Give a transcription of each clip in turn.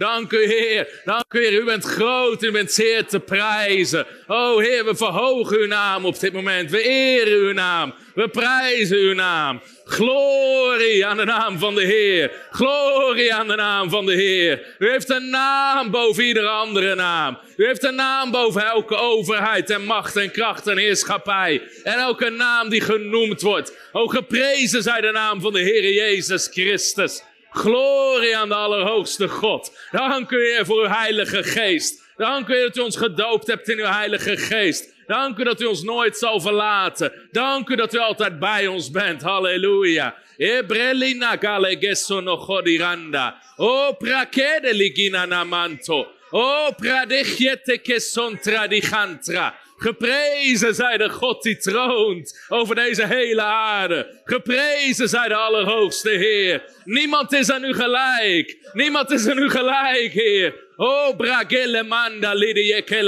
Dank u, Heer. Dank u, Heer. U bent groot. U bent zeer te prijzen. Oh, Heer, we verhogen uw naam op dit moment. We eren uw naam. We prijzen uw naam. Glorie aan de naam van de Heer. Glorie aan de naam van de Heer. U heeft een naam boven iedere andere naam. U heeft een naam boven elke overheid en macht en kracht en heerschappij. En elke naam die genoemd wordt. O, geprezen zij de naam van de Heer Jezus Christus. Glorie aan de Allerhoogste God. Dank u, Heer, voor uw Heilige Geest. Dank u dat u ons gedoopt hebt in uw Heilige Geest. Dank u dat u ons nooit zal verlaten. Dank u dat u altijd bij ons bent. Halleluja. Ebrelina chodiranda. O prakede ligina namanto. O. Geprezen zij de God die troont over deze hele aarde. Geprezen zij de Allerhoogste Heer. Niemand is aan u gelijk. Niemand is aan u gelijk, Heer. O bragele manda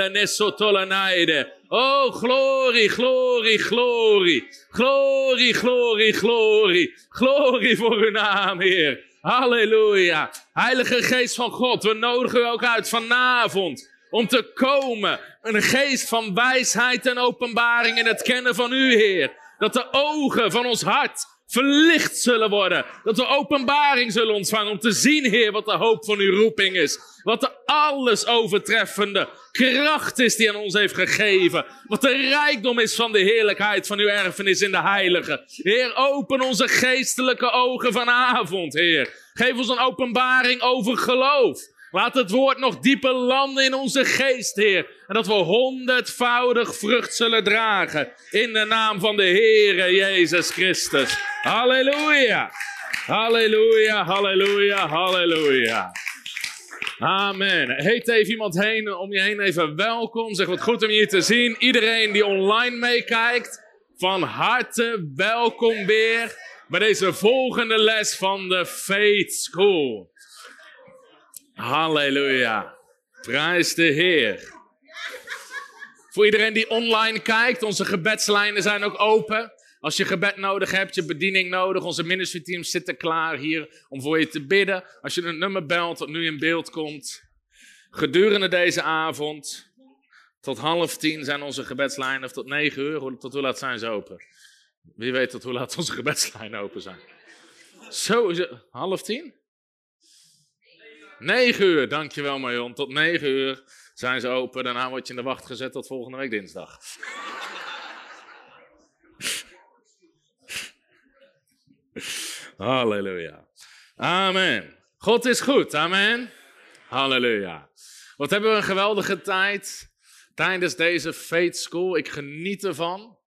nesso tolanaide. Oh, glorie, glorie, glorie. Glorie, glorie, glorie. Glorie voor uw naam, Heer. Halleluja. Heilige Geest van God, we nodigen u ook uit vanavond om te komen. Een geest van wijsheid en openbaring in het kennen van u, Heer. Dat de ogen van ons hart verlicht zullen worden. Dat we openbaring zullen ontvangen om te zien, Heer, wat de hoop van uw roeping is. Wat de alles overtreffende kracht is die aan ons heeft gegeven. Wat de rijkdom is van de heerlijkheid van uw erfenis in de heilige. Heer, open onze geestelijke ogen vanavond, Heer. Geef ons een openbaring over geloof. Laat het woord nog dieper landen in onze geest, Heer. En dat we honderdvoudig vrucht zullen dragen. In de naam van de Heere Jezus Christus. Halleluja. Halleluja, halleluja, halleluja. Amen. Heet even iemand heen om je heen even welkom. Zeg wat goed om je hier te zien. Iedereen die online meekijkt, van harte welkom weer bij deze volgende les van de Faith School. Halleluja. Prijs de Heer. Voor iedereen die online kijkt, onze gebedslijnen zijn ook open. Als je gebed nodig hebt, je bediening nodig, onze ministry zitten klaar hier om voor je te bidden. Als je een nummer belt dat nu in beeld komt. Gedurende deze avond, tot half tien zijn onze gebedslijnen, of tot negen uur, tot hoe laat zijn ze open? Wie weet tot hoe laat onze gebedslijnen open zijn? Zo, is het half tien? 9 uur, dankjewel Marion. Tot 9 uur zijn ze open. Daarna word je in de wacht gezet tot volgende week dinsdag. Halleluja. Amen. God is goed. Amen. Halleluja. Wat hebben we een geweldige tijd tijdens deze Faith School. Ik geniet ervan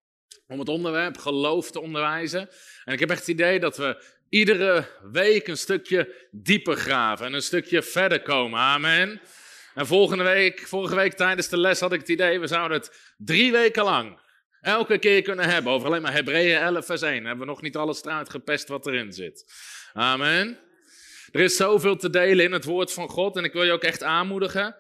om het onderwerp geloof te onderwijzen. En ik heb echt het idee dat we iedere week een stukje dieper graven en een stukje verder komen. Amen. En volgende week, vorige week tijdens de les had ik het idee, we zouden het drie weken lang elke keer kunnen hebben over alleen maar Hebreeën 11 vers 1. Dan hebben we nog niet alles eruit gepest wat erin zit. Amen. Er is zoveel te delen in het woord van God en ik wil je ook echt aanmoedigen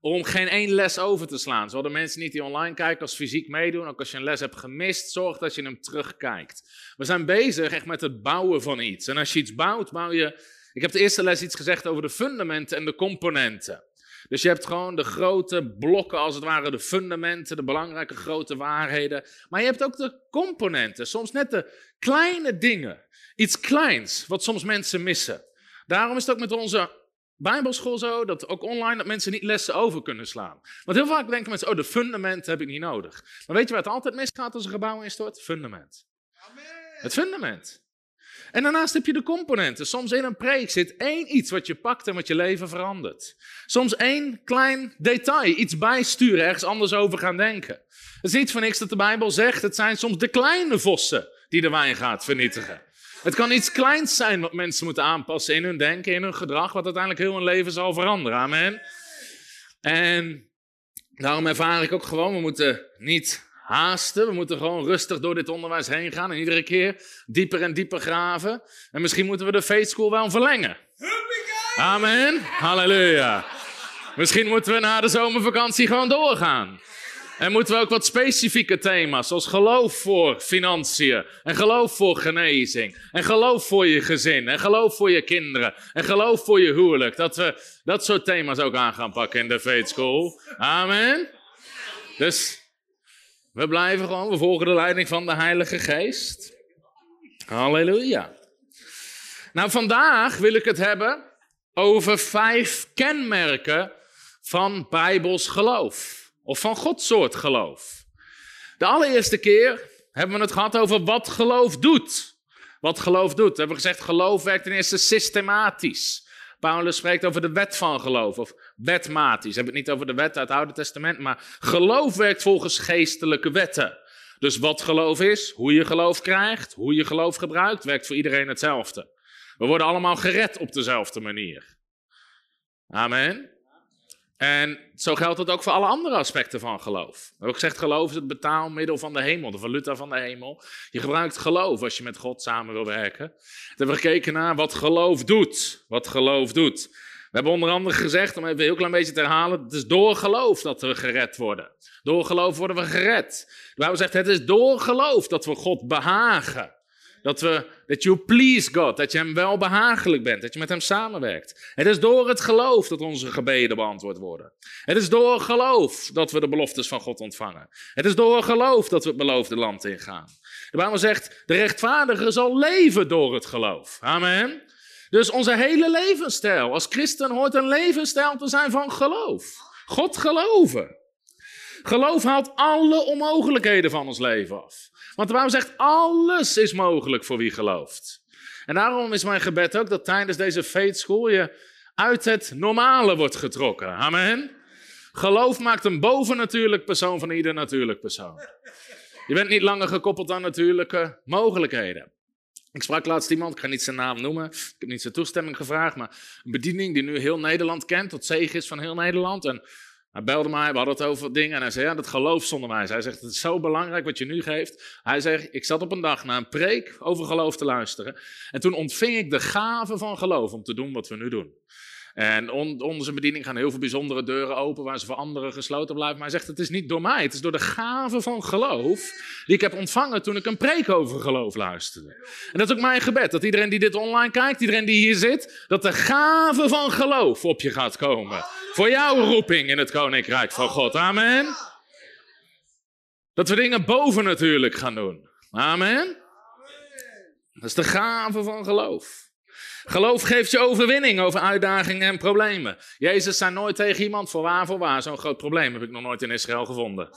om geen één les over te slaan. Zowel de mensen niet die online kijken als fysiek meedoen. Ook als je een les hebt gemist, zorg dat je hem terugkijkt. We zijn bezig echt met het bouwen van iets. En als je iets bouwt, bouw je... Ik heb de eerste les iets gezegd over de fundamenten en de componenten. Dus je hebt gewoon de grote blokken, als het ware, de fundamenten, de belangrijke grote waarheden. Maar je hebt ook de componenten, soms net de kleine dingen. Iets kleins, wat soms mensen missen. Daarom is het ook met onze Bijbelschool zo, dat ook online, dat mensen niet lessen over kunnen slaan. Want heel vaak denken mensen, oh, de fundamenten heb ik niet nodig. Maar weet je waar het altijd misgaat als een gebouw instort? Fundament. Amen. Het fundament. En daarnaast heb je de componenten. Soms in een preek zit één iets wat je pakt en wat je leven verandert. Soms één klein detail, iets bijsturen, ergens anders over gaan denken. Het is niet van niks dat de Bijbel zegt, het zijn soms de kleine vossen die de wijn gaat vernietigen. Het kan iets kleins zijn wat mensen moeten aanpassen in hun denken, in hun gedrag, wat uiteindelijk heel hun leven zal veranderen. Amen. En daarom ervaar ik ook gewoon, we moeten niet haasten. We moeten gewoon rustig door dit onderwijs heen gaan en iedere keer dieper en dieper graven. En misschien moeten we de faith school wel verlengen. Amen. Halleluja. Misschien moeten we na de zomervakantie gewoon doorgaan. En moeten we ook wat specifieke thema's, zoals geloof voor financiën, en geloof voor genezing, en geloof voor je gezin, en geloof voor je kinderen, en geloof voor je huwelijk, dat we dat soort thema's ook aan gaan pakken in de Faith School. Amen. Dus we blijven gewoon, we volgen de leiding van de Heilige Geest. Halleluja. Nou, vandaag wil ik het hebben over vijf kenmerken van Bijbels geloof. Of van Gods soort geloof. De allereerste keer hebben we het gehad over wat geloof doet. Wat geloof doet. We hebben gezegd, geloof werkt ten eerste systematisch. Paulus spreekt over de wet van geloof, of wetmatisch. We hebben het niet over de wet uit het Oude Testament, maar geloof werkt volgens geestelijke wetten. Dus wat geloof is, hoe je geloof krijgt, hoe je geloof gebruikt, werkt voor iedereen hetzelfde. We worden allemaal gered op dezelfde manier. Amen. En zo geldt het ook voor alle andere aspecten van geloof. We hebben gezegd, geloof is het betaalmiddel van de hemel, de valuta van de hemel. Je gebruikt geloof als je met God samen wil werken. We hebben gekeken naar wat geloof doet. Wat geloof doet. We hebben onder andere gezegd, om even een heel klein beetje te herhalen, het is door geloof dat we gered worden. Door geloof worden we gered. De Bijbel zegt, het is door geloof dat we God behagen. Dat, we, dat you please God, dat je hem wel behagelijk bent, dat je met hem samenwerkt. Het is door het geloof dat onze gebeden beantwoord worden. Het is door geloof dat we de beloftes van God ontvangen. Het is door geloof dat we het beloofde land ingaan. De Bijbel zegt, de rechtvaardige zal leven door het geloof. Amen. Dus onze hele levensstijl als christen hoort een levensstijl te zijn van geloof. God geloven. Geloof haalt alle onmogelijkheden van ons leven af. Want de Bijbel zegt, alles is mogelijk voor wie gelooft. En daarom is mijn gebed ook dat tijdens deze faith school je uit het normale wordt getrokken. Amen. Geloof maakt een bovennatuurlijk persoon van ieder natuurlijk persoon. Je bent niet langer gekoppeld aan natuurlijke mogelijkheden. Ik sprak laatst iemand, ik ga niet zijn naam noemen, ik heb niet zijn toestemming gevraagd, maar een bediening die nu heel Nederland kent, tot zegen is van heel Nederland. En hij belde mij, we hadden het over dingen en hij zei, ja, dat geloofsonderwijs. Hij zegt, het is zo belangrijk wat je nu geeft. Hij zegt, ik zat op een dag naar een preek over geloof te luisteren. En toen ontving ik de gave van geloof om te doen wat we nu doen. En onder zijn bediening gaan heel veel bijzondere deuren open waar ze voor anderen gesloten blijven. Maar hij zegt, het is niet door mij, het is door de gave van geloof die ik heb ontvangen toen ik een preek over geloof luisterde. En dat is ook mijn gebed, dat iedereen die dit online kijkt, iedereen die hier zit, dat de gave van geloof op je gaat komen. Voor jouw roeping in het koninkrijk van God. Amen. Dat we dingen boven natuurlijk gaan doen. Amen. Dat is de gave van geloof. Geloof geeft je overwinning over uitdagingen en problemen. Jezus zei nooit tegen iemand, voor waar, voor waar. Zo'n groot probleem heb ik nog nooit in Israël gevonden.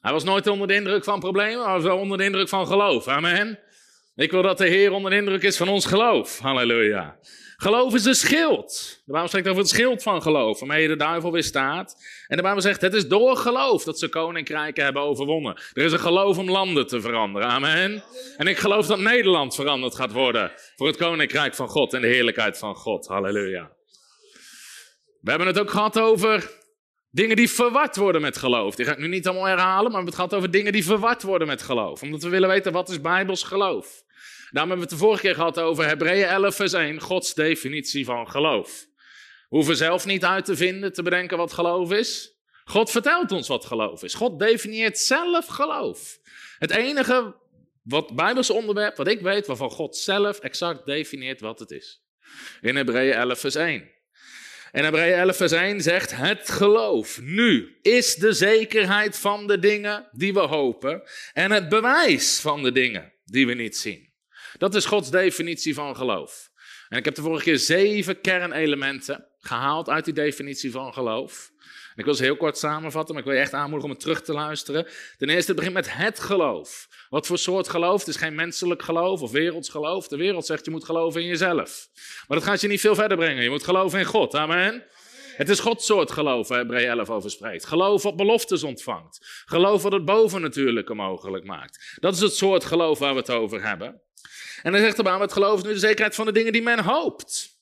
Hij was nooit onder de indruk van problemen, maar was wel onder de indruk van geloof. Amen. Ik wil dat de Heer onder de indruk is van ons geloof. Halleluja. Geloof is een schild. De Bijbel spreekt over het schild van geloof, waarmee de duivel weer staat. En de Bijbel zegt, het is door geloof dat ze koninkrijken hebben overwonnen. Er is een geloof om landen te veranderen. Amen. En ik geloof dat Nederland veranderd gaat worden voor het koninkrijk van God en de heerlijkheid van God. Halleluja. We hebben het ook gehad over dingen die verward worden met geloof. Die ga ik nu niet allemaal herhalen, maar we hebben het gehad over dingen die verward worden met geloof. Omdat we willen weten, wat is Bijbels geloof? Daarom hebben we het de vorige keer gehad over Hebreeën 11 vers 1, Gods definitie van geloof. We hoeven zelf niet uit te vinden, te bedenken wat geloof is. God vertelt ons wat geloof is. God definieert zelf geloof. Het enige wat Bijbels onderwerp, wat ik weet, waarvan God zelf exact definieert wat het is. In Hebreeën 11 vers 1. En Hebreeën 11 vers 1 zegt, het geloof nu is de zekerheid van de dingen die we hopen en het bewijs van de dingen die we niet zien. Dat is Gods definitie van geloof. En ik heb de vorige keer zeven kernelementen gehaald uit die definitie van geloof. En ik wil ze heel kort samenvatten, maar ik wil je echt aanmoedigen om het terug te luisteren. Ten eerste, het begint met het geloof. Wat voor soort geloof? Het is geen menselijk geloof of werelds geloof. De wereld zegt je moet geloven in jezelf. Maar dat gaat je niet veel verder brengen. Je moet geloven in God. Amen. Het is Gods soort geloof waar Hebreeën 11 over spreekt. Geloof wat beloftes ontvangt. Geloof wat het bovennatuurlijke mogelijk maakt. Dat is het soort geloof waar we het over hebben. En dan zegt de baan, het geloof is nu de zekerheid van de dingen die men hoopt.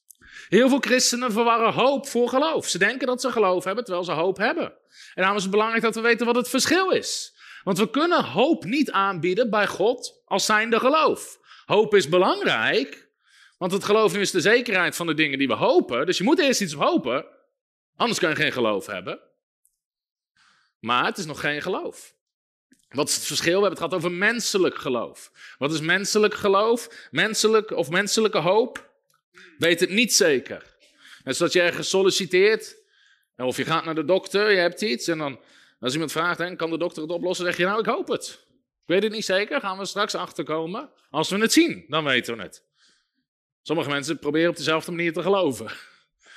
Heel veel christenen verwarren hoop voor geloof. Ze denken dat ze geloof hebben, terwijl ze hoop hebben. En daarom is het belangrijk dat we weten wat het verschil is. Want we kunnen hoop niet aanbieden bij God als zijnde geloof. Hoop is belangrijk, want het geloof is de zekerheid van de dingen die we hopen. Dus je moet eerst iets hopen, Anders kun je geen geloof hebben. Maar het is nog geen geloof. Wat is het verschil? We hebben het gehad over menselijk geloof. Wat is menselijk geloof? Menselijk of menselijke hoop? Weet het niet zeker. Net zoals je ergens solliciteert, of je gaat naar de dokter, je hebt iets, en dan als iemand vraagt, kan de dokter het oplossen, zeg je nou, ik hoop het. Ik weet het niet zeker, gaan we straks achterkomen. Als we het zien, dan weten we het. Sommige mensen proberen op dezelfde manier te geloven.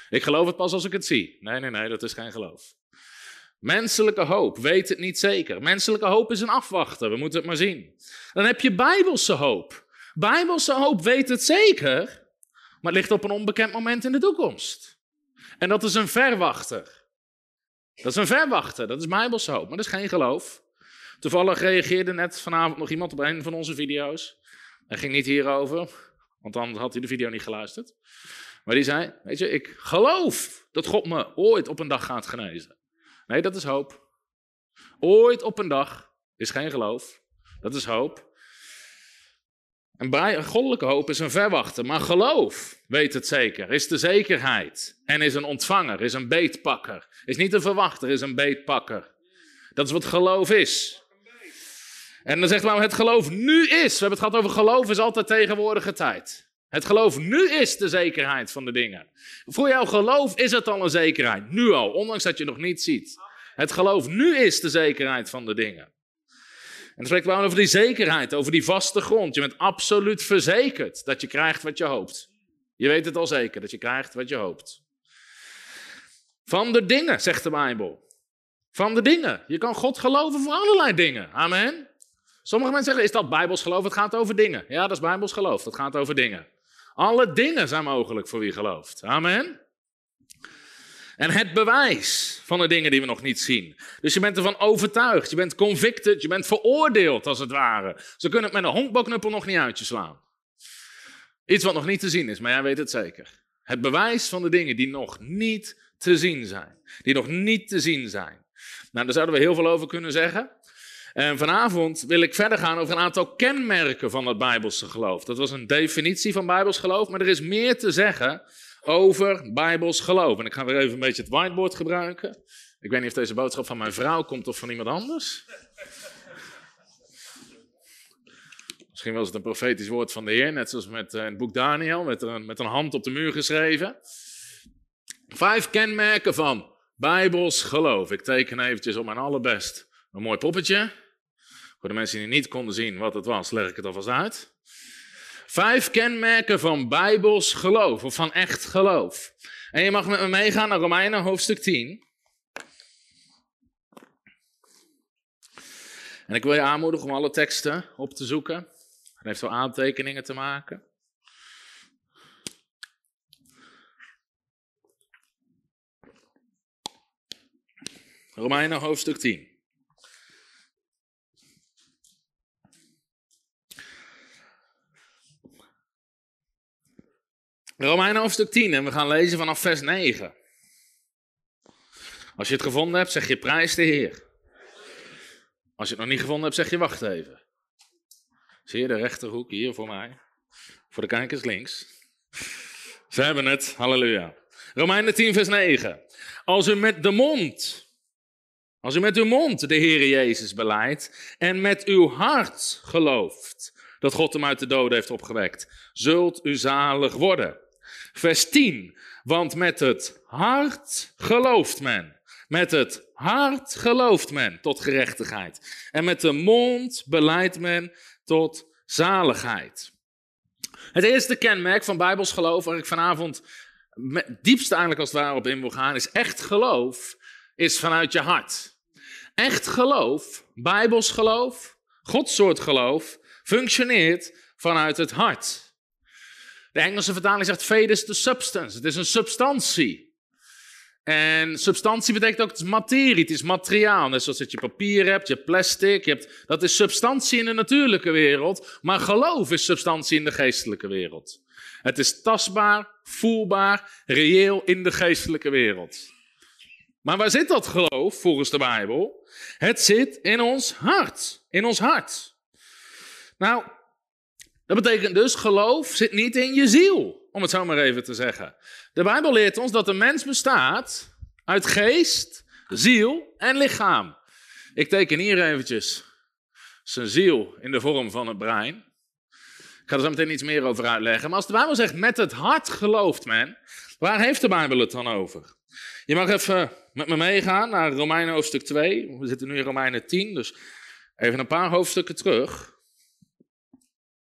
Ik geloof het pas als ik het zie. Nee, nee, nee, dat is geen geloof. Menselijke hoop, weet het niet zeker. Menselijke hoop is een afwachten, we moeten het maar zien. Dan heb je bijbelse hoop. Bijbelse hoop weet het zeker, maar het ligt op een onbekend moment in de toekomst. En dat is een verwachter. Dat is een verwachter, dat is bijbelse hoop, maar dat is geen geloof. Toevallig reageerde net vanavond nog iemand op een van onze video's. Hij ging niet hierover, want dan had hij de video niet geluisterd. Maar die zei, weet je, ik geloof dat God me ooit op een dag gaat genezen. Nee, dat is hoop. Ooit op een dag is geen geloof. Dat is hoop. En goddelijke hoop is een verwachter, maar geloof, weet het zeker, is de zekerheid. En is een ontvanger, is een beetpakker. Is niet een verwachter, is een beetpakker. Dat is wat geloof is. En dan zegt nou, het geloof nu is. We hebben het gehad over geloof is altijd tegenwoordige tijd. Het geloof nu is de zekerheid van de dingen. Voor jouw geloof is het al een zekerheid. Nu al, ondanks dat je nog niet ziet. Het geloof nu is de zekerheid van de dingen. En dan spreekt wel over die zekerheid, over die vaste grond. Je bent absoluut verzekerd dat je krijgt wat je hoopt. Je weet het al zeker, dat je krijgt wat je hoopt. Van de dingen, zegt de Bijbel. Van de dingen. Je kan God geloven voor allerlei dingen. Amen. Sommige mensen zeggen, is dat Bijbels geloof? Het gaat over dingen. Ja, dat is Bijbels geloof. Dat gaat over dingen. Alle dingen zijn mogelijk voor wie gelooft. Amen. En het bewijs van de dingen die we nog niet zien. Dus je bent ervan overtuigd, je bent convicted, je bent veroordeeld als het ware. Ze kunnen het met een honkbalknuppel nog niet uit je slaan. Iets wat nog niet te zien is, maar jij weet het zeker. Het bewijs van de dingen die nog niet te zien zijn. Die nog niet te zien zijn. Nou, daar zouden we heel veel over kunnen zeggen. En vanavond wil ik verder gaan over een aantal kenmerken van het Bijbelse geloof. Dat was een definitie van Bijbels geloof, maar er is meer te zeggen over Bijbels geloof. En ik ga weer even een beetje het whiteboard gebruiken. Ik weet niet of deze boodschap van mijn vrouw komt of van iemand anders. Misschien was het een profetisch woord van de Heer, net zoals met uh, het boek Daniel, met een, met een hand op de muur geschreven. Vijf kenmerken van Bijbels geloof. Ik teken eventjes op mijn allerbest een mooi poppetje. Voor de mensen die niet konden zien wat het was, leg ik het alvast uit. Vijf kenmerken van bijbels geloof, of van echt geloof. En je mag met me meegaan naar Romeinen hoofdstuk 10. En ik wil je aanmoedigen om alle teksten op te zoeken. En heeft wel aantekeningen te maken. Romeinen hoofdstuk 10. Romeinen hoofdstuk 10 en we gaan lezen vanaf vers 9. Als je het gevonden hebt, zeg je prijs de Heer. Als je het nog niet gevonden hebt, zeg je wacht even. Zie je de rechterhoek hier voor mij? Voor de kijkers links. Ze hebben het, halleluja. Romeinen 10 vers 9. Als u met de mond, als u met uw mond de Heer Jezus beleidt en met uw hart gelooft dat God hem uit de doden heeft opgewekt, zult u zalig worden. Vers 10. Want met het hart gelooft men. Met het hart gelooft men tot gerechtigheid. En met de mond beleidt men tot zaligheid. Het eerste kenmerk van Bijbels geloof, waar ik vanavond diepste eigenlijk als het ware op in wil gaan, is echt geloof, is vanuit je hart. Echt geloof, Bijbels geloof, Godsoort geloof, functioneert vanuit het hart. De Engelse vertaling zegt faith is the substance. Het is een substantie. En substantie betekent ook, het materie, het is materiaal. Net zoals dat je papier hebt, je plastic, hebt, dat is substantie in de natuurlijke wereld. Maar geloof is substantie in de geestelijke wereld. Het is tastbaar, voelbaar, reëel in de geestelijke wereld. Maar waar zit dat geloof volgens de Bijbel? Het zit in ons hart. In ons hart. Nou, dat betekent dus, geloof zit niet in je ziel, om het zo maar even te zeggen. De Bijbel leert ons dat de mens bestaat Uit geest, ziel en lichaam. Ik teken hier eventjes zijn ziel in de vorm van het brein. Ik ga er zo meteen iets meer over uitleggen. Maar als de Bijbel zegt met het hart gelooft men, waar heeft de Bijbel het dan over? Je mag even met me meegaan naar Romeinen hoofdstuk 2. We zitten nu in Romeinen 10, dus even een paar hoofdstukken terug.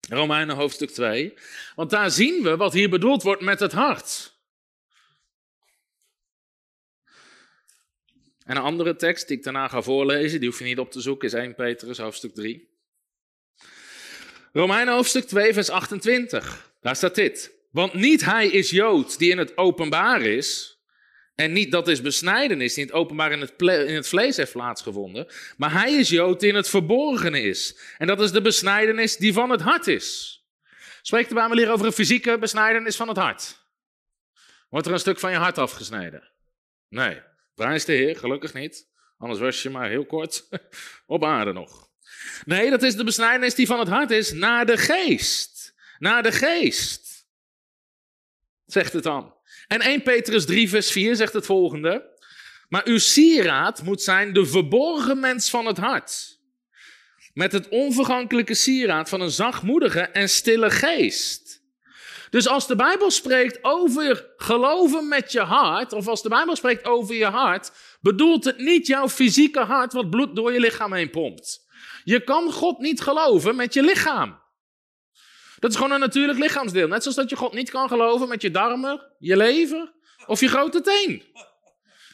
Romeinen hoofdstuk 2. Want daar zien we wat hier bedoeld wordt met het hart. En een andere tekst die ik daarna ga voorlezen, die hoef je niet op te zoeken, is 1 Petrus hoofdstuk 3. Romeinen hoofdstuk 2, vers 28. Daar staat dit. Want niet hij is Jood die in het openbaar is, en niet dat is besnijdenis die in het openbaar in het, in het vlees heeft plaatsgevonden, maar hij is Jood die in het verborgene is. En dat is de besnijdenis die van het hart is. Spreekt de Bijbel hier over een fysieke besnijdenis van het hart? Wordt er een stuk van je hart afgesneden? Nee. Prijs de Heer, gelukkig niet. Anders was je maar heel kort op aarde nog. Nee, dat is de besnijdenis die van het hart is naar de geest. Naar de geest. Zegt het dan. En 1 Petrus 3, vers 4 zegt het volgende. Maar uw sieraad moet zijn de verborgen mens van het hart. Met het onvergankelijke sieraad van een zachtmoedige en stille geest. Dus als de Bijbel spreekt over geloven met je hart, of als de Bijbel spreekt over je hart, bedoelt het niet jouw fysieke hart wat bloed door je lichaam heen pompt. Je kan God niet geloven met je lichaam. Dat is gewoon een natuurlijk lichaamsdeel. Net zoals dat je God niet kan geloven met je darmen, je lever of je grote teen.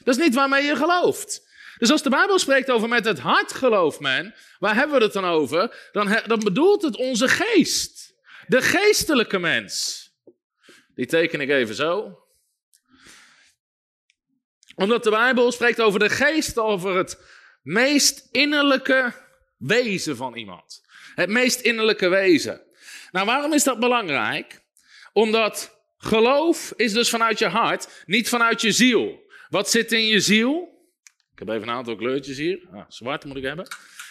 Dat is niet waarmee je gelooft. Dus als de Bijbel spreekt over met het hart gelooft men, waar hebben we het dan over? Dan, dan bedoelt het onze geest. De geestelijke mens. Die teken ik even zo. Omdat de Bijbel spreekt over de geest, over het meest innerlijke wezen van iemand. Het meest innerlijke wezen. Nou, waarom is dat belangrijk? Omdat geloof is dus vanuit je hart, niet vanuit je ziel. Wat zit in je ziel? Ik heb even een aantal kleurtjes hier. Ah, zwart moet ik hebben.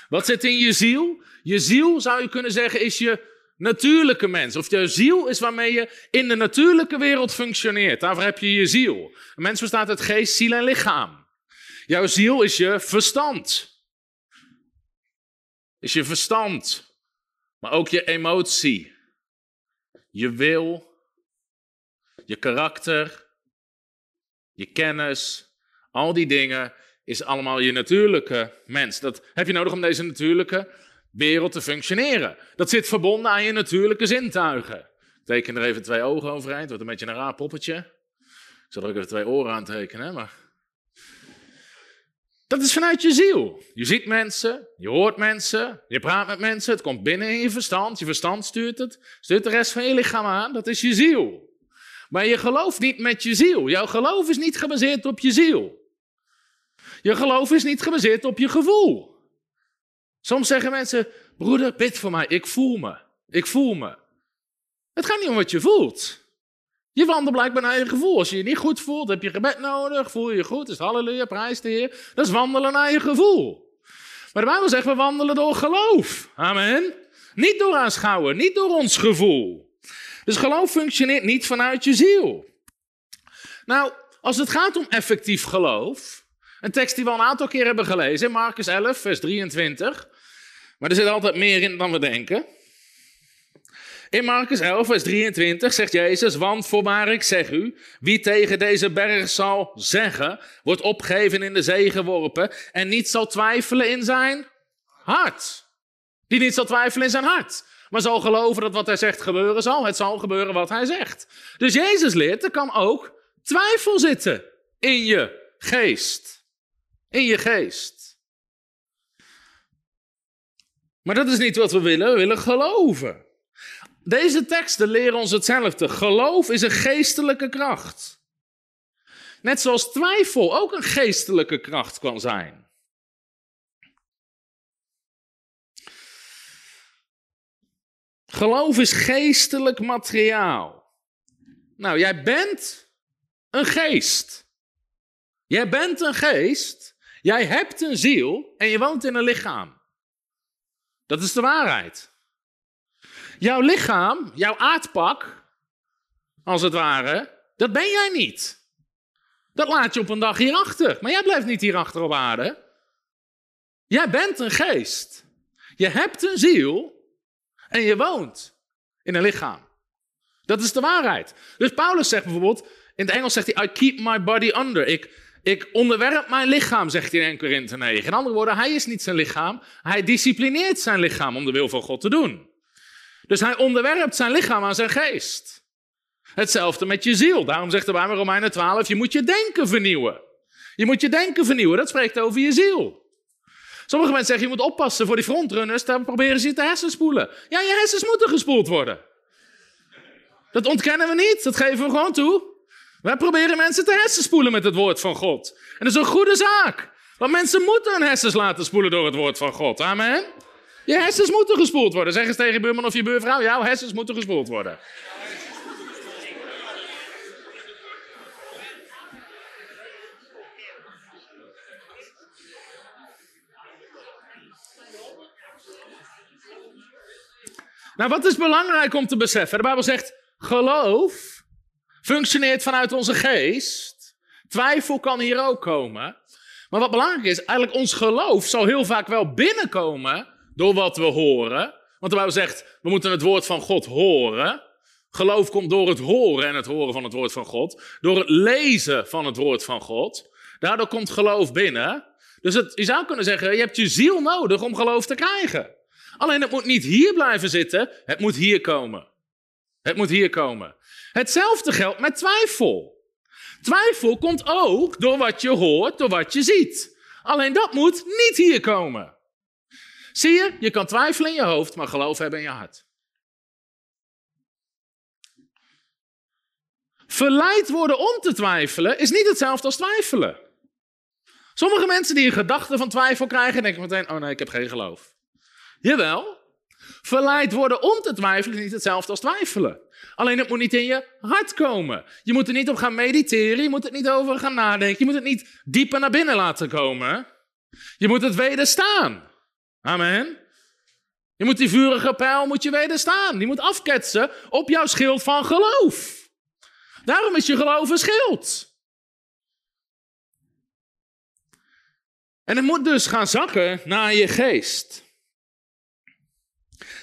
Wat zit in je ziel? Je ziel, zou je kunnen zeggen, is je natuurlijke mens. Of je ziel is waarmee je in de natuurlijke wereld functioneert. Daarvoor heb je je ziel. Een mens bestaat uit geest, ziel en lichaam. Jouw ziel is je verstand. Is je verstand. Maar ook je emotie. Je wil. Je karakter. Je kennis. Al die dingen is allemaal je natuurlijke mens. Dat heb je nodig om deze natuurlijke wereld te functioneren. Dat zit verbonden aan je natuurlijke zintuigen. Ik teken er even twee ogen overeind, wordt een beetje een raar poppetje. Ik zal er ook even twee oren aan tekenen, maar... Dat is vanuit je ziel. Je ziet mensen, je hoort mensen, je praat met mensen, het komt binnen in je verstand. Je verstand stuurt het, stuurt de rest van je lichaam aan. Dat is je ziel. Maar je gelooft niet met je ziel. Jouw geloof is niet gebaseerd op je ziel. Je geloof is niet gebaseerd op je gevoel. Soms zeggen mensen, broeder, bid voor mij, ik voel me. Ik voel me. Het gaat niet om wat je voelt. Je wandelt blijkbaar naar je gevoel. Als je je niet goed voelt, heb je gebed nodig. Voel je je goed, is halleluja, prijs de Heer. Dat is wandelen naar je gevoel. Maar de Bijbel zegt, we wandelen door geloof. Amen. Niet door aanschouwen, niet door ons gevoel. Dus geloof functioneert niet vanuit je ziel. Nou, als het gaat om effectief geloof, een tekst die we al een aantal keer hebben gelezen, Marcus 11, vers 23. Maar er zit altijd meer in dan we denken. In Marcus 11, vers 23 zegt Jezus, want voorwaar ik zeg u, wie tegen deze berg zal zeggen, wordt opgegeven in de zee geworpen en niet zal twijfelen in zijn hart. Die niet zal twijfelen in zijn hart, maar zal geloven dat wat hij zegt gebeuren zal. Het zal gebeuren wat hij zegt. Dus Jezus leert, er kan ook twijfel zitten in je geest. In je geest. Maar dat is niet wat we willen. We willen geloven. Deze teksten leren ons hetzelfde. Geloof is een geestelijke kracht. Net zoals twijfel ook een geestelijke kracht kan zijn. Geloof is geestelijk materiaal. Nou, jij bent een geest. Jij bent een geest. Jij hebt een ziel en je woont in een lichaam. Dat is de waarheid. Jouw lichaam, jouw aardpak, als het ware, dat ben jij niet. Dat laat je op een dag hierachter. Maar jij blijft niet hierachter op aarde. Jij bent een geest. Je hebt een ziel en je woont in een lichaam. Dat is de waarheid. Dus Paulus zegt bijvoorbeeld, in het Engels zegt hij, I keep my body under. Ik, ik onderwerp mijn lichaam, zegt hij in 1 Korinthe 9. In andere woorden, hij is niet zijn lichaam, hij disciplineert zijn lichaam om de wil van God te doen. Dus hij onderwerpt zijn lichaam aan zijn geest. Hetzelfde met je ziel. Daarom zegt de Bijbel Romeinen 12, je moet je denken vernieuwen. Je moet je denken vernieuwen, dat spreekt over je ziel. Sommige mensen zeggen, je moet oppassen voor die frontrunners, dan proberen ze je te hersenspoelen. Ja, je hersens moeten gespoeld worden. Dat ontkennen we niet, dat geven we gewoon toe. Wij proberen mensen te hersenspoelen met het woord van God. En dat is een goede zaak. Want mensen moeten hun hersens laten spoelen door het woord van God. Amen. Je hersens moeten gespoeld worden. Zeg eens tegen je buurman of je buurvrouw, jouw hersens moeten gespoeld worden. Nou, wat is belangrijk om te beseffen? De Bijbel zegt, geloof functioneert vanuit onze geest. Twijfel kan hier ook komen. Maar wat belangrijk is, eigenlijk ons geloof zal heel vaak wel binnenkomen door wat we horen. Want de Bijbel zegt, we moeten het woord van God horen. Geloof komt door het horen en het horen van het woord van God. Door het lezen van het woord van God. Daardoor komt geloof binnen. Dus het, je zou kunnen zeggen, je hebt je ziel nodig om geloof te krijgen. Alleen het moet niet hier blijven zitten, het moet hier komen. Het moet hier komen. Hetzelfde geldt met twijfel. Twijfel komt ook door wat je hoort, door wat je ziet. Alleen dat moet niet hier komen. Zie je, je kan twijfelen in je hoofd, maar geloof hebben in je hart. Verleid worden om te twijfelen is niet hetzelfde als twijfelen. Sommige mensen die een gedachte van twijfel krijgen, denken meteen: oh nee, ik heb geen geloof. Jawel. Verleid worden om te twijfelen is niet hetzelfde als twijfelen. Alleen het moet niet in je hart komen. Je moet er niet op gaan mediteren, je moet het niet over gaan nadenken, je moet het niet dieper naar binnen laten komen. Je moet het wederstaan. Amen. Je moet die vurige pijl moet je wederstaan. Die moet afketsen op jouw schild van geloof. Daarom is je geloof een schild. En het moet dus gaan zakken naar je geest.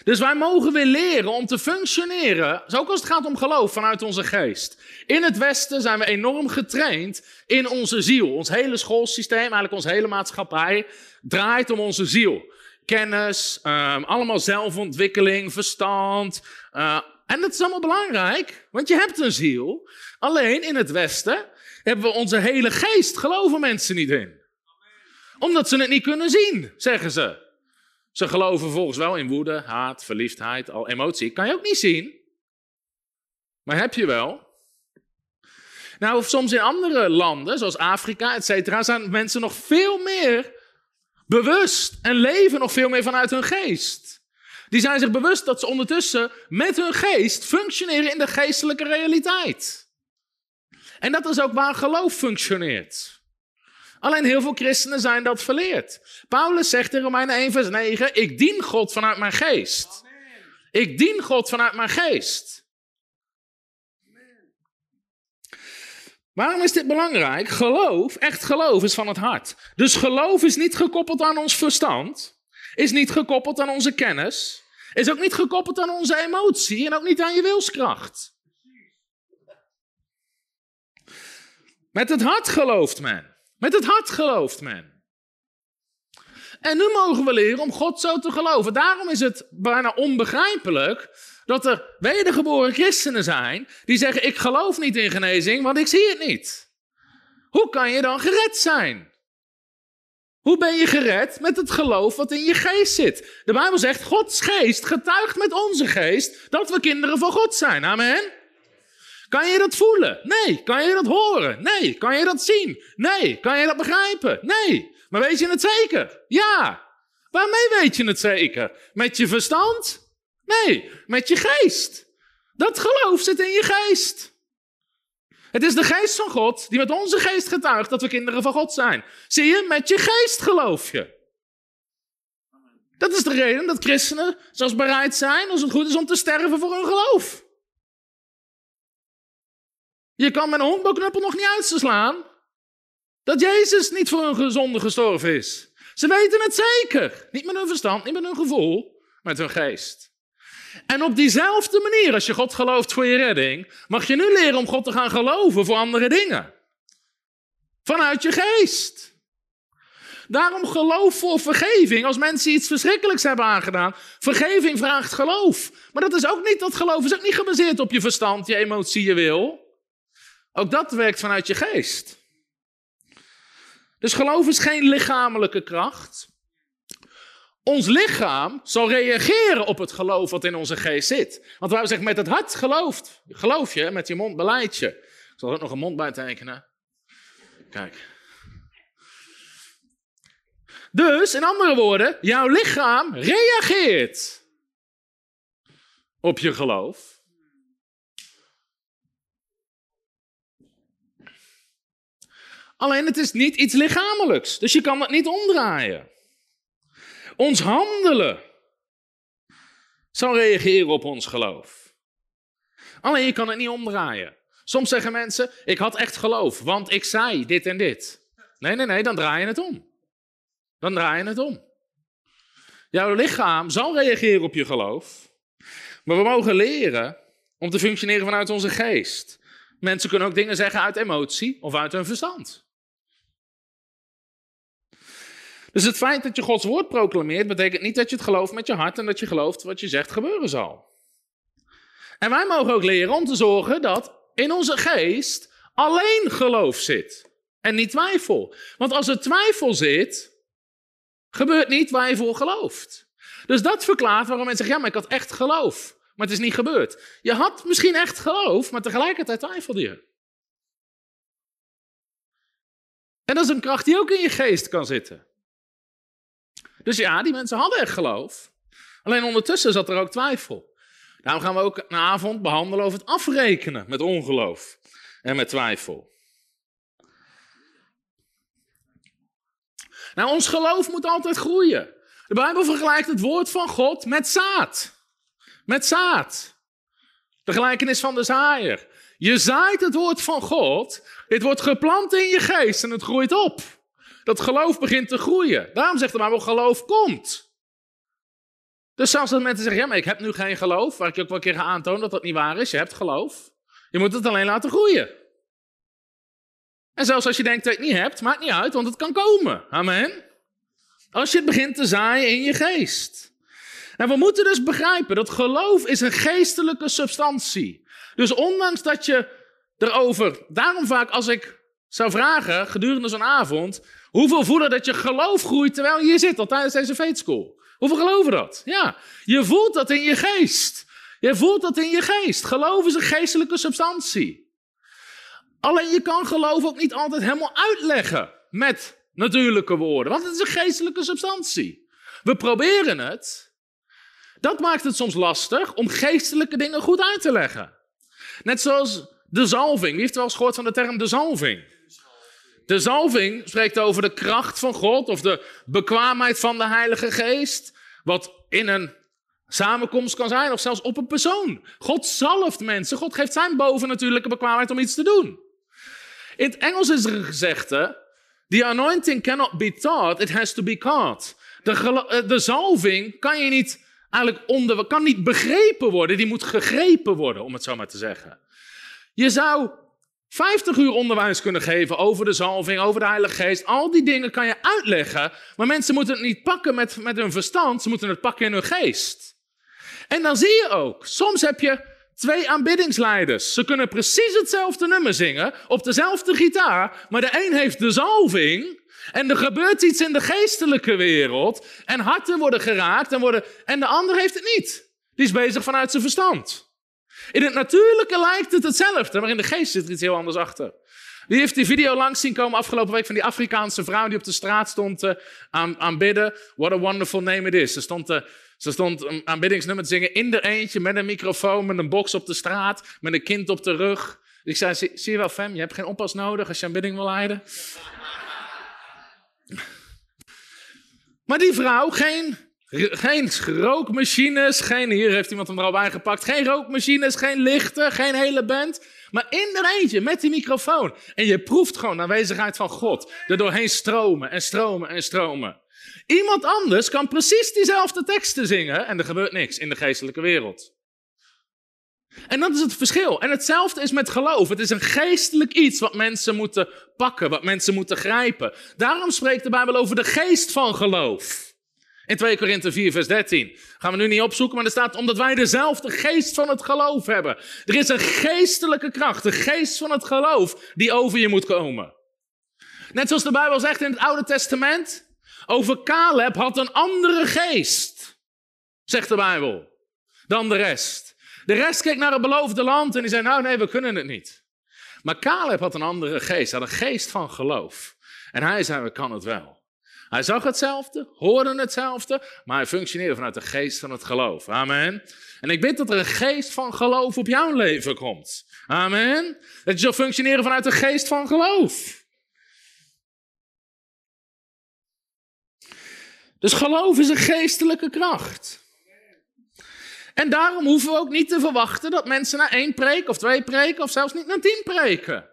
Dus wij mogen weer leren om te functioneren, ook als het gaat om geloof, vanuit onze geest. In het Westen zijn we enorm getraind in onze ziel. Ons hele schoolsysteem, eigenlijk onze hele maatschappij, draait om onze ziel. Kennis, um, allemaal zelfontwikkeling, verstand. Uh, en dat is allemaal belangrijk, want je hebt een ziel. Alleen in het Westen hebben we onze hele geest, geloven mensen niet in. Omdat ze het niet kunnen zien, zeggen ze. Ze geloven volgens wel in woede, haat, verliefdheid, al emotie. Kan je ook niet zien. Maar heb je wel. Nou, of soms in andere landen, zoals Afrika, et cetera, zijn mensen nog veel meer bewust en leven nog veel meer vanuit hun geest. Die zijn zich bewust dat ze ondertussen met hun geest functioneren in de geestelijke realiteit. En dat is ook waar geloof functioneert. Alleen heel veel christenen zijn dat verleerd. Paulus zegt in Romeinen 1, vers 9: Ik dien God vanuit mijn geest. Ik dien God vanuit mijn geest. Waarom is dit belangrijk? Geloof, echt geloof, is van het hart. Dus geloof is niet gekoppeld aan ons verstand, is niet gekoppeld aan onze kennis, is ook niet gekoppeld aan onze emotie en ook niet aan je wilskracht. Met het hart gelooft men. Met het hart gelooft men. En nu mogen we leren om God zo te geloven. Daarom is het bijna onbegrijpelijk dat er wedergeboren christenen zijn die zeggen: Ik geloof niet in genezing, want ik zie het niet. Hoe kan je dan gered zijn? Hoe ben je gered met het geloof wat in je geest zit? De Bijbel zegt: Gods geest getuigt met onze geest dat we kinderen van God zijn. Amen. Kan je dat voelen? Nee. Kan je dat horen? Nee. Kan je dat zien? Nee. Kan je dat begrijpen? Nee. Maar weet je het zeker? Ja. Waarmee weet je het zeker? Met je verstand? Nee, met je geest. Dat geloof zit in je geest. Het is de geest van God die met onze geest getuigt dat we kinderen van God zijn. Zie je, met je geest geloof je. Dat is de reden dat christenen zelfs bereid zijn, als het goed is, om te sterven voor hun geloof. Je kan met een nog niet uitslaan. Dat Jezus niet voor hun gezonde gestorven is. Ze weten het zeker. Niet met hun verstand, niet met hun gevoel, met hun geest. En op diezelfde manier, als je God gelooft voor je redding, mag je nu leren om God te gaan geloven voor andere dingen. Vanuit je geest. Daarom geloof voor vergeving. Als mensen iets verschrikkelijks hebben aangedaan, vergeving vraagt geloof. Maar dat is ook niet, dat geloof is ook niet gebaseerd op je verstand, je emotie, je wil. Ook dat werkt vanuit je geest. Dus geloof is geen lichamelijke kracht. Ons lichaam zal reageren op het geloof wat in onze geest zit. Want wij zeggen met het hart gelooft. Geloof je, met je mond beleid je. Ik zal er ook nog een mond bij tekenen. Kijk. Dus, in andere woorden, jouw lichaam reageert op je geloof. Alleen het is niet iets lichamelijks, dus je kan het niet omdraaien. Ons handelen zal reageren op ons geloof. Alleen je kan het niet omdraaien. Soms zeggen mensen: Ik had echt geloof, want ik zei dit en dit. Nee, nee, nee, dan draai je het om. Dan draai je het om. Jouw lichaam zal reageren op je geloof, maar we mogen leren om te functioneren vanuit onze geest. Mensen kunnen ook dingen zeggen uit emotie of uit hun verstand. Dus het feit dat je Gods woord proclameert, betekent niet dat je het gelooft met je hart en dat je gelooft wat je zegt gebeuren zal. En wij mogen ook leren om te zorgen dat in onze geest alleen geloof zit en niet twijfel. Want als er twijfel zit, gebeurt niet waar je voor gelooft. Dus dat verklaart waarom mensen zeggen, ja, maar ik had echt geloof. Maar het is niet gebeurd. Je had misschien echt geloof, maar tegelijkertijd twijfelde je. En dat is een kracht die ook in je geest kan zitten. Dus ja, die mensen hadden echt geloof. Alleen ondertussen zat er ook twijfel. Daarom gaan we ook een avond behandelen over het afrekenen met ongeloof en met twijfel. Nou, ons geloof moet altijd groeien. De Bijbel vergelijkt het woord van God met zaad. Met zaad. De gelijkenis van de zaaier. Je zaait het woord van God. Dit wordt geplant in je geest en het groeit op. Dat geloof begint te groeien. Daarom zegt de Bijbel, geloof komt. Dus zelfs als mensen zeggen, ja, maar ik heb nu geen geloof, waar ik je ook wel een keer ga aantonen dat dat niet waar is. Je hebt geloof. Je moet het alleen laten groeien. En zelfs als je denkt dat je het niet hebt, maakt niet uit, want het kan komen. Amen. Als je het begint te zaaien in je geest. En we moeten dus begrijpen dat geloof is een geestelijke substantie. Dus ondanks dat je erover, daarom vaak als ik zou vragen gedurende zo'n avond, hoeveel voelen dat je geloof groeit terwijl je hier zit, al tijdens deze faith school? Hoeveel geloven dat? Ja, je voelt dat in je geest. Je voelt dat in je geest. Geloof is een geestelijke substantie. Alleen je kan geloof ook niet altijd helemaal uitleggen met natuurlijke woorden, want het is een geestelijke substantie. We proberen het. Dat maakt het soms lastig om geestelijke dingen goed uit te leggen. Net zoals de zalving. Wie heeft wel eens gehoord van de term de zalving? De zalving spreekt over de kracht van God of de bekwaamheid van de Heilige Geest. Wat in een samenkomst kan zijn of zelfs op een persoon. God zalft mensen. God geeft zijn bovennatuurlijke bekwaamheid om iets te doen. In het Engels is er een gezegde: The anointing cannot be taught, it has to be caught. De, eh, de zalving kan je niet eigenlijk onder, kan niet begrepen worden, die moet gegrepen worden, om het zo maar te zeggen. Je zou 50 uur onderwijs kunnen geven over de zalving, over de Heilige Geest. Al die dingen kan je uitleggen, maar mensen moeten het niet pakken met, met hun verstand, ze moeten het pakken in hun geest. En dan zie je ook, soms heb je Twee aanbiddingsleiders. Ze kunnen precies hetzelfde nummer zingen, op dezelfde gitaar, maar de een heeft de zalving en er gebeurt iets in de geestelijke wereld en harten worden geraakt en, worden, en de ander heeft het niet. Die is bezig vanuit zijn verstand. In het natuurlijke lijkt het hetzelfde, maar in de geest zit er iets heel anders achter. Wie heeft die video langs zien komen afgelopen week van die Afrikaanse vrouw die op de straat stond uh, aan, aanbidden? What a wonderful name it is. Ze stond uh, ze stond een aanbiddingsnummer te zingen in de eentje met een microfoon, met een box op de straat, met een kind op de rug. Ik zei, zie, zie je wel Fem, je hebt geen oppas nodig als je aanbidding wil leiden. Maar die vrouw, geen Geen rookmachines, geen, hier heeft iemand hem er al bij gepakt, geen rookmachines, geen lichten, geen hele band. Maar in er eentje, met die microfoon. En je proeft gewoon de aanwezigheid van God. Er doorheen stromen en stromen en stromen. Iemand anders kan precies diezelfde teksten zingen en er gebeurt niks in de geestelijke wereld. En dat is het verschil. En hetzelfde is met geloof. Het is een geestelijk iets wat mensen moeten pakken, wat mensen moeten grijpen. Daarom spreekt de Bijbel over de geest van geloof. In 2 Korinthe 4, vers 13. Gaan we nu niet opzoeken, maar er staat omdat wij dezelfde geest van het geloof hebben. Er is een geestelijke kracht, de geest van het geloof, die over je moet komen. Net zoals de Bijbel zegt in het Oude Testament, over Caleb had een andere geest, zegt de Bijbel, dan de rest. De rest keek naar het beloofde land en die zei, nou nee, we kunnen het niet. Maar Caleb had een andere geest, had een geest van geloof. En hij zei, we kan het wel. Hij zag hetzelfde, hoorde hetzelfde, maar hij functioneerde vanuit de geest van het geloof. Amen. En ik bid dat er een geest van geloof op jouw leven komt. Amen. Dat je zal functioneren vanuit de geest van geloof. Dus geloof is een geestelijke kracht. En daarom hoeven we ook niet te verwachten dat mensen naar één preek of twee preken of zelfs niet naar tien preken.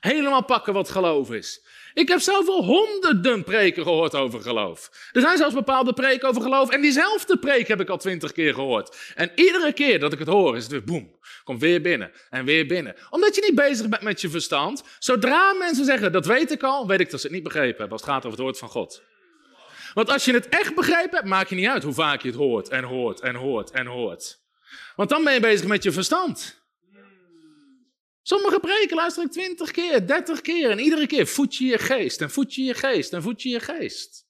Helemaal pakken wat geloof is. Ik heb zoveel honderden preken gehoord over geloof. Er zijn zelfs bepaalde preken over geloof. En diezelfde preek heb ik al twintig keer gehoord. En iedere keer dat ik het hoor, is het weer boem. Komt weer binnen en weer binnen. Omdat je niet bezig bent met je verstand. Zodra mensen zeggen, dat weet ik al, weet ik dat ze het niet begrepen hebben als het gaat over het woord van God. Want als je het echt begrepen hebt, maakt je niet uit hoe vaak je het hoort en hoort en hoort en hoort. Want dan ben je bezig met je verstand. Sommige preken luister ik twintig keer, dertig keer en iedere keer voed je je geest en voed je je geest en voed je je geest.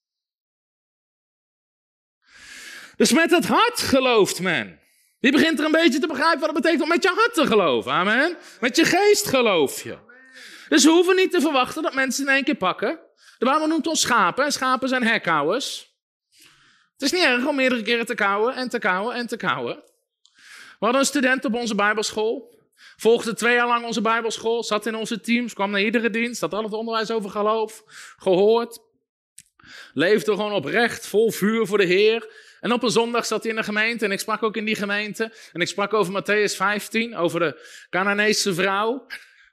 Dus met het hart gelooft men. Die begint er een beetje te begrijpen wat het betekent om met je hart te geloven. Amen. Met je geest geloof je. Dus we hoeven niet te verwachten dat mensen in één keer pakken. De Bijbel noemt ons schapen en schapen zijn hekkauwers. Het is niet erg om meerdere keren te kauwen en te kauwen en te kauwen. We hadden een student op onze bijbelschool. Volgde twee jaar lang onze Bijbelschool, zat in onze teams, kwam naar iedere dienst, had al het onderwijs over geloof gehoord. Leefde gewoon oprecht, vol vuur voor de Heer. En op een zondag zat hij in de gemeente en ik sprak ook in die gemeente. En ik sprak over Matthäus 15, over de Canaanese vrouw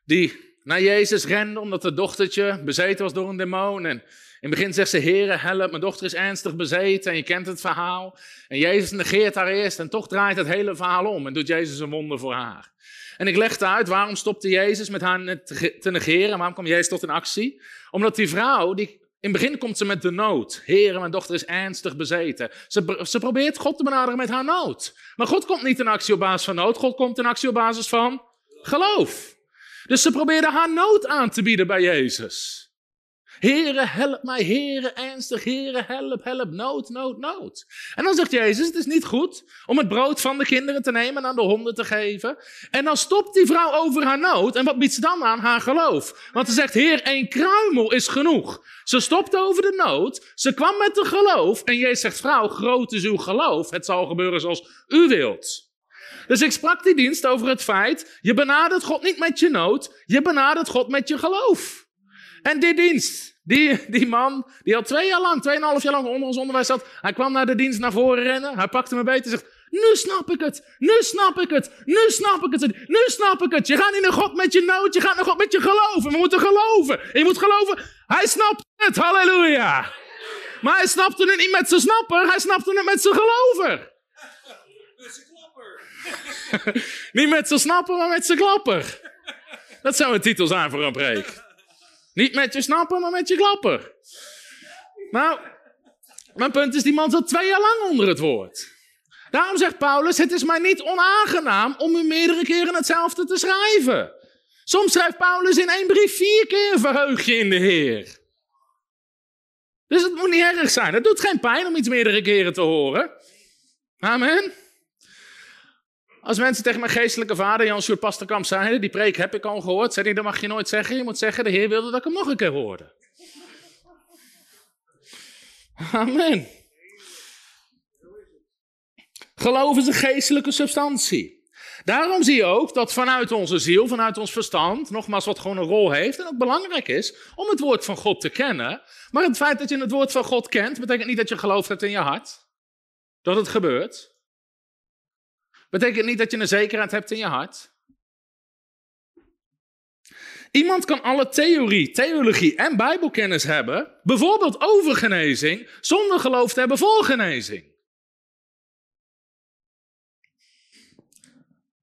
die naar Jezus rende omdat haar dochtertje bezeten was door een demon. En in het begin zegt ze, Heere, help, mijn dochter is ernstig bezeten. En je kent het verhaal. En Jezus negeert haar eerst en toch draait het hele verhaal om en doet Jezus een wonder voor haar. En ik legde uit waarom stopte Jezus met haar te negeren. Waarom kwam Jezus tot in actie? Omdat die vrouw, die, in het begin komt ze met de nood. Heer, mijn dochter is ernstig bezeten. Ze, ze probeert God te benaderen met haar nood. Maar God komt niet in actie op basis van nood. God komt in actie op basis van geloof. Dus ze probeerde haar nood aan te bieden bij Jezus. Heere, help mij, Heere, ernstig, Heere, help, help, nood, nood, nood. En dan zegt Jezus, het is niet goed om het brood van de kinderen te nemen en aan de honden te geven. En dan stopt die vrouw over haar nood. En wat biedt ze dan aan? Haar geloof. Want ze zegt, Heer, één kruimel is genoeg. Ze stopt over de nood, ze kwam met de geloof. En Jezus zegt, vrouw, groot is uw geloof. Het zal gebeuren zoals u wilt. Dus ik sprak die dienst over het feit, je benadert God niet met je nood, je benadert God met je geloof. En die dienst, die, die man, die al twee jaar lang, tweeënhalf jaar lang onder ons onderwijs zat, hij kwam naar de dienst naar voren rennen, hij pakte me beet en zegt, nu snap ik het, nu snap ik het, nu snap ik het, nu snap ik het. Je gaat niet naar God met je nood, je gaat naar God met je geloven. We moeten geloven. En je moet geloven, hij snapt het, halleluja. Maar hij snapte het niet met zijn snapper, hij snapte het met zijn gelover. niet met zijn snapper, maar met zijn klapper. Dat zou een titel zijn voor een preek. Niet met je snappen, maar met je klapper. Nou, mijn punt is, die man zat twee jaar lang onder het woord. Daarom zegt Paulus, het is mij niet onaangenaam om u meerdere keren hetzelfde te schrijven. Soms schrijft Paulus in één brief vier keer verheug je in de Heer. Dus het moet niet erg zijn. Het doet geen pijn om iets meerdere keren te horen. Amen. Als mensen tegen mijn geestelijke vader, Jan Sjoerd Pasterkamp, zeiden, die preek heb ik al gehoord, zei hij, dat mag je nooit zeggen. Je moet zeggen, de Heer wilde dat ik hem nog een keer hoorde. Amen. Geloof is een geestelijke substantie. Daarom zie je ook dat vanuit onze ziel, vanuit ons verstand, nogmaals wat gewoon een rol heeft en ook belangrijk is om het woord van God te kennen. Maar het feit dat je het woord van God kent, betekent niet dat je geloof hebt in je hart. dat het gebeurt. Betekent niet dat je een zekerheid hebt in je hart. Iemand kan alle theorie, theologie en bijbelkennis hebben, bijvoorbeeld over genezing, zonder geloof te hebben voor genezing.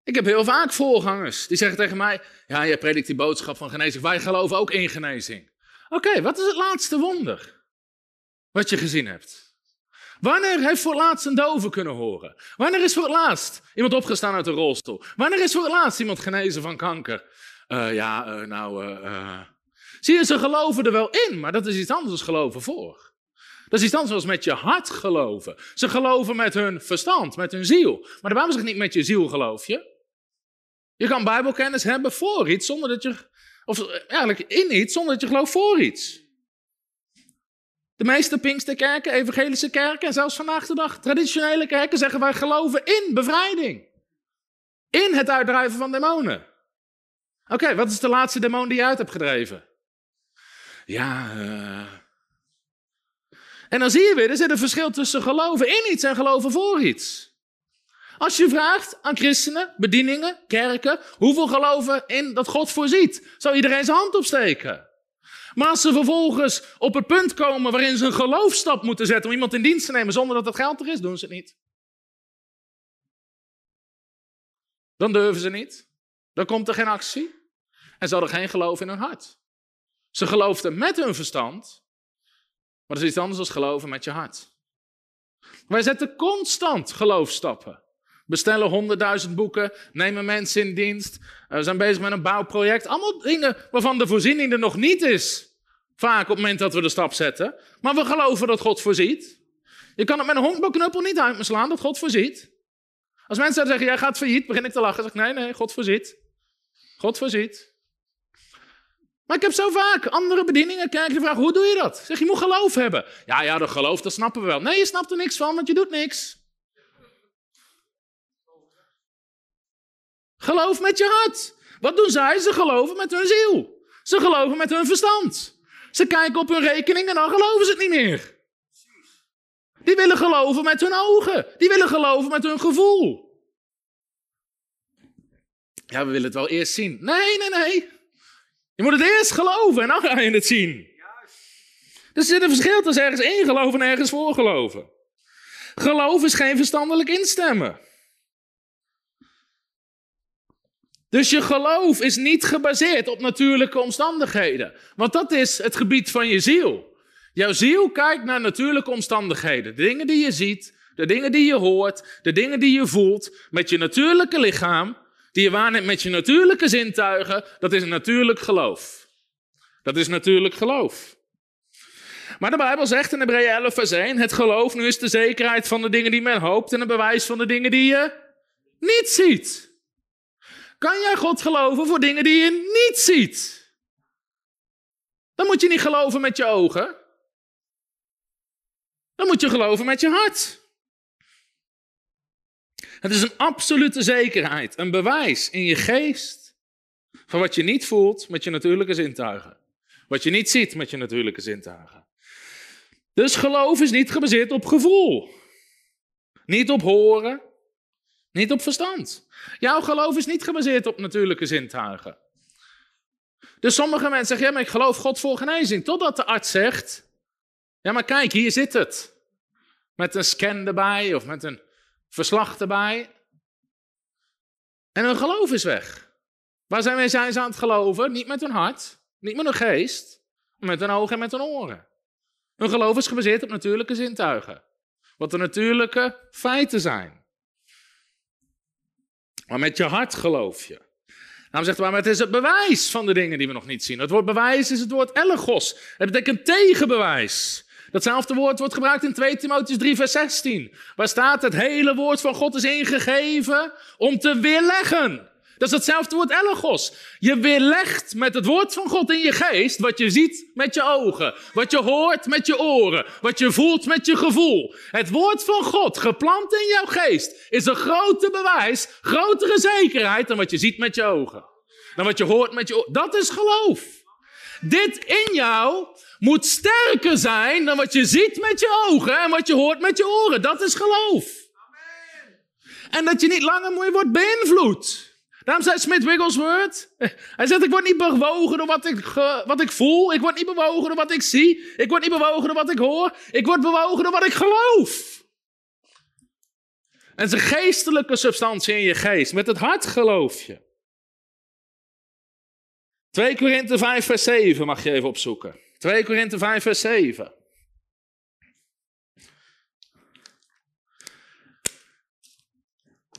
Ik heb heel vaak voorgangers die zeggen tegen mij: Ja, jij predikt die boodschap van genezing. Wij geloven ook in genezing. Oké, wat is het laatste wonder wat je gezien hebt? Wanneer heeft voor het laatst een dove kunnen horen? Wanneer is voor het laatst iemand opgestaan uit een rolstoel? Wanneer is voor het laatst iemand genezen van kanker? Uh, ja, uh, nou. Uh, Zie je, ze geloven er wel in, maar dat is iets anders dan geloven voor. Dat is iets anders dan met je hart geloven. Ze geloven met hun verstand, met hun ziel. Maar de Bijbel zegt niet met je ziel geloof je. Je kan Bijbelkennis hebben voor iets zonder dat je. Of eigenlijk in iets zonder dat je gelooft voor iets. De meeste Pinksterkerken, evangelische kerken en zelfs vandaag de dag traditionele kerken zeggen wij geloven in bevrijding. In het uitdrijven van demonen. Oké, wat is de laatste demon die je uit hebt gedreven? Ja, uh... En dan zie je weer, er zit een verschil tussen geloven in iets en geloven voor iets. Als je vraagt aan christenen, bedieningen, kerken, hoeveel geloven in dat God voorziet, zou iedereen zijn hand opsteken. Maar als ze vervolgens op het punt komen waarin ze een geloofstap moeten zetten om iemand in dienst te nemen zonder dat het geld er is, doen ze het niet. Dan durven ze niet. Dan komt er geen actie. En ze hadden geen geloof in hun hart. Ze geloofden met hun verstand, maar dat is iets anders dan geloven met je hart. Wij zetten constant geloofstappen. Bestellen honderdduizend boeken, nemen mensen in dienst, we eh, zijn bezig met een bouwproject. Allemaal dingen waarvan de voorziening er nog niet is. Vaak op het moment dat we de stap zetten. Maar we geloven dat God voorziet. Je kan het met een honkbalknuppel niet uit me slaan dat God voorziet. Als mensen zeggen, jij gaat failliet, begin ik te lachen. zeg ik, nee, nee, God voorziet. God voorziet. Maar ik heb zo vaak andere bedieningen, kerken vragen, hoe doe je dat? Zeg, je moet geloof hebben. Ja, ja, dat geloof, dat snappen we wel. Nee, je snapt er niks van, want je doet niks. Geloof met je hart. Wat doen zij? Ze geloven met hun ziel. Ze geloven met hun verstand. Ze kijken op hun rekening en dan geloven ze het niet meer. Die willen geloven met hun ogen. Die willen geloven met hun gevoel. Ja, we willen het wel eerst zien. Nee, nee, nee. Je moet het eerst geloven en dan ga je het zien. Dus er zit een verschil tussen ergens in geloven en ergens voor geloven. Geloof is geen verstandelijk instemmen. Dus je geloof is niet gebaseerd op natuurlijke omstandigheden. Want dat is het gebied van je ziel. Jouw ziel kijkt naar natuurlijke omstandigheden. De dingen die je ziet, de dingen die je hoort, de dingen die je voelt met je natuurlijke lichaam die je waarneemt met je natuurlijke zintuigen, dat is een natuurlijk geloof. Dat is natuurlijk geloof. Maar de Bijbel zegt in Hebreeën 11 vers 1, het geloof nu is de zekerheid van de dingen die men hoopt en een bewijs van de dingen die je niet ziet. Kan jij God geloven voor dingen die je niet ziet? Dan moet je niet geloven met je ogen. Dan moet je geloven met je hart. Het is een absolute zekerheid, een bewijs in je geest van wat je niet voelt met je natuurlijke zintuigen. Wat je niet ziet met je natuurlijke zintuigen. Dus geloof is niet gebaseerd op gevoel. Niet op horen. Niet op verstand. Jouw geloof is niet gebaseerd op natuurlijke zintuigen. Dus sommige mensen zeggen, ja, maar ik geloof God voor genezing. Totdat de arts zegt, ja, maar kijk, hier zit het. Met een scan erbij of met een verslag erbij. En hun geloof is weg. Waar zijn, wij, zijn ze aan het geloven? Niet met hun hart, niet met hun geest, maar met hun ogen en met hun oren. Hun geloof is gebaseerd op natuurlijke zintuigen. Wat de natuurlijke feiten zijn. Maar met je hart geloof je. Daarom zegt hij, maar het is het bewijs van de dingen die we nog niet zien. Het woord bewijs is het woord elegos. Het betekent tegenbewijs. Datzelfde woord wordt gebruikt in 2 Timotheus 3, vers 16. Waar staat het hele woord van God is ingegeven om te weerleggen. Dat is hetzelfde woord elegos. Je weerlegt met het woord van God in je geest wat je ziet met je ogen, wat je hoort met je oren, wat je voelt met je gevoel. Het woord van God, geplant in jouw geest, is een groter bewijs, grotere zekerheid dan wat je ziet met je ogen. Dan wat je hoort met je oren. Dat is geloof. Dit in jou moet sterker zijn dan wat je ziet met je ogen en wat je hoort met je oren. Dat is geloof. En dat je niet langer meer wordt beïnvloed. Daarom zei Smith Wigglesworth, hij zegt ik word niet bewogen door wat ik, wat ik voel. Ik word niet bewogen door wat ik zie. Ik word niet bewogen door wat ik hoor. Ik word bewogen door wat ik geloof. En een geestelijke substantie in je geest. Met het hart geloof je. 2 Korinthe 5 vers 7 mag je even opzoeken. 2 Korinthe 5 vers 7.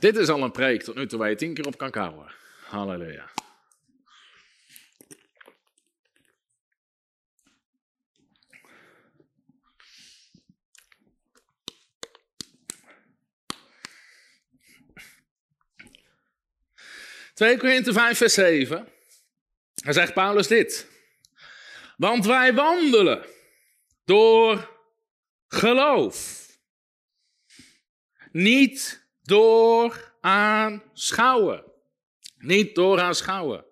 Dit is al een preek tot nu toe waar je tien keer op kan kouwen. Halleluja. Twee Korinthe 5 vers 7. Hij zegt Paulus dit. Want wij wandelen door geloof. Niet door aanschouwen. Niet door aanschouwen.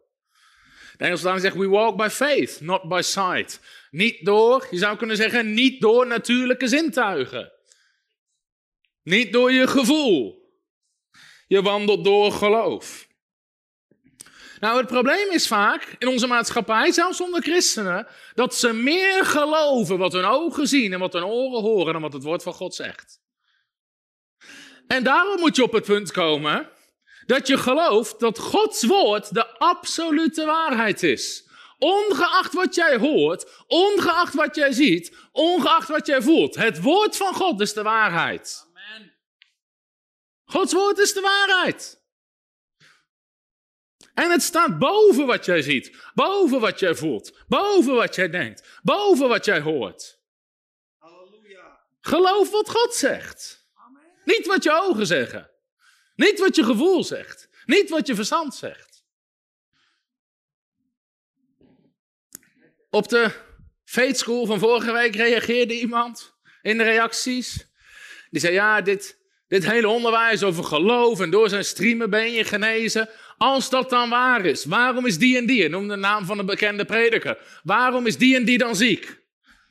De Engelse zegt, we walk by faith, not by sight. Niet door, je zou kunnen zeggen, niet door natuurlijke zintuigen. Niet door je gevoel. Je wandelt door geloof. Nou, het probleem is vaak in onze maatschappij, zelfs onder christenen, dat ze meer geloven wat hun ogen zien en wat hun oren horen dan wat het woord van God zegt. En daarom moet je op het punt komen dat je gelooft dat Gods woord de absolute waarheid is. Ongeacht wat jij hoort, ongeacht wat jij ziet, ongeacht wat jij voelt. Het woord van God is de waarheid. Amen. Gods woord is de waarheid. En het staat boven wat jij ziet, boven wat jij voelt, boven wat jij denkt, boven wat jij hoort. Halleluja. Geloof wat God zegt. Niet wat je ogen zeggen. Niet wat je gevoel zegt. Niet wat je verstand zegt. Op de Fate School van vorige week reageerde iemand in de reacties. Die zei: Ja, dit, dit hele onderwijs over geloof en door zijn streamen ben je genezen. Als dat dan waar is, waarom is die en die, noem de naam van een bekende prediker, waarom is die en die dan ziek?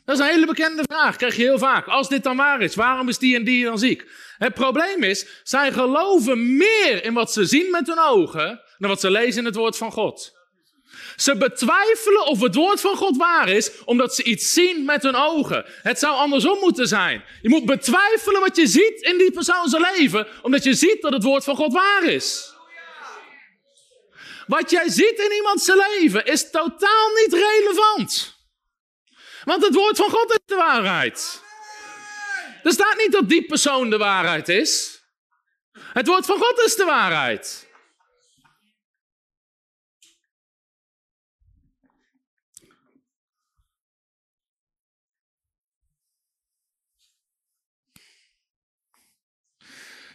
Dat is een hele bekende vraag, krijg je heel vaak. Als dit dan waar is, waarom is die en die dan ziek? Het probleem is, zij geloven meer in wat ze zien met hun ogen dan wat ze lezen in het woord van God. Ze betwijfelen of het woord van God waar is, omdat ze iets zien met hun ogen. Het zou andersom moeten zijn. Je moet betwijfelen wat je ziet in die persoon zijn leven, omdat je ziet dat het woord van God waar is. Wat jij ziet in iemands leven is totaal niet relevant. Want het woord van God is de waarheid. Er staat niet dat die persoon de waarheid is. Het woord van God is de waarheid.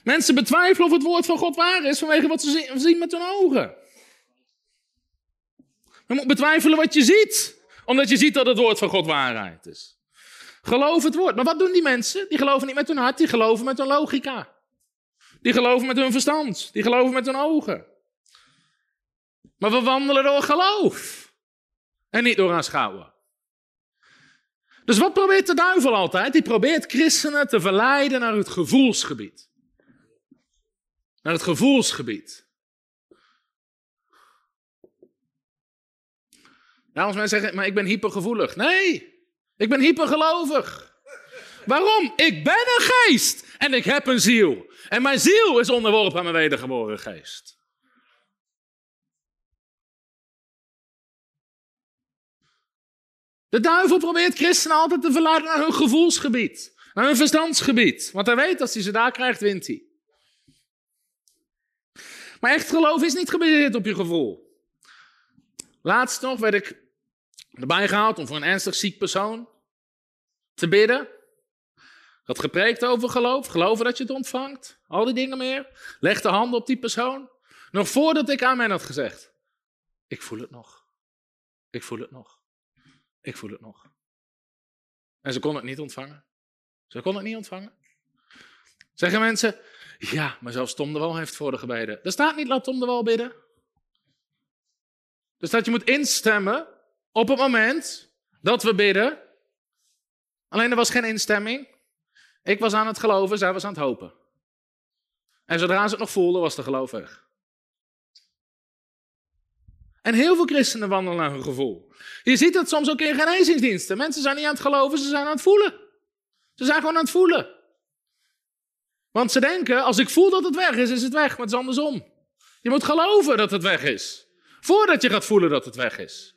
Mensen betwijfelen of het woord van God waar is vanwege wat ze zien met hun ogen. Je moet betwijfelen wat je ziet, omdat je ziet dat het woord van God waarheid is. Geloof het woord. Maar wat doen die mensen? Die geloven niet met hun hart, die geloven met hun logica. Die geloven met hun verstand, die geloven met hun ogen. Maar we wandelen door geloof en niet door aanschouwen. Dus wat probeert de duivel altijd? Die probeert christenen te verleiden naar het gevoelsgebied. Naar het gevoelsgebied. Nou, als mensen zeggen, maar ik ben hypergevoelig. Nee, ik ben hypergelovig. Waarom? Ik ben een geest en ik heb een ziel. En mijn ziel is onderworpen aan mijn wedergeboren geest. De duivel probeert christenen altijd te verleiden naar hun gevoelsgebied, naar hun verstandsgebied. Want hij weet, als hij ze daar krijgt, wint hij. Maar echt geloof is niet gebaseerd op je gevoel. Laatst nog werd ik erbij gehaald om voor een ernstig ziek persoon te bidden. Had gepreekt over geloof, geloven dat je het ontvangt, al die dingen meer. Leg de handen op die persoon. Nog voordat ik aan mij had gezegd, ik voel het nog. Ik voel het nog. Ik voel het nog. En ze kon het niet ontvangen. Ze kon het niet ontvangen. Zeggen mensen, ja, maar zelfs Tom de Wal heeft voor de gebeden. Er staat niet, laat Tom de Wal bidden. Er staat, je moet instemmen op het moment dat we bidden. Alleen er was geen instemming. Ik was aan het geloven, zij was aan het hopen. En zodra ze het nog voelden, was de geloof weg. En heel veel christenen wandelen naar hun gevoel. Je ziet dat soms ook in genezingsdiensten. Mensen zijn niet aan het geloven, ze zijn aan het voelen. Ze zijn gewoon aan het voelen. Want ze denken, als ik voel dat het weg is, is het weg. Maar het is andersom. Je moet geloven dat het weg is. Voordat je gaat voelen dat het weg is.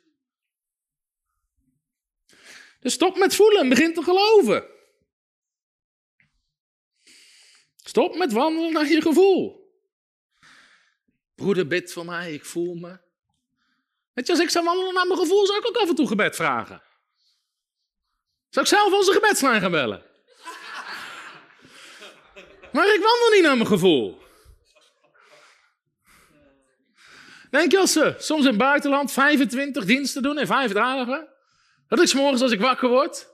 Dus stop met voelen en begin te geloven. Stop met wandelen naar je gevoel. Broeder, bid voor mij, ik voel me. Weet je, als ik zou wandelen naar mijn gevoel, zou ik ook af en toe gebed vragen. Zou ik zelf onze gebedslijn gaan bellen? Maar ik wandel niet naar mijn gevoel. Denk je als ze soms in het buitenland 25 diensten doen in vijf dagen? Dat ik s'morgens als ik wakker word,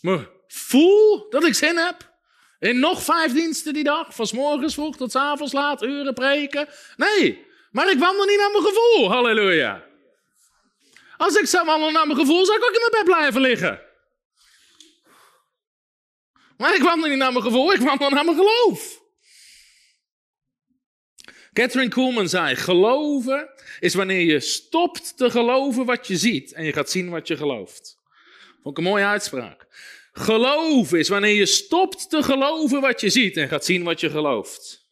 me voel dat ik zin heb in nog vijf diensten die dag, van morgens vroeg tot s avonds laat, uren preken. Nee, maar ik wandel niet naar mijn gevoel, halleluja. Als ik zou wandelen naar mijn gevoel, zou ik ook in mijn bed blijven liggen. Maar ik wandel niet naar mijn gevoel, ik wandel naar mijn geloof. Catherine Kuhlman zei: Geloven is wanneer je stopt te geloven wat je ziet en je gaat zien wat je gelooft. Vond ik een mooie uitspraak. Geloven is wanneer je stopt te geloven wat je ziet en gaat zien wat je gelooft.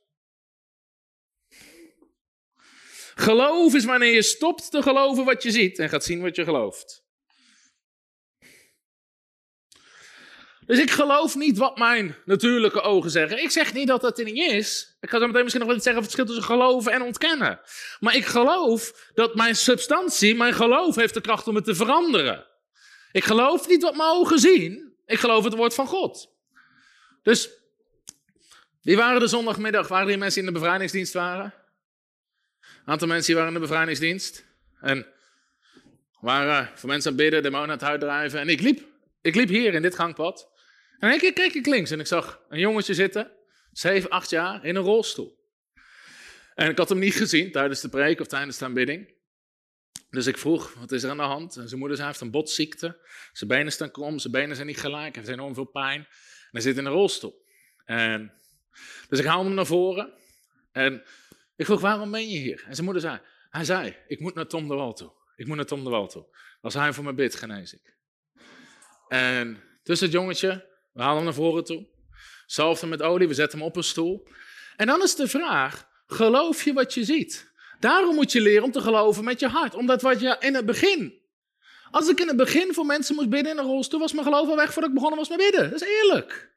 Geloof is wanneer je stopt te geloven wat je ziet en gaat zien wat je gelooft. Dus ik geloof niet wat mijn natuurlijke ogen zeggen. Ik zeg niet dat dat er niet is. Ik ga zo meteen misschien nog wel iets zeggen over het verschil tussen geloven en ontkennen. Maar ik geloof dat mijn substantie, mijn geloof heeft de kracht om het te veranderen. Ik geloof niet wat mijn ogen zien. Ik geloof het woord van God. Dus, wie waren de zondagmiddag? Waren er mensen die in de bevrijdingsdienst waren? Een aantal mensen die waren in de bevrijdingsdienst. En waren voor mensen aan het bidden, demonen aan het uitdrijven. En ik liep, ik liep hier in dit gangpad. En een keer keek ik links en ik zag een jongetje zitten, 7, 8 jaar, in een rolstoel. En ik had hem niet gezien tijdens de preek of tijdens de aanbidding. Dus ik vroeg, wat is er aan de hand? En zijn moeder zei, hij heeft een botziekte. Zijn benen staan krom, zijn benen zijn niet gelijk, hij heeft enorm veel pijn. En hij zit in een rolstoel. En, dus ik haalde hem naar voren. En ik vroeg, waarom ben je hier? En zijn moeder zei, hij zei, ik moet naar Tom de Wal toe. Ik moet naar Tom de Wal toe. Als hij voor me bidt, genees ik. En dus het jongetje we halen hem naar voren toe. Zalf hem met olie, we zetten hem op een stoel. En dan is de vraag, geloof je wat je ziet? Daarom moet je leren om te geloven met je hart. Omdat wat je in het begin... Als ik in het begin voor mensen moest bidden in een rolstoel, was mijn geloof al weg voordat ik begonnen was met bidden. Dat is eerlijk.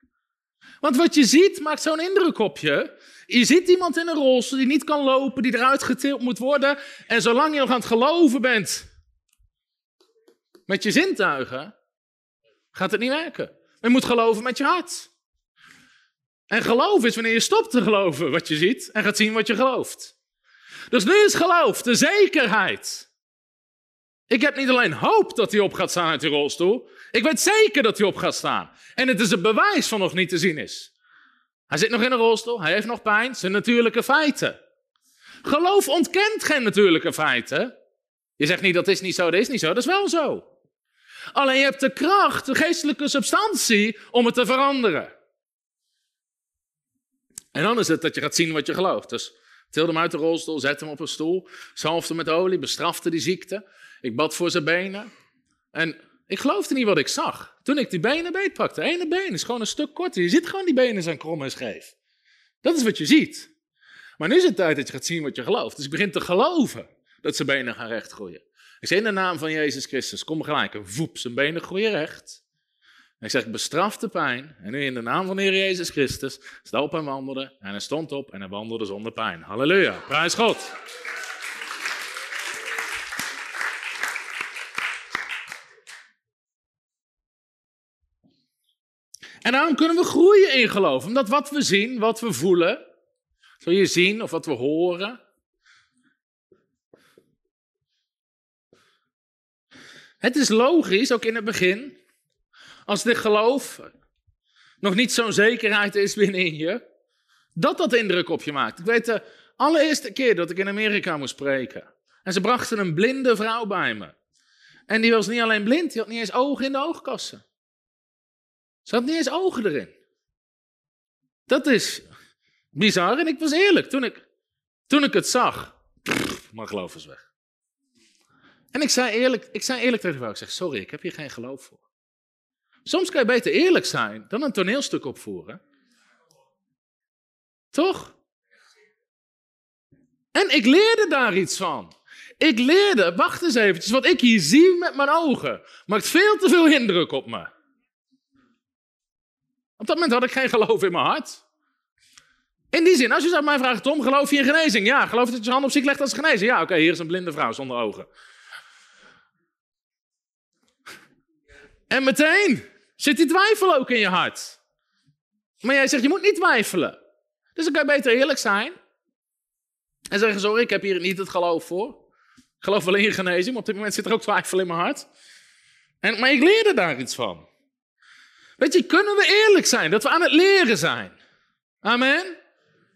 Want wat je ziet maakt zo'n indruk op je. Je ziet iemand in een rolstoel die niet kan lopen, die eruit getild moet worden. En zolang je nog aan het geloven bent met je zintuigen, gaat het niet werken. Je moet geloven met je hart. En geloof is wanneer je stopt te geloven wat je ziet en gaat zien wat je gelooft. Dus nu is geloof de zekerheid. Ik heb niet alleen hoop dat hij op gaat staan uit die rolstoel. Ik weet zeker dat hij op gaat staan. En het is een bewijs van nog niet te zien is. Hij zit nog in een rolstoel, hij heeft nog pijn, zijn natuurlijke feiten. Geloof ontkent geen natuurlijke feiten. Je zegt niet dat is niet zo, dat is niet zo, dat is wel zo. Alleen je hebt de kracht, de geestelijke substantie om het te veranderen. En dan is het dat je gaat zien wat je gelooft. Dus tilde hem uit de rolstoel, zette hem op een stoel, zalfde met olie, bestrafte die ziekte. Ik bad voor zijn benen. En ik geloofde niet wat ik zag. Toen ik die benen beetpakte, ene been is gewoon een stuk korter. Je ziet gewoon die benen zijn krom en scheef. Dat is wat je ziet. Maar nu is het tijd dat je gaat zien wat je gelooft. Dus ik begin te geloven dat zijn benen gaan recht groeien. Ik zeg in de naam van Jezus Christus, kom gelijk, een voep, zijn benen groeien recht. En ik zeg, bestraf de pijn. En nu in de naam van de Heer Jezus Christus, sta op en wandelde. En hij stond op en hij wandelde zonder pijn. Halleluja, prijs God. En daarom kunnen we groeien in geloof. Omdat wat we zien, wat we voelen, zul je zien of wat we horen, Het is logisch, ook in het begin, als dit geloof nog niet zo'n zekerheid is binnenin je, dat dat indruk op je maakt. Ik weet de allereerste keer dat ik in Amerika moest spreken. En ze brachten een blinde vrouw bij me. En die was niet alleen blind, die had niet eens ogen in de oogkassen. Ze had niet eens ogen erin. Dat is bizar en ik was eerlijk. Toen ik, toen ik het zag, mijn geloof was weg. En ik zei eerlijk, ik zei eerlijk tegen ik zeg, sorry, ik heb hier geen geloof voor. Soms kan je beter eerlijk zijn dan een toneelstuk opvoeren. Toch? En ik leerde daar iets van. Ik leerde, wacht eens eventjes, wat ik hier zie met mijn ogen maakt veel te veel indruk op me. Op dat moment had ik geen geloof in mijn hart. In die zin, als je zou mij vraagt, Tom, geloof je in genezing? Ja, geloof je dat je hand op ziek legt als genezen? Ja, oké, hier is een blinde vrouw zonder ogen. En meteen zit die twijfel ook in je hart. Maar jij zegt, je moet niet twijfelen. Dus dan kan je beter eerlijk zijn. En zeggen, sorry, ik heb hier niet het geloof voor. Ik geloof wel in genezing, maar op dit moment zit er ook twijfel in mijn hart. En, maar ik leerde daar iets van. Weet je, kunnen we eerlijk zijn dat we aan het leren zijn? Amen?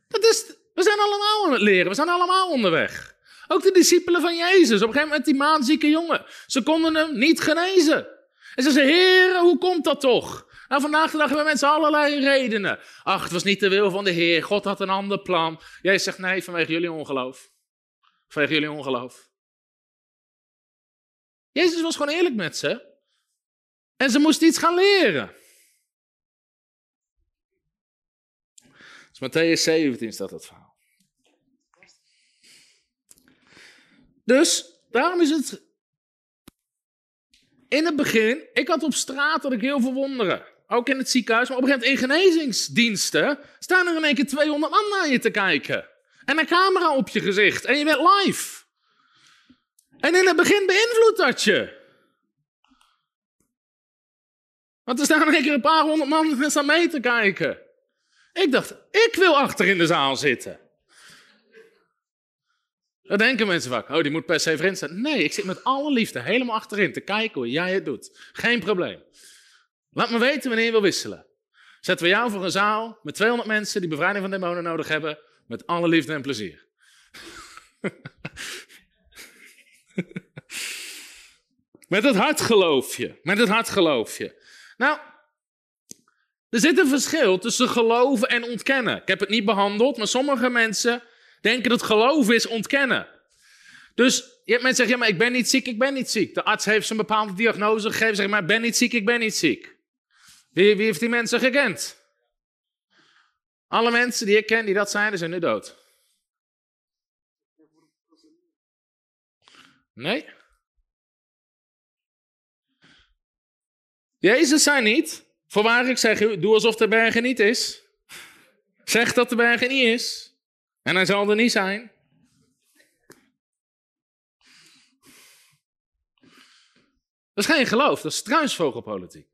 Dat is, we zijn allemaal aan het leren, we zijn allemaal onderweg. Ook de discipelen van Jezus, op een gegeven moment die maanzieke jongen. Ze konden hem niet genezen. En ze zeiden, Heer, hoe komt dat toch? Nou, vandaag de dag hebben mensen allerlei redenen. Ach, het was niet de wil van de Heer. God had een ander plan. Jij zegt nee, vanwege jullie ongeloof. Vanwege jullie ongeloof. Jezus was gewoon eerlijk met ze. En ze moesten iets gaan leren. Dus Matthäus 17 staat dat verhaal. Dus, daarom is het in het begin, ik had op straat dat ik heel veel wonderen. Ook in het ziekenhuis, maar op een gegeven moment in genezingsdiensten staan er in één keer 200 man naar je te kijken. En een camera op je gezicht en je bent live. En in het begin beïnvloedt dat je. Want er staan in één keer een paar honderd man mee te kijken. Ik dacht, ik wil achter in de zaal zitten. Dan denken mensen vaak, oh die moet per se vriend zijn. Nee, ik zit met alle liefde helemaal achterin te kijken hoe jij het doet. Geen probleem. Laat me weten wanneer je wil wisselen. Zetten we jou voor een zaal met 200 mensen die bevrijding van demonen nodig hebben. Met alle liefde en plezier. met het hart geloof je. Met het hart geloof je. Nou, er zit een verschil tussen geloven en ontkennen. Ik heb het niet behandeld, maar sommige mensen denken dat geloven is ontkennen. Dus je hebt mensen zeggen, ja, maar ik ben niet ziek, ik ben niet ziek. De arts heeft een bepaalde diagnose gegeven, zeg maar, ik ben niet ziek, ik ben niet ziek. Wie, wie heeft die mensen gekend? Alle mensen die ik ken die dat zijn, zijn nu dood. Nee? Jezus zei niet, voorwaar ik zeg doe alsof de bergen niet is. Zeg dat de bergen niet is. En hij zal er niet zijn. Dat is geen geloof, dat is struisvogelpolitiek.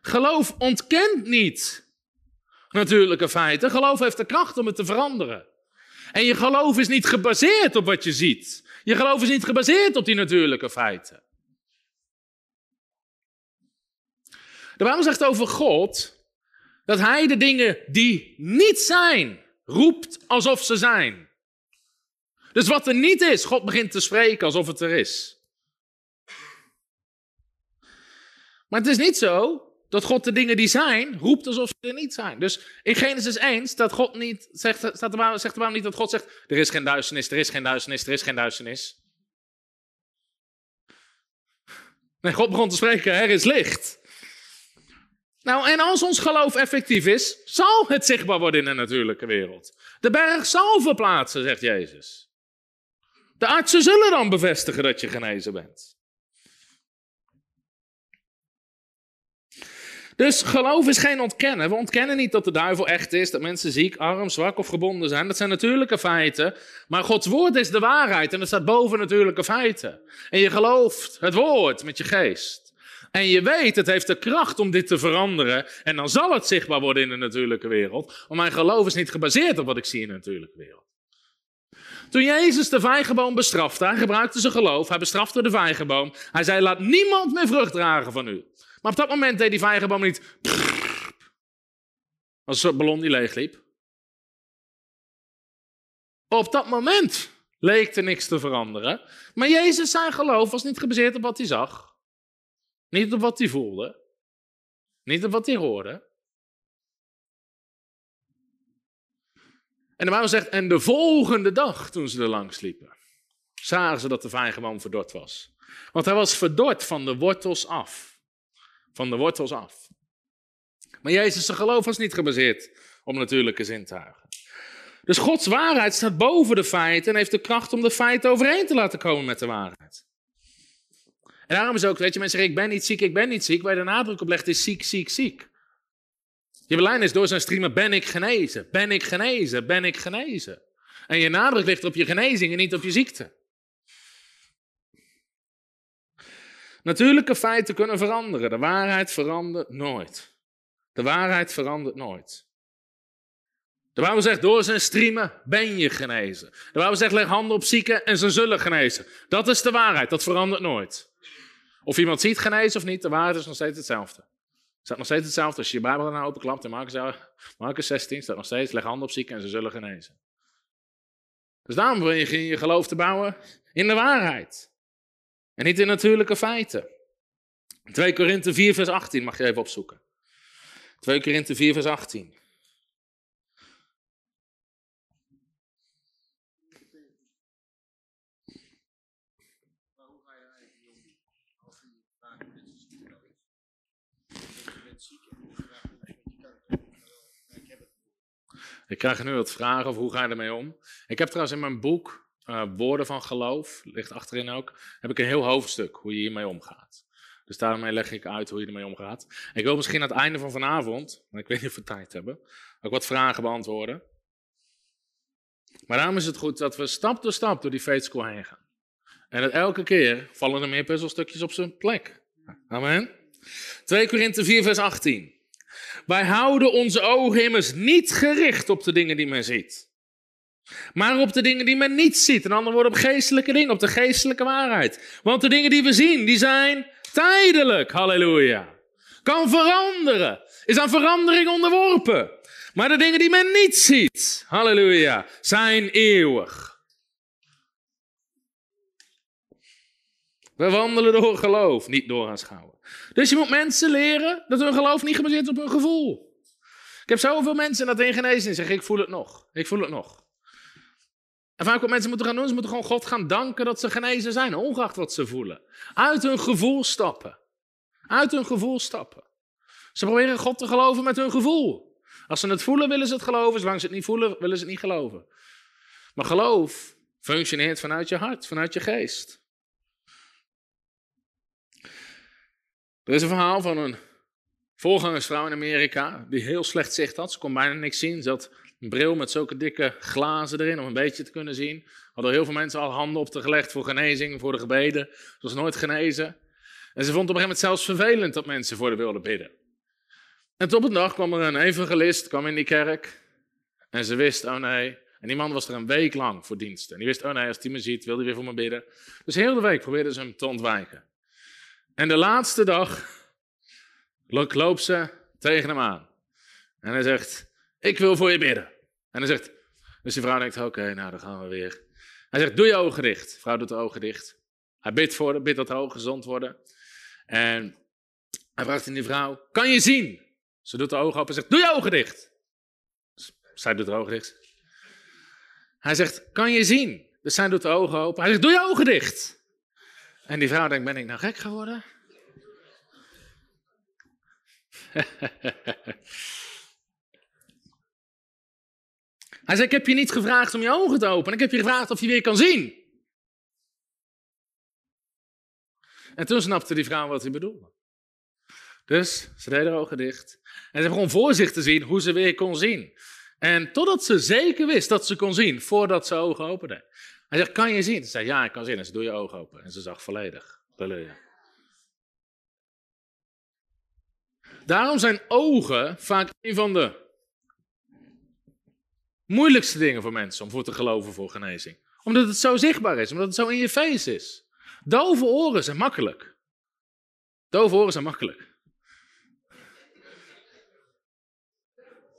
Geloof ontkent niet natuurlijke feiten. Geloof heeft de kracht om het te veranderen. En je geloof is niet gebaseerd op wat je ziet. Je geloof is niet gebaseerd op die natuurlijke feiten. De Bijbel zegt over God dat Hij de dingen die niet zijn, roept alsof ze zijn. Dus wat er niet is, God begint te spreken alsof het er is. Maar het is niet zo dat God de dingen die zijn, roept alsof ze er niet zijn. Dus in Genesis 1 staat God niet, zegt, staat de Bijbel, zegt niet dat God zegt, er is geen duisternis, er is geen duisternis, er is geen duisternis. Nee, God begon te spreken, er is licht. Nou, en als ons geloof effectief is, zal het zichtbaar worden in de natuurlijke wereld. De berg zal verplaatsen, zegt Jezus. De artsen zullen dan bevestigen dat je genezen bent. Dus geloof is geen ontkennen. We ontkennen niet dat de duivel echt is, dat mensen ziek, arm, zwak of gebonden zijn. Dat zijn natuurlijke feiten. Maar Gods woord is de waarheid en dat staat boven natuurlijke feiten. En je gelooft het woord met je geest. En je weet, het heeft de kracht om dit te veranderen. En dan zal het zichtbaar worden in de natuurlijke wereld. Want mijn geloof is niet gebaseerd op wat ik zie in de natuurlijke wereld. Toen Jezus de vijgenboom bestrafte, hij gebruikte zijn geloof, hij bestrafte de vijgenboom. Hij zei, laat niemand meer vrucht dragen van u. Maar op dat moment deed die vijgenboom niet. Als een ballon die leegliep. Op dat moment leek er niks te veranderen. Maar Jezus zijn geloof was niet gebaseerd op wat hij zag. Niet op wat hij voelde. Niet op wat hij hoorde. En de Bijbel zegt, en de volgende dag toen ze er langs liepen, zagen ze dat de vijn gewoon verdord was. Want hij was verdord van de wortels af. Van de wortels af. Maar Jezus' geloof was niet gebaseerd op natuurlijke zintuigen. Dus Gods waarheid staat boven de feiten en heeft de kracht om de feiten overeen te laten komen met de waarheid. En daarom is ook, weet je, mensen zeggen, ik ben niet ziek, ik ben niet ziek. Waar je de nadruk op legt is ziek, ziek, ziek. Je belijn is door zijn streamen, ben ik genezen, ben ik genezen, ben ik genezen. En je nadruk ligt op je genezing en niet op je ziekte. Natuurlijke feiten kunnen veranderen. De waarheid verandert nooit. De waarheid verandert nooit. De Bijbel zegt, door zijn streamen ben je genezen. De Bijbel zegt, leg handen op zieken en ze zullen genezen. Dat is de waarheid, dat verandert nooit. Of iemand ziet genezen of niet, de waarheid is nog steeds hetzelfde. Het staat nog steeds hetzelfde. Als je je Bijbel daarna openklapt in Marcus, Marcus 16 staat nog steeds, leg handen op zieken en ze zullen genezen. Dus daarom wil je je geloof te bouwen in de waarheid. En niet in natuurlijke feiten. 2 Korinthe 4 vers 18 mag je even opzoeken. 2 Korinthe 4 vers 18. Ik krijg nu wat vragen over hoe ga je ermee om. Ik heb trouwens in mijn boek, uh, Woorden van Geloof, ligt achterin ook, heb ik een heel hoofdstuk hoe je hiermee omgaat. Dus daarmee leg ik uit hoe je ermee omgaat. Ik wil misschien aan het einde van vanavond, ik weet niet of we tijd hebben, ook wat vragen beantwoorden. Maar daarom is het goed dat we stap door stap door die faith school heen gaan. En dat elke keer vallen er meer puzzelstukjes op zijn plek. Amen. 2 Korinthe 4 vers 18. Wij houden onze ogen immers niet gericht op de dingen die men ziet. Maar op de dingen die men niet ziet. En andere woorden, op geestelijke dingen, op de geestelijke waarheid. Want de dingen die we zien, die zijn tijdelijk. Halleluja. Kan veranderen. Is aan verandering onderworpen. Maar de dingen die men niet ziet, halleluja, zijn eeuwig. We wandelen door geloof, niet door aanschouwen. Dus je moet mensen leren dat hun geloof niet gebaseerd is op hun gevoel. Ik heb zoveel mensen dat in genezen zeggen, ik voel het nog. Ik voel het nog. En vaak wat mensen moeten gaan doen, ze moeten gewoon God gaan danken dat ze genezen zijn, ongeacht wat ze voelen. Uit hun gevoel stappen. Uit hun gevoel stappen. Ze proberen God te geloven met hun gevoel. Als ze het voelen, willen ze het geloven. Zolang ze het niet voelen, willen ze het niet geloven. Maar geloof functioneert vanuit je hart, vanuit je geest. Er is een verhaal van een voorgangersvrouw in Amerika die heel slecht zicht had. Ze kon bijna niks zien. Ze had een bril met zulke dikke glazen erin om een beetje te kunnen zien. Hadden heel veel mensen al handen op te gelegd voor genezing, voor de gebeden. Ze was nooit genezen. En ze vond het op een gegeven moment zelfs vervelend dat mensen voor haar wilden bidden. En tot op een dag kwam er een evangelist, kwam in die kerk. En ze wist, oh nee. En die man was er een week lang voor diensten. En die wist, oh nee, als hij me ziet, wil hij weer voor me bidden. Dus heel de week probeerden ze hem te ontwijken. En de laatste dag loopt ze tegen hem aan. En hij zegt, ik wil voor je bidden. En hij zegt, dus die vrouw denkt, oké, nou dan gaan we weer. Hij zegt, doe je ogen dicht. De vrouw doet de ogen dicht. Hij bidt voor bidt dat haar ogen gezond worden. En hij vraagt aan die vrouw, kan je zien? Ze doet de ogen open en zegt, doe je ogen dicht. Zij doet de ogen dicht. Hij zegt, kan je zien? Dus zij doet de ogen open. Hij zegt, doe je ogen dicht. En die vrouw denkt, ben ik nou gek geworden? Hij zei, ik heb je niet gevraagd om je ogen te openen. Ik heb je gevraagd of je weer kan zien. En toen snapte die vrouw wat hij bedoelde. Dus ze deed haar ogen dicht. En ze begon voor zich te zien hoe ze weer kon zien. En totdat ze zeker wist dat ze kon zien, voordat ze ogen opende. Hij zegt, kan je zien? Ze zei, ja, ik kan zien. En ze doe je ogen open. En ze zag volledig. Halleluja. Daarom zijn ogen vaak een van de moeilijkste dingen voor mensen om voor te geloven voor genezing. Omdat het zo zichtbaar is, omdat het zo in je face is. Dove oren zijn makkelijk. Dove oren zijn makkelijk.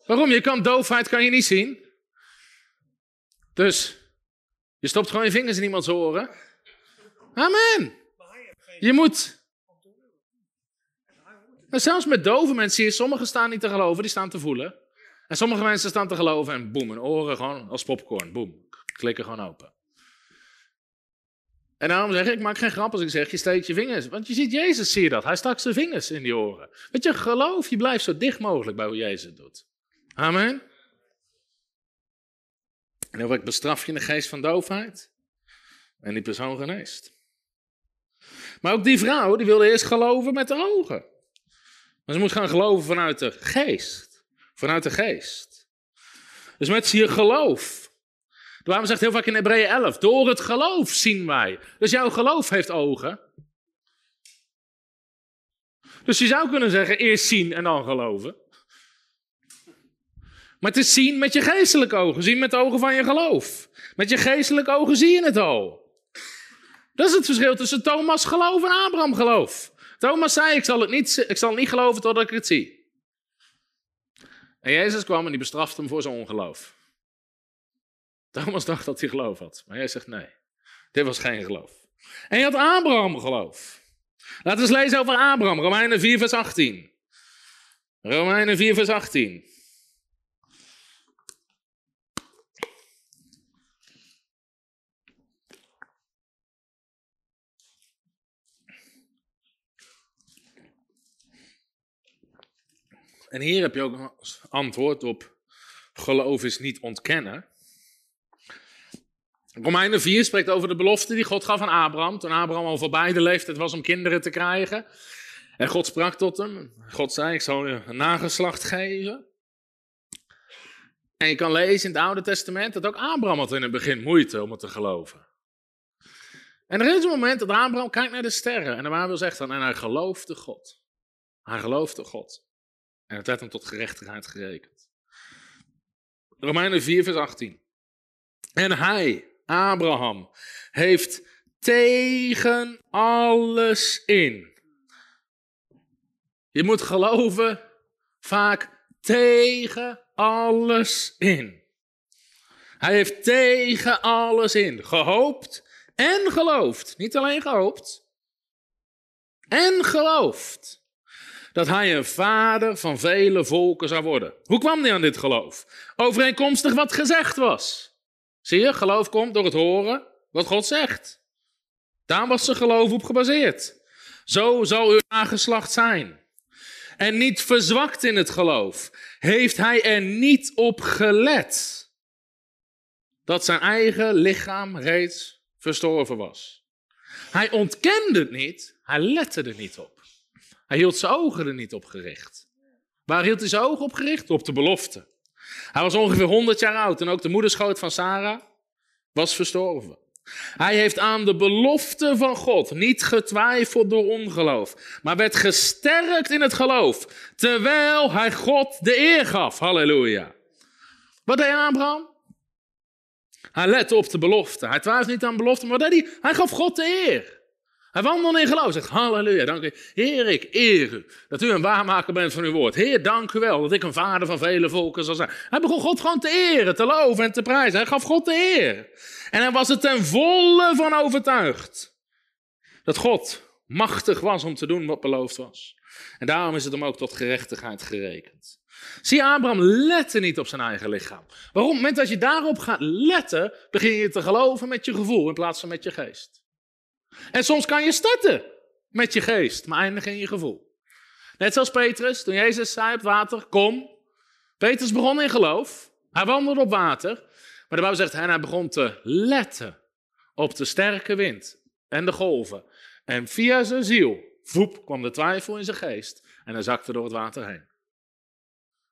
Waarom? Je kan doofheid kan je niet zien. Dus Je stopt gewoon je vingers in iemands oren. Amen. Je moet. Maar zelfs met dove mensen zie je, sommigen staan niet te geloven, die staan te voelen. En sommige mensen staan te geloven en boem, hun oren gewoon als popcorn, boem, klikken gewoon open. En daarom zeg ik, ik maak geen grap als ik zeg, je steekt je vingers. Want je ziet Jezus, zie je dat. Hij stak zijn vingers in die oren. Weet je, geloof, je blijft zo dicht mogelijk bij hoe Jezus het doet. Amen. En dan ik bestraf je in de geest van doofheid. En die persoon geneest. Maar ook die vrouw, die wilde eerst geloven met de ogen. Maar ze moest gaan geloven vanuit de geest. Vanuit de geest. Dus met je geloof Waarom zegt heel vaak in Hebreeën 11, door het geloof zien wij. Dus jouw geloof heeft ogen. Dus je zou kunnen zeggen, eerst zien en dan geloven. Maar het is zien met je geestelijke ogen, zien met de ogen van je geloof. Met je geestelijke ogen zie je het al. Dat is het verschil tussen Thomas geloof en Abraham geloof. Thomas zei, ik zal het niet, ik zal niet geloven totdat ik het zie. En Jezus kwam en die bestrafte hem voor zijn ongeloof. Thomas dacht dat hij geloof had. Maar jij zegt nee. Dit was geen geloof. En je had Abraham geloof. Laten we eens lezen over Abraham. Romeinen 4 vers 18. Romeinen 4 vers 18. En hier heb je ook een antwoord op geloof is niet ontkennen. Romeinen 4 spreekt over de belofte die God gaf aan Abraham. Toen Abraham al voorbij de leeftijd was om kinderen te krijgen. En God sprak tot hem. God zei: Ik zal je een nageslacht geven. En je kan lezen in het Oude Testament dat ook Abraham had in het begin moeite om het te geloven. En er is een moment dat Abraham kijkt naar de sterren. En de Bijbel zegt dan: En hij geloofde God. Hij geloofde God. En het werd hem tot gerechtigheid gerekend. Romeinen 4, vers 18. En hij, Abraham heeft tegen alles in. Je moet geloven vaak tegen alles in. Hij heeft tegen alles in gehoopt en geloofd. Niet alleen gehoopt en geloofd dat hij een vader van vele volken zou worden. Hoe kwam hij aan dit geloof? Overeenkomstig wat gezegd was. Zie je, geloof komt door het horen wat God zegt. Daar was zijn geloof op gebaseerd. Zo zal uw nageslacht zijn. En niet verzwakt in het geloof, heeft hij er niet op gelet dat zijn eigen lichaam reeds verstorven was. Hij ontkende het niet, hij lette er niet op. Hij hield zijn ogen er niet op gericht. Waar hield hij zijn ogen op gericht? Op de belofte. Hij was ongeveer 100 jaar oud en ook de moederschoot van Sarah was verstorven. Hij heeft aan de belofte van God niet getwijfeld door ongeloof, maar werd gesterkt in het geloof, terwijl hij God de eer gaf. Halleluja. Wat deed Abraham? Hij lette op de belofte. Hij twijfelde niet aan belofte, maar hij? Hij gaf God de eer. Hij wandelde in geloof. Zegt, halleluja, dank u. Heer, ik eer u dat u een waarmaker bent van uw woord. Heer, dank u wel dat ik een vader van vele volken zal zijn. Hij begon God gewoon te eren, te loven en te prijzen. Hij gaf God de eer. En hij was er ten volle van overtuigd dat God machtig was om te doen wat beloofd was. En daarom is het hem ook tot gerechtigheid gerekend. Zie, Abraham lette niet op zijn eigen lichaam. Waarom? Op het moment dat je daarop gaat letten, begin je te geloven met je gevoel in plaats van met je geest. En soms kan je starten met je geest, maar eindigen in je gevoel. Net zoals Petrus, toen Jezus zei op water, kom. Petrus begon in geloof. Hij wandelde op water. Maar de Bijbel zegt, hij begon te letten op de sterke wind en de golven. En via zijn ziel, voep, kwam de twijfel in zijn geest. En hij zakte door het water heen.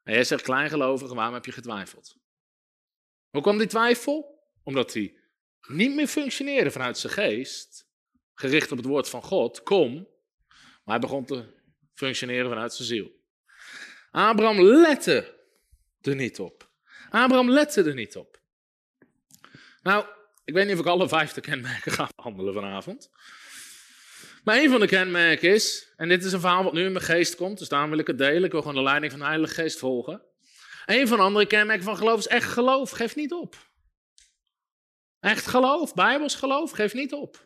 En jij zegt, kleingelovige, waarom heb je getwijfeld? Hoe kwam die twijfel? Omdat hij niet meer functioneerde vanuit zijn geest, gericht op het woord van God, kom. Maar hij begon te functioneren vanuit zijn ziel. Abraham lette er niet op. Abraham lette er niet op. Nou, ik weet niet of ik alle vijfde kenmerken ga behandelen vanavond. Maar een van de kenmerken is, en dit is een verhaal wat nu in mijn geest komt, dus daarom wil ik het delen. Ik wil gewoon de leiding van de Heilige Geest volgen. Een van de andere kenmerken van geloof is echt geloof. Geef niet op. Echt geloof, bijbels geloof, geeft niet op.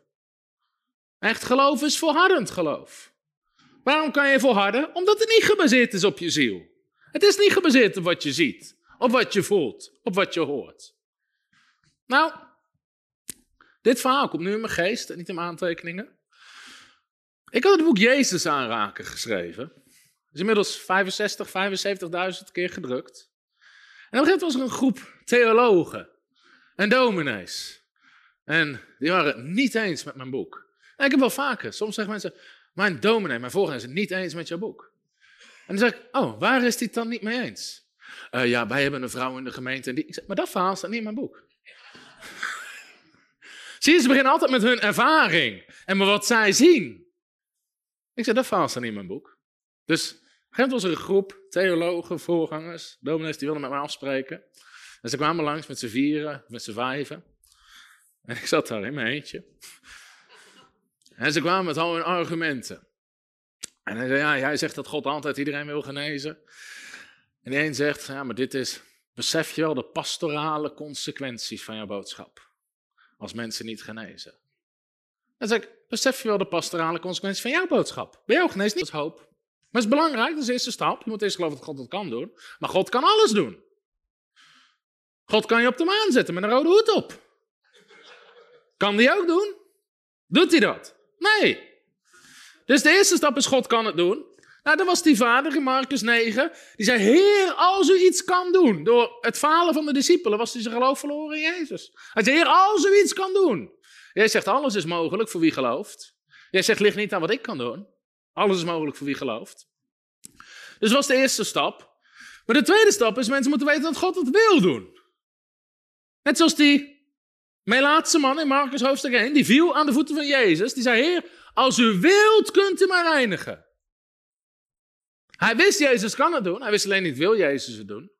Echt geloof is volhardend geloof. Waarom kan je volharden? Omdat het niet gebaseerd is op je ziel. Het is niet gebaseerd op wat je ziet, op wat je voelt, op wat je hoort. Nou, dit verhaal komt nu in mijn geest en niet in mijn aantekeningen. Ik had het boek Jezus aanraken geschreven. Het is inmiddels 65, 75.000 keer gedrukt. En op een gegeven moment was er een groep theologen en dominees. En die waren het niet eens met mijn boek. En ik heb wel vaker, soms zeggen mensen, mijn dominee, mijn voorganger is het niet eens met jouw boek. En dan zeg ik, oh, waar is hij het dan niet mee eens? Uh, ja, wij hebben een vrouw in de gemeente. En die... Ik zeg, maar dat verhaal staat niet in mijn boek. Zie je, ze beginnen altijd met hun ervaring en met wat zij zien. Ik zeg, dat verhaal staat niet in mijn boek. Dus op was er een groep theologen, voorgangers, dominees, die wilden met mij afspreken. En ze kwamen langs met z'n vieren, met z'n vijven. En ik zat daar in mijn eentje. En ze kwamen met al hun argumenten. En hij zei, ja, jij zegt dat God altijd iedereen wil genezen. En die een zegt, ja, maar dit is, besef je wel de pastorale consequenties van jouw boodschap. Als mensen niet genezen. Dan zeg ik, besef je wel de pastorale consequenties van jouw boodschap. Ben jou genezen? Niet is hoop. Maar het is belangrijk, dat is de eerste stap. Je moet eerst geloven dat God het kan doen. Maar God kan alles doen. God kan je op de maan zetten met een rode hoed op. Kan die ook doen? Doet hij dat? Nee. Dus de eerste stap is God kan het doen. Nou, dat was die vader in Marcus 9. Die zei, Heer, als u iets kan doen. Door het falen van de discipelen was hij zijn geloof verloren in Jezus. Hij zei, Heer, als u iets kan doen. Jij zegt, alles is mogelijk voor wie gelooft. Jij zegt, ligt niet aan wat ik kan doen. Alles is mogelijk voor wie gelooft. Dus dat was de eerste stap. Maar de tweede stap is, mensen moeten weten dat God het wil doen. Net zoals die Melaatse man in Marcus hoofdstuk 1, die viel aan de voeten van Jezus. Die zei, Heer, als u wilt, kunt u mij reinigen. Hij wist, Jezus kan het doen. Hij wist alleen niet, wil Jezus het doen?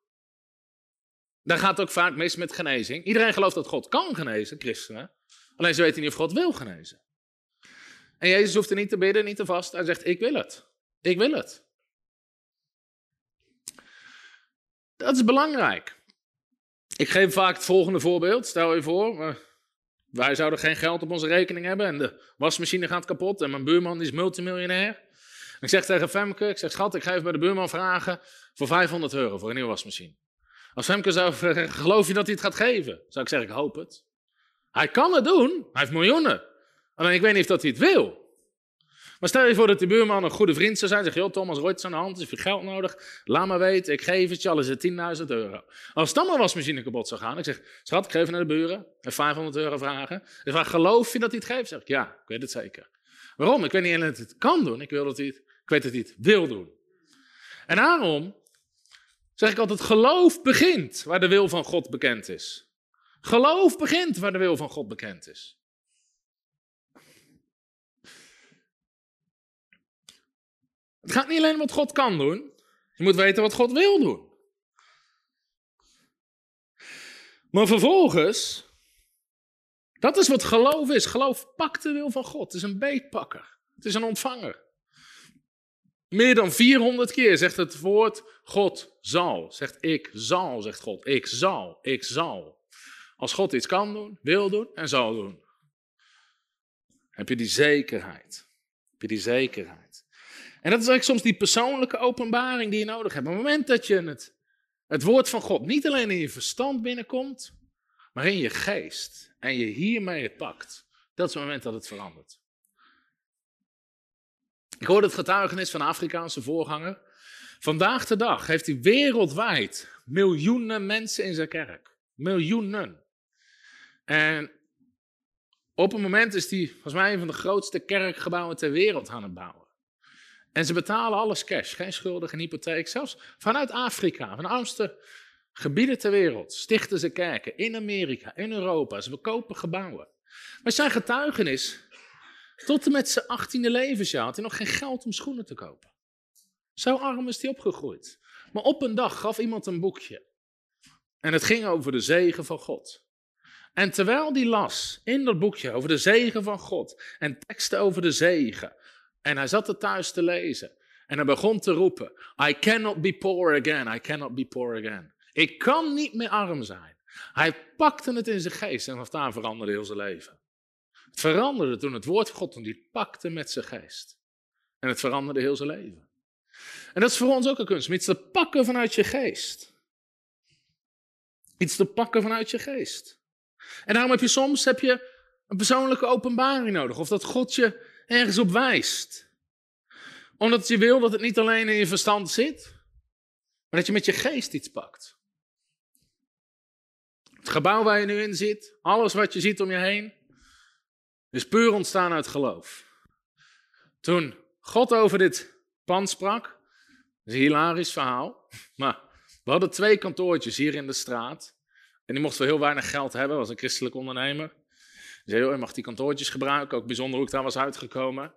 Daar gaat het ook vaak mis met genezing. Iedereen gelooft dat God kan genezen, christenen. Alleen ze weten niet of God wil genezen. En Jezus hoeft er niet te bidden, niet te vast. Hij zegt, ik wil het. Ik wil het. Dat is belangrijk. Ik geef vaak het volgende voorbeeld. Stel je voor, wij zouden geen geld op onze rekening hebben en de wasmachine gaat kapot en mijn buurman is multimiljonair. Ik zeg tegen Femke, ik zeg schat, ik ga even bij de buurman vragen voor 500 euro voor een nieuwe wasmachine. Als Femke zou zeggen, geloof je dat hij het gaat geven? Zou ik zeggen, ik hoop het. Hij kan het doen, hij heeft miljoenen. Alleen ik weet niet of dat hij het wil. Maar stel je voor dat die buurman een goede vriend zou zijn. Zeg, joh Thomas, ooit aan de hand, is je geld nodig? Laat maar weten, ik geef het je, al is het 10.000 euro. Als dan maar wasmachine kapot zou gaan, ik zeg, schat, ik geef naar de buren, en 500 euro vragen. Ik vraag, geloof je dat hij het geeft? Zeg ik, ja, ik weet het zeker. Waarom? Ik weet niet alleen dat hij het kan doen, ik, wil dat hij het, ik weet dat hij het wil doen. En daarom zeg ik altijd, geloof begint waar de wil van God bekend is. Geloof begint waar de wil van God bekend is. Het gaat niet alleen om wat God kan doen. Je moet weten wat God wil doen. Maar vervolgens, dat is wat geloof is. Geloof pakt de wil van God. Het is een beetpakker. Het is een ontvanger. Meer dan 400 keer zegt het woord God zal. Zegt ik zal, zegt God. Ik zal, ik zal. Als God iets kan doen, wil doen en zal doen. Heb je die zekerheid. Heb je die zekerheid. En dat is eigenlijk soms die persoonlijke openbaring die je nodig hebt. Op het moment dat je het, het woord van God niet alleen in je verstand binnenkomt, maar in je geest. En je hiermee het pakt. Dat is het moment dat het verandert. Ik hoorde het getuigenis van een Afrikaanse voorganger. Vandaag de dag heeft hij wereldwijd miljoenen mensen in zijn kerk. Miljoenen. En op een moment is hij volgens mij een van de grootste kerkgebouwen ter wereld aan het bouwen. En ze betalen alles cash, geen schulden, geen hypotheek. Zelfs vanuit Afrika, van de armste gebieden ter wereld, stichten ze kerken. In Amerika, in Europa, ze verkopen gebouwen. Maar zijn getuigenis, tot en met zijn achttiende levensjaar had hij nog geen geld om schoenen te kopen. Zo arm is hij opgegroeid. Maar op een dag gaf iemand een boekje. En het ging over de zegen van God. En terwijl die las in dat boekje over de zegen van God en teksten over de zegen, en hij zat er thuis te lezen. En hij begon te roepen: I cannot be poor again, I cannot be poor again. Ik kan niet meer arm zijn. Hij pakte het in zijn geest en vanaf daar veranderde heel zijn leven. Het veranderde toen het woord van God, toen hij pakte met zijn geest. En het veranderde heel zijn leven. En dat is voor ons ook een kunst, om iets te pakken vanuit je geest. Iets te pakken vanuit je geest. En daarom heb je soms heb je een persoonlijke openbaring nodig, of dat God je ergens op wijst. Omdat je wil dat het niet alleen in je verstand zit, maar dat je met je geest iets pakt. Het gebouw waar je nu in zit, alles wat je ziet om je heen, is puur ontstaan uit geloof. Toen God over dit pand sprak, is een hilarisch verhaal, maar we hadden twee kantoortjes hier in de straat. En die mochten wel heel weinig geld hebben, was een christelijk ondernemer. Dus je mag die kantoortjes gebruiken, ook bijzonder hoe ik daar was uitgekomen.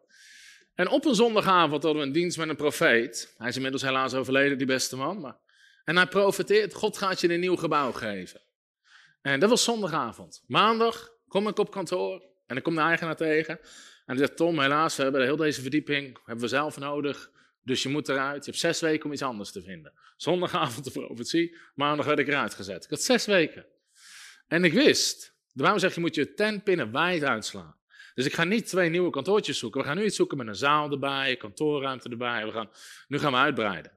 En op een zondagavond hadden we een dienst met een profeet. Hij is inmiddels helaas overleden, die beste man. Maar... En hij profeteert, God gaat je een nieuw gebouw geven. En dat was zondagavond. Maandag kom ik op kantoor en ik kom de eigenaar tegen. En hij zegt, Tom, helaas, we hebben heel deze verdieping hebben we zelf nodig. Dus je moet eruit. Je hebt zes weken om iets anders te vinden. Zondagavond de profetie, maandag werd ik eruit gezet. Ik had zes weken. En ik wist, de Bijbel zegt, je moet je tentpinnen wijd uitslaan. Dus ik ga niet twee nieuwe kantoortjes zoeken. We gaan nu iets zoeken met een zaal erbij, kantoorruimte erbij. We gaan, nu gaan we uitbreiden.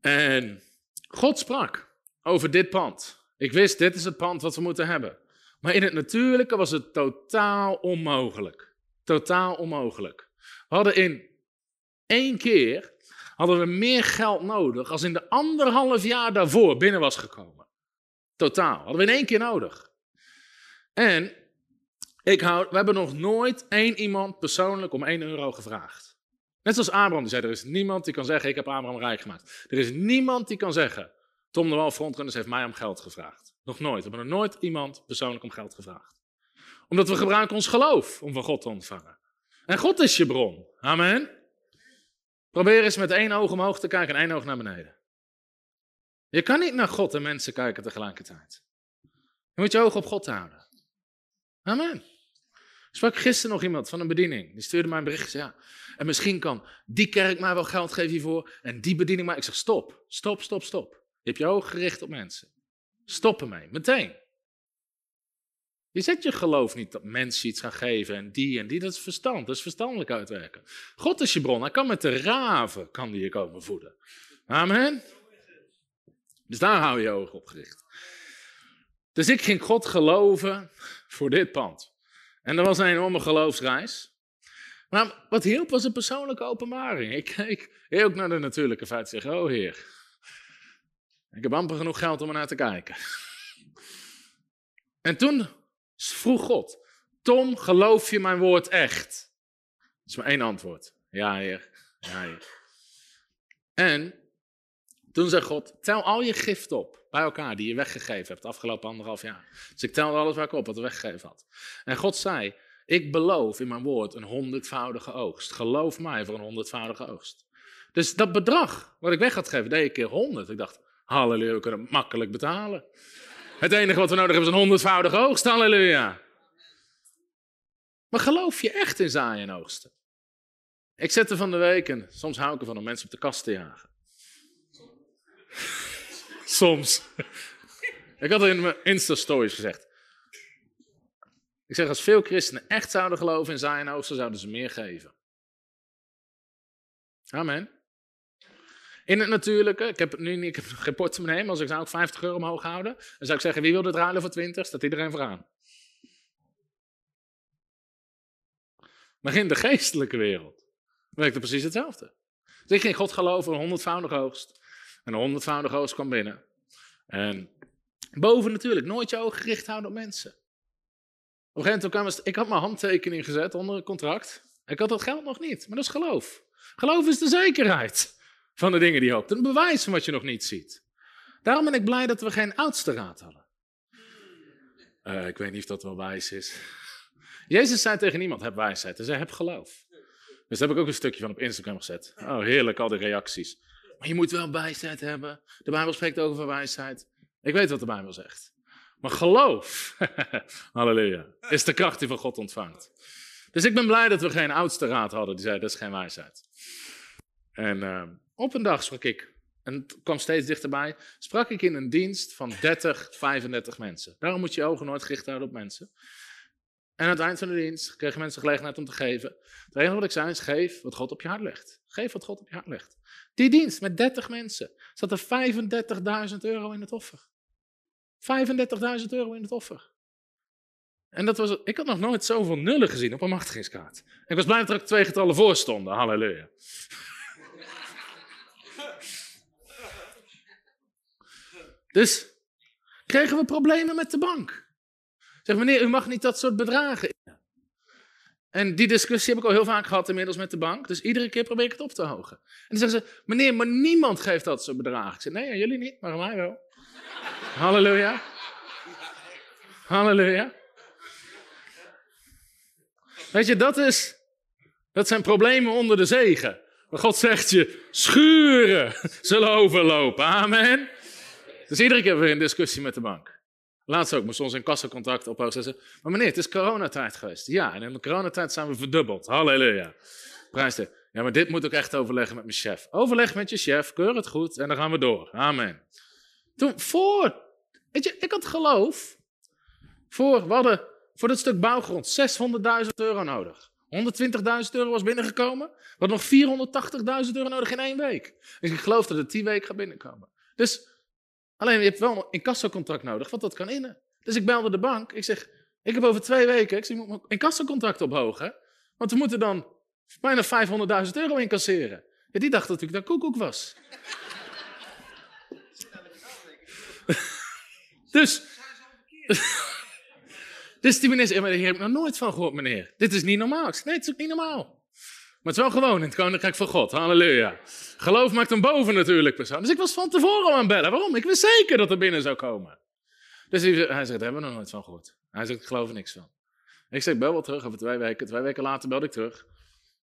En God sprak over dit pand. Ik wist, dit is het pand wat we moeten hebben. Maar in het natuurlijke was het totaal onmogelijk. Totaal onmogelijk. We hadden in één keer hadden we meer geld nodig als in de anderhalf jaar daarvoor binnen was gekomen. Totaal. Hadden we in één keer nodig. En ik hou, we hebben nog nooit één iemand persoonlijk om één euro gevraagd. Net zoals Abraham, die zei, er is niemand die kan zeggen, ik heb Abraham rijk gemaakt. Er is niemand die kan zeggen, Tom de Wal Frontrunners heeft mij om geld gevraagd. Nog nooit. We hebben nog nooit iemand persoonlijk om geld gevraagd. Omdat we gebruiken ons geloof om van God te ontvangen. En God is je bron. Amen. Probeer eens met één oog omhoog te kijken en één oog naar beneden. Je kan niet naar God en mensen kijken tegelijkertijd. Je moet je oog op God houden. Amen. Ik sprak gisteren nog iemand van een bediening. Die stuurde mij een bericht. Ja, en misschien kan die kerk mij wel geld geven hiervoor. En die bediening maar. Ik zeg stop, stop, stop, stop. Je hebt je oog gericht op mensen. Stop ermee, meteen. Je zet je geloof niet dat mensen iets gaan geven en die en die. Dat is verstand, dat is verstandelijk uitwerken. God is je bron, hij kan met de raven kan die je komen voeden. Amen. Dus daar hou je je ogen op gericht. Dus ik ging God geloven voor dit pand. En dat was een enorme geloofsreis. Maar wat hielp was een persoonlijke openbaring. Ik keek ook naar de natuurlijke feit. Zeg, oh Heer, ik heb amper genoeg geld om er naar te kijken. En toen vroeg God, Tom, geloof je mijn woord echt? Dat is maar één antwoord. Ja, heer. Ja, heer. En toen zei God, tel al je gift op bij elkaar die je weggegeven hebt de afgelopen anderhalf jaar. Dus ik telde alles waar ik op wat ik weggegeven had. En God zei, ik beloof in mijn woord een honderdvoudige oogst. Geloof mij voor een honderdvoudige oogst. Dus dat bedrag wat ik weg had gegeven, deed ik keer honderd. Ik dacht, halleluja, we kunnen makkelijk betalen. Het enige wat we nodig hebben is een honderdvoudige oogst, halleluja. Maar geloof je echt in zaaien en oogsten? Ik zette van de week, en soms hou ik ervan om mensen op de kast te jagen. Soms. Ik had in mijn Insta-stories gezegd. Ik zeg, als veel christenen echt zouden geloven in en oogsten, zouden ze meer geven. Amen. In het natuurlijke, ik heb nu ik heb geen portemonnee, maar als ik zou ook 50 euro omhoog houden, dan zou ik zeggen, wie wil dit ruilen voor 20? Staat iedereen vooraan. Maar in de geestelijke wereld werkt het precies hetzelfde. Dus ik ging God geloven, een honderdvoudige oogst. En een honderdvoudige oogst kwam binnen. En boven natuurlijk, nooit je ogen gericht houden op mensen. Op een gegeven moment kwam ik had mijn handtekening gezet onder een contract. Ik had dat geld nog niet, maar dat is geloof. Geloof is de zekerheid van de dingen die je hoopt. Een bewijs van wat je nog niet ziet. Daarom ben ik blij dat we geen oudste raad hadden. Uh, ik weet niet of dat wel wijs is. Jezus zei tegen niemand, heb wijsheid. Hij zei, heb geloof. Dus daar heb ik ook een stukje van op Instagram gezet. Oh, heerlijk, al die reacties. Maar je moet wel wijsheid hebben. De Bijbel spreekt over wijsheid. Ik weet wat de Bijbel zegt. Maar geloof, halleluja, is de kracht die van God ontvangt. Dus ik ben blij dat we geen oudste raad hadden die zei, dat is geen wijsheid. En uh, op een dag sprak ik en het kwam steeds dichterbij, sprak ik in een dienst van 30, 35 mensen. Daarom moet je je ogen nooit gericht houden op mensen. En aan het eind van de dienst kregen mensen gelegenheid om te geven. Het enige wat ik zei is, geef wat God op je hart legt. Geef wat God op je hart legt. Die dienst met 30 mensen zat er 35.000 euro in het offer. 35.000 euro in het offer. En dat was, ik had nog nooit zoveel nullen gezien op een machtigingskaart. Ik was blij dat er twee getallen voor stonden. Halleluja. Dus kregen we problemen met de bank. Zeg meneer, u mag niet dat soort bedragen. En die discussie heb ik al heel vaak gehad inmiddels met de bank. Dus iedere keer probeer ik het op te hogen. En dan zeggen ze, meneer, maar niemand geeft dat soort bedragen. Ik zeg, nee, jullie niet, maar mij wel. Halleluja. Halleluja. Weet je, dat, is, dat zijn problemen onder de zegen. Maar God zegt je, schuren zullen overlopen. Amen. Dus iedere keer weer een discussie met de bank. Laatst ook, moest ons een kassacontract ophouden. Ze maar meneer, het is coronatijd geweest. Ja, en in de coronatijd zijn we verdubbeld. Halleluja. Prijs. Ja, maar dit moet ik echt overleggen met mijn chef. Overleg met je chef, keur het goed en dan gaan we door. Amen. Toen, voor, weet je, ik had geloof. Voor, we hadden voor dat stuk bouwgrond 600.000 euro nodig. 120.000 euro was binnengekomen. We nog 480.000 euro nodig in één week. Dus ik geloof dat het die week gaat binnenkomen. Dus Alleen je hebt wel een incassocontract nodig, want dat kan innen. Dus ik belde de bank. Ik zeg, ik heb over twee weken, ik zeg, moet mijn incassocontract ophogen. Want we moeten dan bijna 500.000 euro incasseren. Die dacht dat ik dat koekoek was. dus, dus die meneer maar hier heb ik nog nooit van gehoord, meneer. Dit is niet normaal. Ik zeg, nee, het is ook niet normaal. Maar het is wel gewoon in het koninkrijk van God. Halleluja. Geloof maakt hem boven natuurlijk persoon. Dus ik was van tevoren aan bellen. Waarom? Ik wist zeker dat er binnen zou komen. Dus hij, zegt, daar hebben we nog nooit van gehoord. Hij zegt, ik geloof er niks van. Ik zeg, bel wel terug over twee weken. Twee weken later belde ik terug.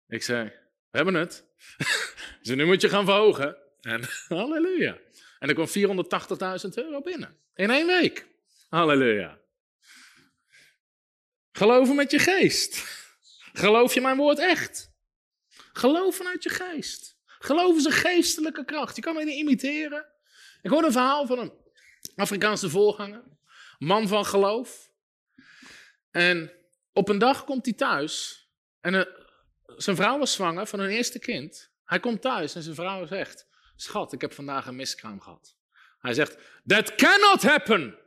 Ik zei, we hebben het. dus nu moet je gaan verhogen. En halleluja. En er kwam 480.000 euro binnen. In één week. Halleluja. Geloven met je geest. Geloof je mijn woord echt? Geloof vanuit je geest. Geloof is een geestelijke kracht. Je kan het niet imiteren. Ik hoorde een verhaal van een Afrikaanse voorganger. Man van geloof. En op een dag komt hij thuis. En eh, zijn vrouw was zwanger van hun eerste kind. Hij komt thuis en zijn vrouw zegt: Schat, ik heb vandaag een miskraam gehad. Hij zegt: That cannot happen.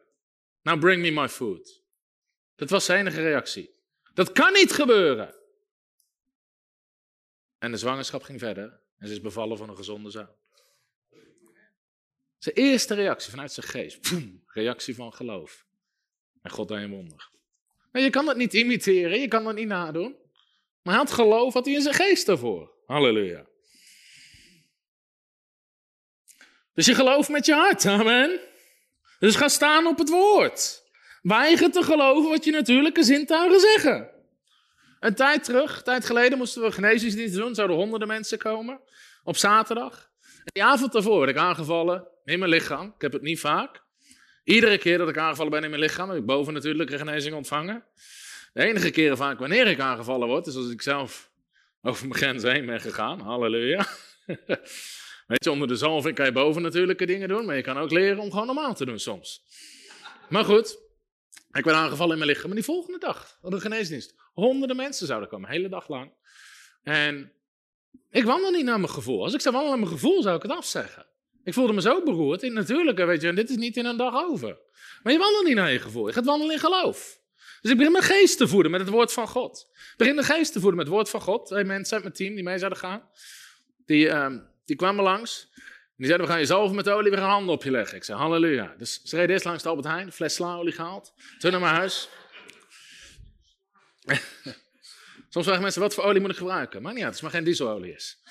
Now bring me my food. Dat was zijn enige reactie. Dat kan niet gebeuren. En de zwangerschap ging verder en ze is bevallen van een gezonde zoon. Zijn eerste reactie vanuit zijn geest, reactie van geloof. En God deed een wonder. Maar je kan dat niet imiteren, je kan dat niet nadoen. Maar hij had geloof, had hij in zijn geest daarvoor. Halleluja. Dus je gelooft met je hart, amen. Dus ga staan op het woord. Weiger te geloven wat je natuurlijke zintuigen zeggen. Een tijd terug, een tijd geleden, moesten we genezingsdienst doen. Zouden honderden mensen komen op zaterdag. En die avond daarvoor werd ik aangevallen in mijn lichaam. Ik heb het niet vaak. Iedere keer dat ik aangevallen ben in mijn lichaam, heb ik boven natuurlijk een genezing ontvangen. De enige keren vaak wanneer ik aangevallen word, is als ik zelf over mijn grens heen ben gegaan. Halleluja. Weet je, onder de zalving kan je boven natuurlijke dingen doen, maar je kan ook leren om gewoon normaal te doen soms. Maar goed, ik werd aangevallen in mijn lichaam. Maar die volgende dag, op de geneesdienst, honderden mensen zouden komen, de hele dag lang. En ik wandel niet naar mijn gevoel. Als ik zou wandelen naar mijn gevoel, zou ik het afzeggen. Ik voelde me zo beroerd. In natuurlijke, weet je, en dit is niet in een dag over. Maar je wandelt niet naar je gevoel. Je gaat wandelen in geloof. Dus ik begin mijn geest te voeden met het woord van God. Ik begin de geest te voeden met het woord van God. Twee mensen uit mijn team die mee zouden gaan. Die, uh, die kwamen langs. Die zeiden, we gaan je zalven met olie, we gaan handen op je leggen. Ik zei, halleluja. Dus ze reden eerst langs de Albert Heijn, fles slaolie gehaald. Toen naar mijn huis. Soms vragen mensen, wat voor olie moet ik gebruiken? Maar niet uit, het is maar geen dieselolie is.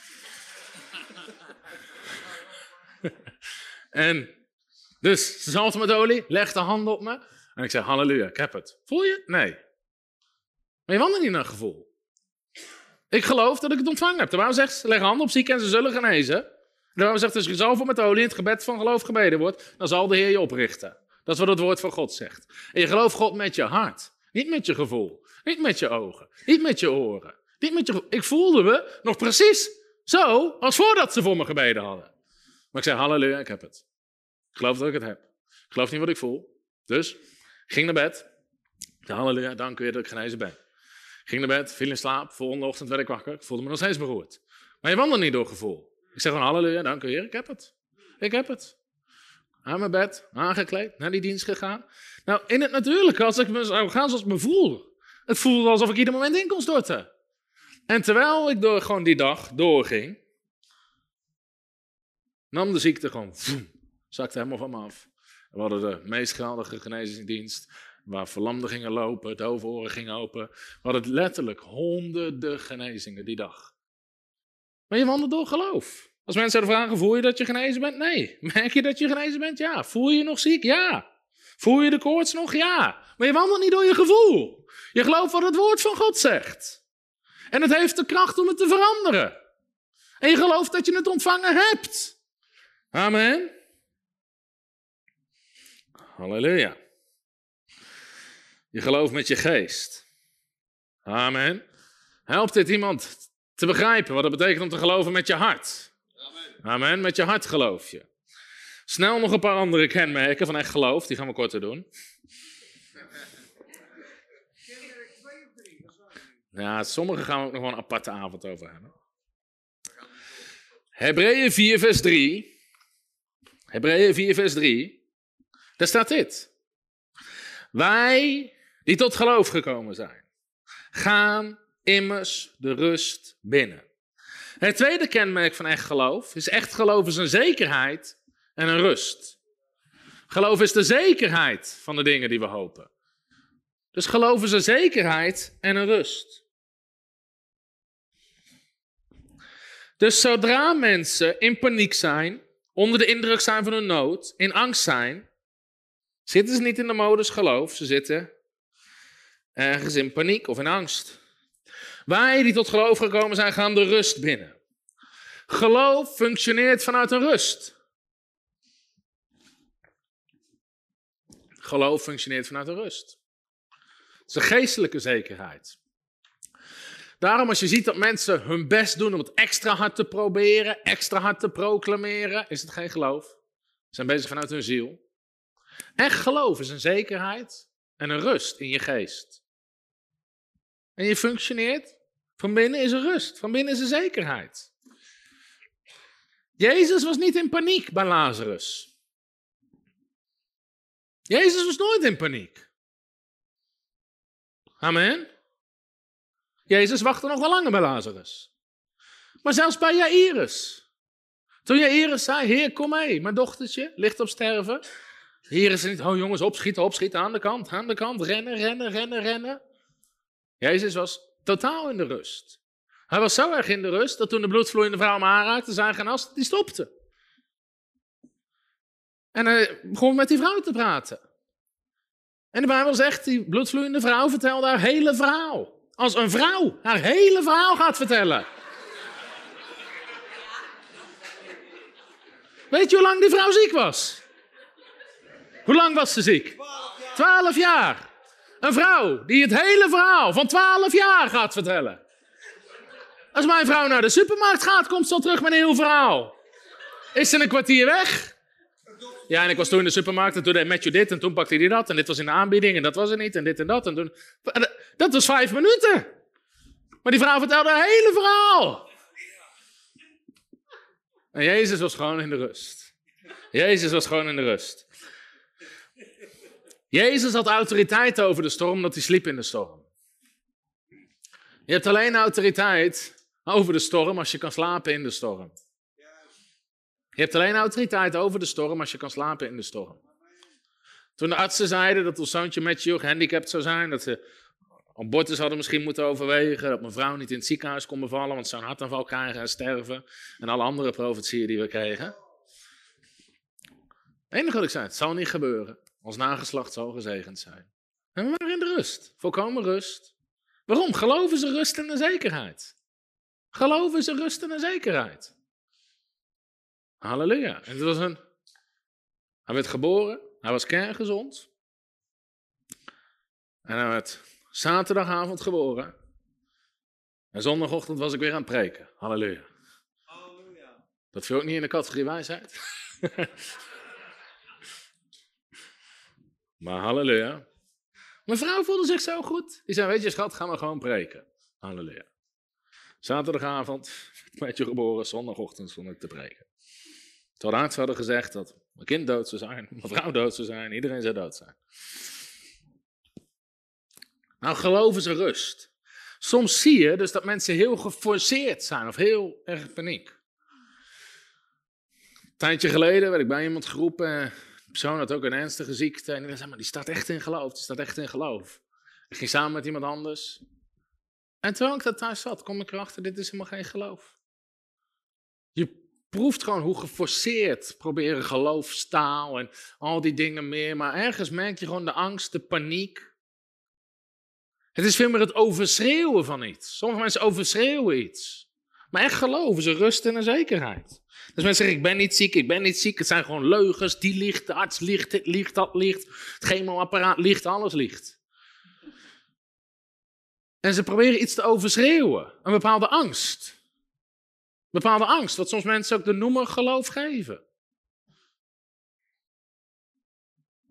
en dus ze zalfde met olie, leg de handen op me. En ik zei, halleluja, ik heb het. Voel je? Nee. Maar je wandelt niet naar gevoel. Ik geloof dat ik het ontvangen heb. Terwijl zegt, leg handen op zieken en ze zullen genezen. Daarom zegt als je zalven met olie in het gebed van geloof gebeden wordt, dan zal de Heer je oprichten. Dat is wat het woord van God zegt. En je gelooft God met je hart, niet met je gevoel, niet met je ogen, niet met je oren. Niet met je, ik voelde me nog precies zo als voordat ze voor me gebeden hadden. Maar ik zei, halleluja, ik heb het. Ik geloof dat ik het heb. Ik geloof niet wat ik voel. Dus, ging naar bed. Halleluja, dank u weer dat ik genezen ben. Ging naar bed, viel in slaap. Volgende ochtend werd ik wakker. Ik voelde me nog steeds beroerd. Maar je wandelt niet door gevoel. Ik zeg gewoon, halleluja, dank u weer, ik heb het. Ik heb het. Aan mijn bed, aangekleed, naar die dienst gegaan. Nou, in het natuurlijke, als ik me zou gaan zoals ik me voel. Het voelde alsof ik ieder moment in kon storten. En terwijl ik door, gewoon die dag doorging, nam de ziekte gewoon, zakte helemaal van me af. We hadden de meest geweldige genezingsdienst, waar verlamden gingen lopen, dove gingen open. We hadden letterlijk honderden genezingen die dag. Maar je wandelt door geloof. Als mensen zouden vragen, voel je dat je genezen bent? Nee. Merk je dat je genezen bent? Ja. Voel je je nog ziek? Ja. Voel je de koorts nog? Ja. Maar je wandelt niet door je gevoel. Je gelooft wat het woord van God zegt. En het heeft de kracht om het te veranderen. En je gelooft dat je het ontvangen hebt. Amen. Halleluja. Je gelooft met je geest. Amen. Helpt dit iemand te begrijpen wat het betekent om te geloven met je hart? Amen. Amen. Met je hart geloof je. Snel nog een paar andere kenmerken van echt geloof, die gaan we korter doen. Ja, sommige gaan we ook nog wel een aparte avond over hebben. Hebreeën 4, vers 3. Hebreeën 4, vers 3. Daar staat dit. Wij die tot geloof gekomen zijn, gaan immers de rust binnen. Het tweede kenmerk van echt geloof is echt geloof is een zekerheid en een rust. Geloof is de zekerheid van de dingen die we hopen. Dus geloof is een zekerheid en een rust. Dus zodra mensen in paniek zijn, onder de indruk zijn van hun nood, in angst zijn, zitten ze niet in de modus geloof, ze zitten ergens in paniek of in angst. Wij die tot geloof gekomen zijn, gaan de rust binnen. Geloof functioneert vanuit een rust. Geloof functioneert vanuit een rust. Het is een geestelijke zekerheid. Daarom als je ziet dat mensen hun best doen om het extra hard te proberen, extra hard te proclameren, is het geen geloof. Ze zijn bezig vanuit hun ziel. Echt geloof is een zekerheid en een rust in je geest. En je functioneert, van binnen is er rust, van binnen is er zekerheid. Jezus was niet in paniek bij Lazarus. Jezus was nooit in paniek. Amen. Jezus wachtte nog wel langer bij Lazarus. Maar zelfs bij Jairus. Toen Jairus zei, heer kom mee, mijn dochtertje ligt op sterven. Hier is niet, oh jongens, opschieten, opschieten, aan de kant, aan de kant, rennen, rennen, rennen, rennen. Jezus was totaal in de rust. Hij was zo erg in de rust dat toen de bloedvloeiende vrouw hem aanraakte, zijn genas, die stopte. En hij begon met die vrouw te praten. En de Bijbel zegt, die bloedvloeiende vrouw vertelde haar hele verhaal. Als een vrouw haar hele verhaal gaat vertellen. Weet je hoe lang die vrouw ziek was? Hoe lang was ze ziek? Twaalf jaar. Een vrouw die het hele verhaal van twaalf jaar gaat vertellen. Als mijn vrouw naar de supermarkt gaat, komt ze al terug met een heel verhaal. Is ze een kwartier weg? Ja, en ik was toen in de supermarkt en toen deed Matthew dit en toen pakte hij dat en dit was in de aanbieding en dat was er niet en dit en dat. En toen... Dat was vijf minuten. Maar die vrouw vertelde een hele verhaal. En Jezus was gewoon in de rust. Jezus was gewoon in de rust. Jezus had autoriteit over de storm, omdat hij sliep in de storm. Je hebt alleen autoriteit over de storm als je kan slapen in de storm. Je hebt alleen autoriteit over de storm als je kan slapen in de storm. Toen de artsen zeiden dat ons zoontje Matthew gehandicapt zou zijn, dat ze abortus hadden misschien moeten overwegen, dat mijn vrouw niet in het ziekenhuis kon bevallen, want ze zou een hartaanval krijgen en sterven, en alle andere profetieën die we kregen. Het enige wat ik zei, het zal niet gebeuren. Ons nageslacht zal gezegend zijn. En we waren in de rust, volkomen rust. Waarom? Geloven ze rust en een zekerheid. Geloven ze rust en een zekerheid. Halleluja. En het was een. Hij werd geboren, hij was kerngezond. En hij werd zaterdagavond geboren. En zondagochtend was ik weer aan het preken. Halleluja. Halleluja. Dat viel ook niet in de categorie wijsheid. maar halleluja. Mijn vrouw voelde zich zo goed. Die zei, weet je schat, ga maar gewoon preken. Halleluja. Zaterdagavond, met je geboren, zondagochtend stond ik te preken. Terwijl de arts hadden gezegd dat mijn kind dood zou zijn, mijn vrouw dood zou zijn, iedereen zou dood zijn. Nou, geloven ze rust. Soms zie je dus dat mensen heel geforceerd zijn of heel erg paniek. Een tijdje geleden werd ik bij iemand geroepen, de persoon had ook een ernstige ziekte. En die zei, maar die staat echt in geloof, die staat echt in geloof. Ik ging samen met iemand anders. En terwijl ik daar thuis zat, kom ik erachter, dit is helemaal geen geloof. Je proeft gewoon hoe geforceerd proberen geloofstaal en al die dingen meer. Maar ergens merk je gewoon de angst, de paniek. Het is veel meer het overschreeuwen van iets. Sommige mensen overschreeuwen iets. Maar echt geloven ze rust en een zekerheid. Dus mensen zeggen, ik ben niet ziek, ik ben niet ziek. Het zijn gewoon leugens, die ligt, de arts ligt, dit ligt, dat ligt. Het chemoapparaat ligt, alles ligt. En ze proberen iets te overschreeuwen. Een bepaalde angst. Bepaalde angst, wat soms mensen ook de noemer geloof geven.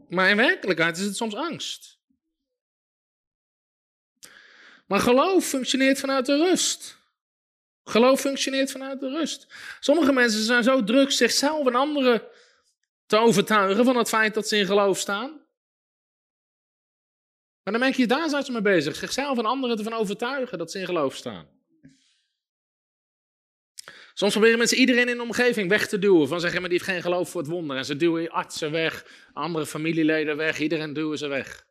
Maar in werkelijkheid is het soms angst. Maar geloof functioneert vanuit de rust. Geloof functioneert vanuit de rust. Sommige mensen zijn zo druk zichzelf en anderen te overtuigen van het feit dat ze in geloof staan. Maar dan merk je, daar zijn ze mee bezig. Zichzelf en anderen ervan overtuigen dat ze in geloof staan. Soms proberen mensen iedereen in de omgeving weg te duwen. Van zeggen, maar die heeft geen geloof voor het wonder. En ze duwen artsen weg, andere familieleden weg, iedereen duwen ze weg.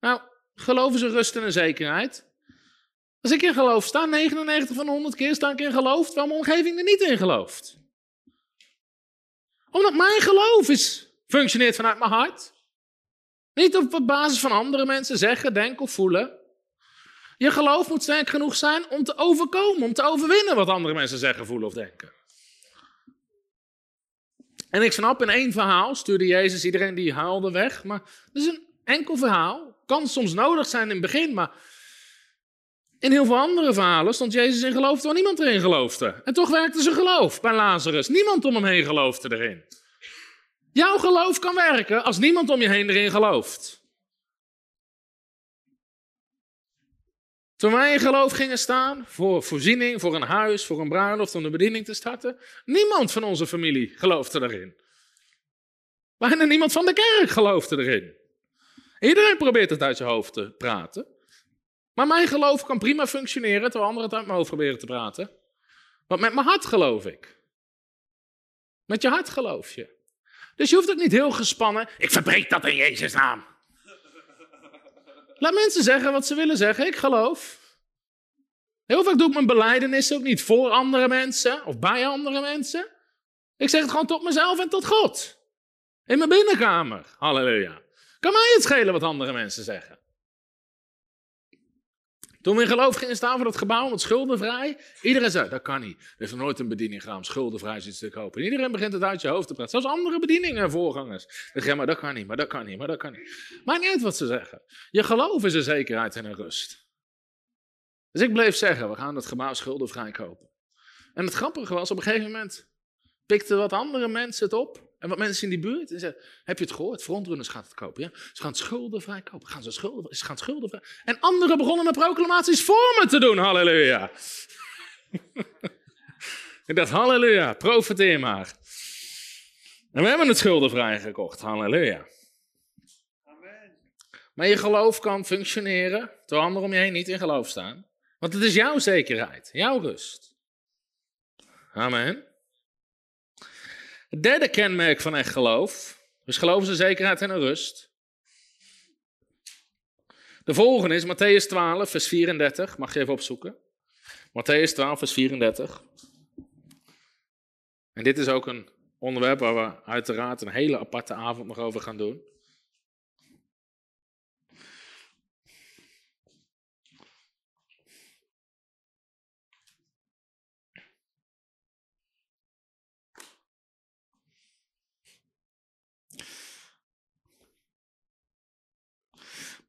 Nou, geloven ze rust en zekerheid? Als ik in geloof sta, 99 van 100 keer sta ik in geloof, terwijl mijn omgeving er niet in gelooft. Omdat mijn geloof is, functioneert vanuit mijn hart. Niet op basis van andere mensen zeggen, denken of voelen. Je geloof moet sterk genoeg zijn om te overkomen, om te overwinnen wat andere mensen zeggen, voelen of denken. En ik snap, in één verhaal stuurde Jezus iedereen die huilde weg. Maar het is een enkel verhaal. Kan soms nodig zijn in het begin, maar in heel veel andere verhalen stond Jezus in geloof terwijl niemand erin geloofde. En toch werkte zijn geloof bij Lazarus. Niemand om hem heen geloofde erin. Jouw geloof kan werken als niemand om je heen erin gelooft. Toen wij in geloof gingen staan voor voorziening, voor een huis, voor een bruiloft, om de bediening te starten, niemand van onze familie geloofde erin. Bijna niemand van de kerk geloofde erin. Iedereen probeert het uit zijn hoofd te praten. Maar mijn geloof kan prima functioneren, terwijl anderen het uit mijn hoofd proberen te praten. Want met mijn hart geloof ik. Met je hart geloof je. Dus je hoeft ook niet heel gespannen. Ik verbreek dat in Jezus' naam. Laat mensen zeggen wat ze willen zeggen. Ik geloof. Heel vaak doe ik mijn beleidenis ook niet voor andere mensen of bij andere mensen. Ik zeg het gewoon tot mezelf en tot God. In mijn binnenkamer. Halleluja. Kan mij het schelen wat andere mensen zeggen. Toen we in geloof gingen staan voor dat gebouw met schuldenvrij, iedereen zei, dat kan niet. Er is nog nooit een bediening gedaan om schuldenvrij iets te kopen. iedereen begint het uit je hoofd te praten. Zelfs andere bedieningen, voorgangers. Dan zeg maar dat kan niet, maar dat kan niet, maar dat kan niet. Maakt niet uit wat ze zeggen. Je geloof is een zekerheid en een rust. Dus ik bleef zeggen, we gaan het gebouw schuldenvrij kopen. En het grappige was, op een gegeven moment pikten wat andere mensen het op. En wat mensen in die buurt. En zeiden, heb je het gehoord? Frontrunners gaat het kopen. Ja? Ze gaan schuldenvrij kopen. Gaan ze, schulden, ze gaan schuldenvrij. En anderen begonnen met proclamaties voor me te doen. Halleluja. Ik dacht, halleluja, profiteer maar. En we hebben het schuldenvrij gekocht. Halleluja. Amen. Maar je geloof kan functioneren terwijl anderen om je heen niet in geloof staan. Want het is jouw zekerheid, jouw rust. Amen. Het derde kenmerk van echt geloof. Dus geloof is een zekerheid en een rust. De volgende is Matthäus 12, vers 34. Mag je even opzoeken. Matthäus 12, vers 34. En dit is ook een onderwerp waar we uiteraard een hele aparte avond nog over gaan doen.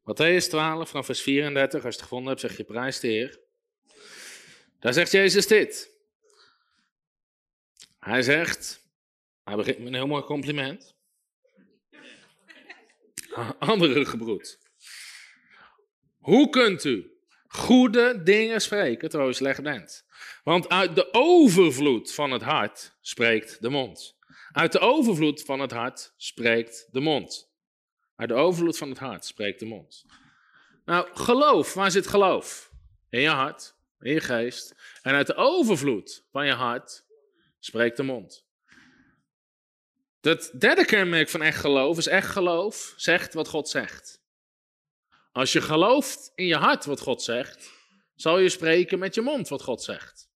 Matthäus 12, vanaf vers 34, als je het gevonden hebt, zeg je prijs de Heer. Daar zegt Jezus dit. Hij zegt, hij begint met een heel mooi compliment. Andere gebroed. Hoe kunt u goede dingen spreken terwijl u slecht bent? Want uit de overvloed van het hart spreekt de mond. Uit de overvloed van het hart spreekt de mond. Uit de overvloed van het hart spreekt de mond. Nou, geloof, waar zit geloof? In je hart, in je geest. En uit de overvloed van je hart spreekt de mond. Het derde kenmerk van echt geloof is echt geloof zegt wat God zegt. Als je gelooft in je hart wat God zegt, zal je spreken met je mond wat God zegt.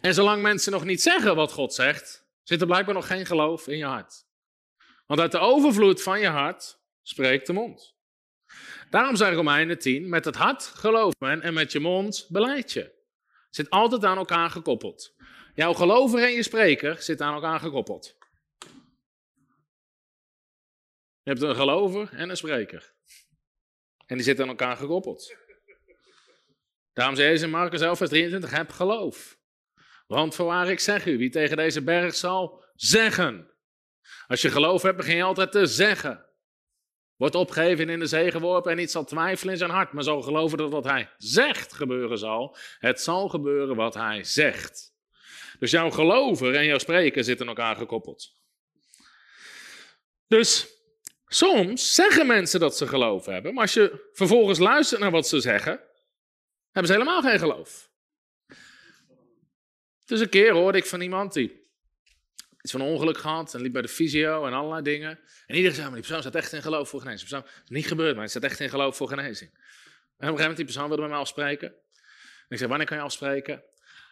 En zolang mensen nog niet zeggen wat God zegt, zit er blijkbaar nog geen geloof in je hart. Want uit de overvloed van je hart spreekt de mond. Daarom zijn Romeinen 10, met het hart geloof men en met je mond beleid je. Zit altijd aan elkaar gekoppeld. Jouw gelover en je spreker zit aan elkaar gekoppeld. Je hebt een gelover en een spreker. En die zitten aan elkaar gekoppeld. Daarom zei Jezus in Marcus 11, vers 23, heb geloof. Want voorwaar ik zeg u, wie tegen deze berg zal zeggen. Als je geloof hebt, begin je altijd te zeggen. Wordt opgegeven in de zee geworpen en niet zal twijfelen in zijn hart, maar zal geloven dat wat hij zegt gebeuren zal. Het zal gebeuren wat hij zegt. Dus jouw gelover en jouw spreken zitten elkaar gekoppeld. Dus soms zeggen mensen dat ze geloof hebben, maar als je vervolgens luistert naar wat ze zeggen, hebben ze helemaal geen geloof. Dus een keer hoorde ik van iemand die iets van een ongeluk gehad en liep bij de fysio en allerlei dingen. En iedereen zei, maar die persoon staat echt in geloof voor genezing. Die persoon, is niet gebeurd, maar hij staat echt in geloof voor genezing. En op een gegeven moment die persoon wilde met mij afspreken. En ik zei, wanneer kan je afspreken?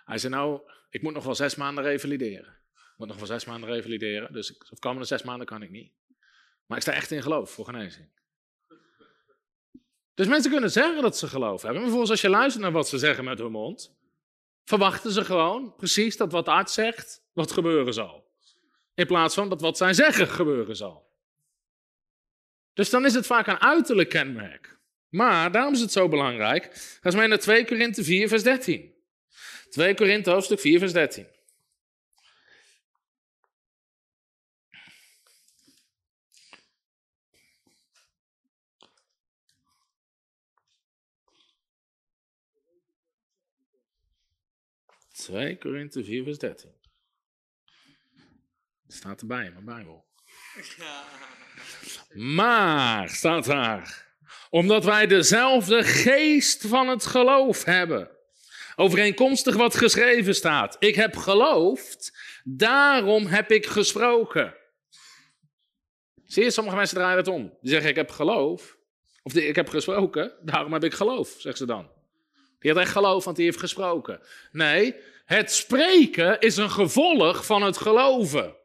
Hij zei, nou, ik moet nog wel zes maanden revalideren. Ik moet nog wel zes maanden revalideren, dus of komende zes maanden kan ik niet. Maar ik sta echt in geloof voor genezing. Dus mensen kunnen zeggen dat ze geloof hebben. Maar vervolgens als je luistert naar wat ze zeggen met hun mond, verwachten ze gewoon precies dat wat de arts zegt, wat gebeuren zal. In plaats van dat wat zij zeggen gebeuren zal. Dus dan is het vaak een uiterlijk kenmerk. Maar daarom is het zo belangrijk. Ga eens mee naar 2 Korinthe 4, vers 13. 2 Korinthe hoofdstuk 4, vers 13. Twee Korinthe 4, vers 13. Het staat erbij in mijn Bijbel. Maar, staat daar, omdat wij dezelfde geest van het geloof hebben. Overeenkomstig wat geschreven staat. Ik heb geloofd, daarom heb ik gesproken. Zie je, sommige mensen draaien het om. Die zeggen, ik heb geloof. Of ik heb gesproken, daarom heb ik geloof, zeggen ze dan. Die had echt geloof, want die heeft gesproken. Nee, het spreken is een gevolg van het geloven.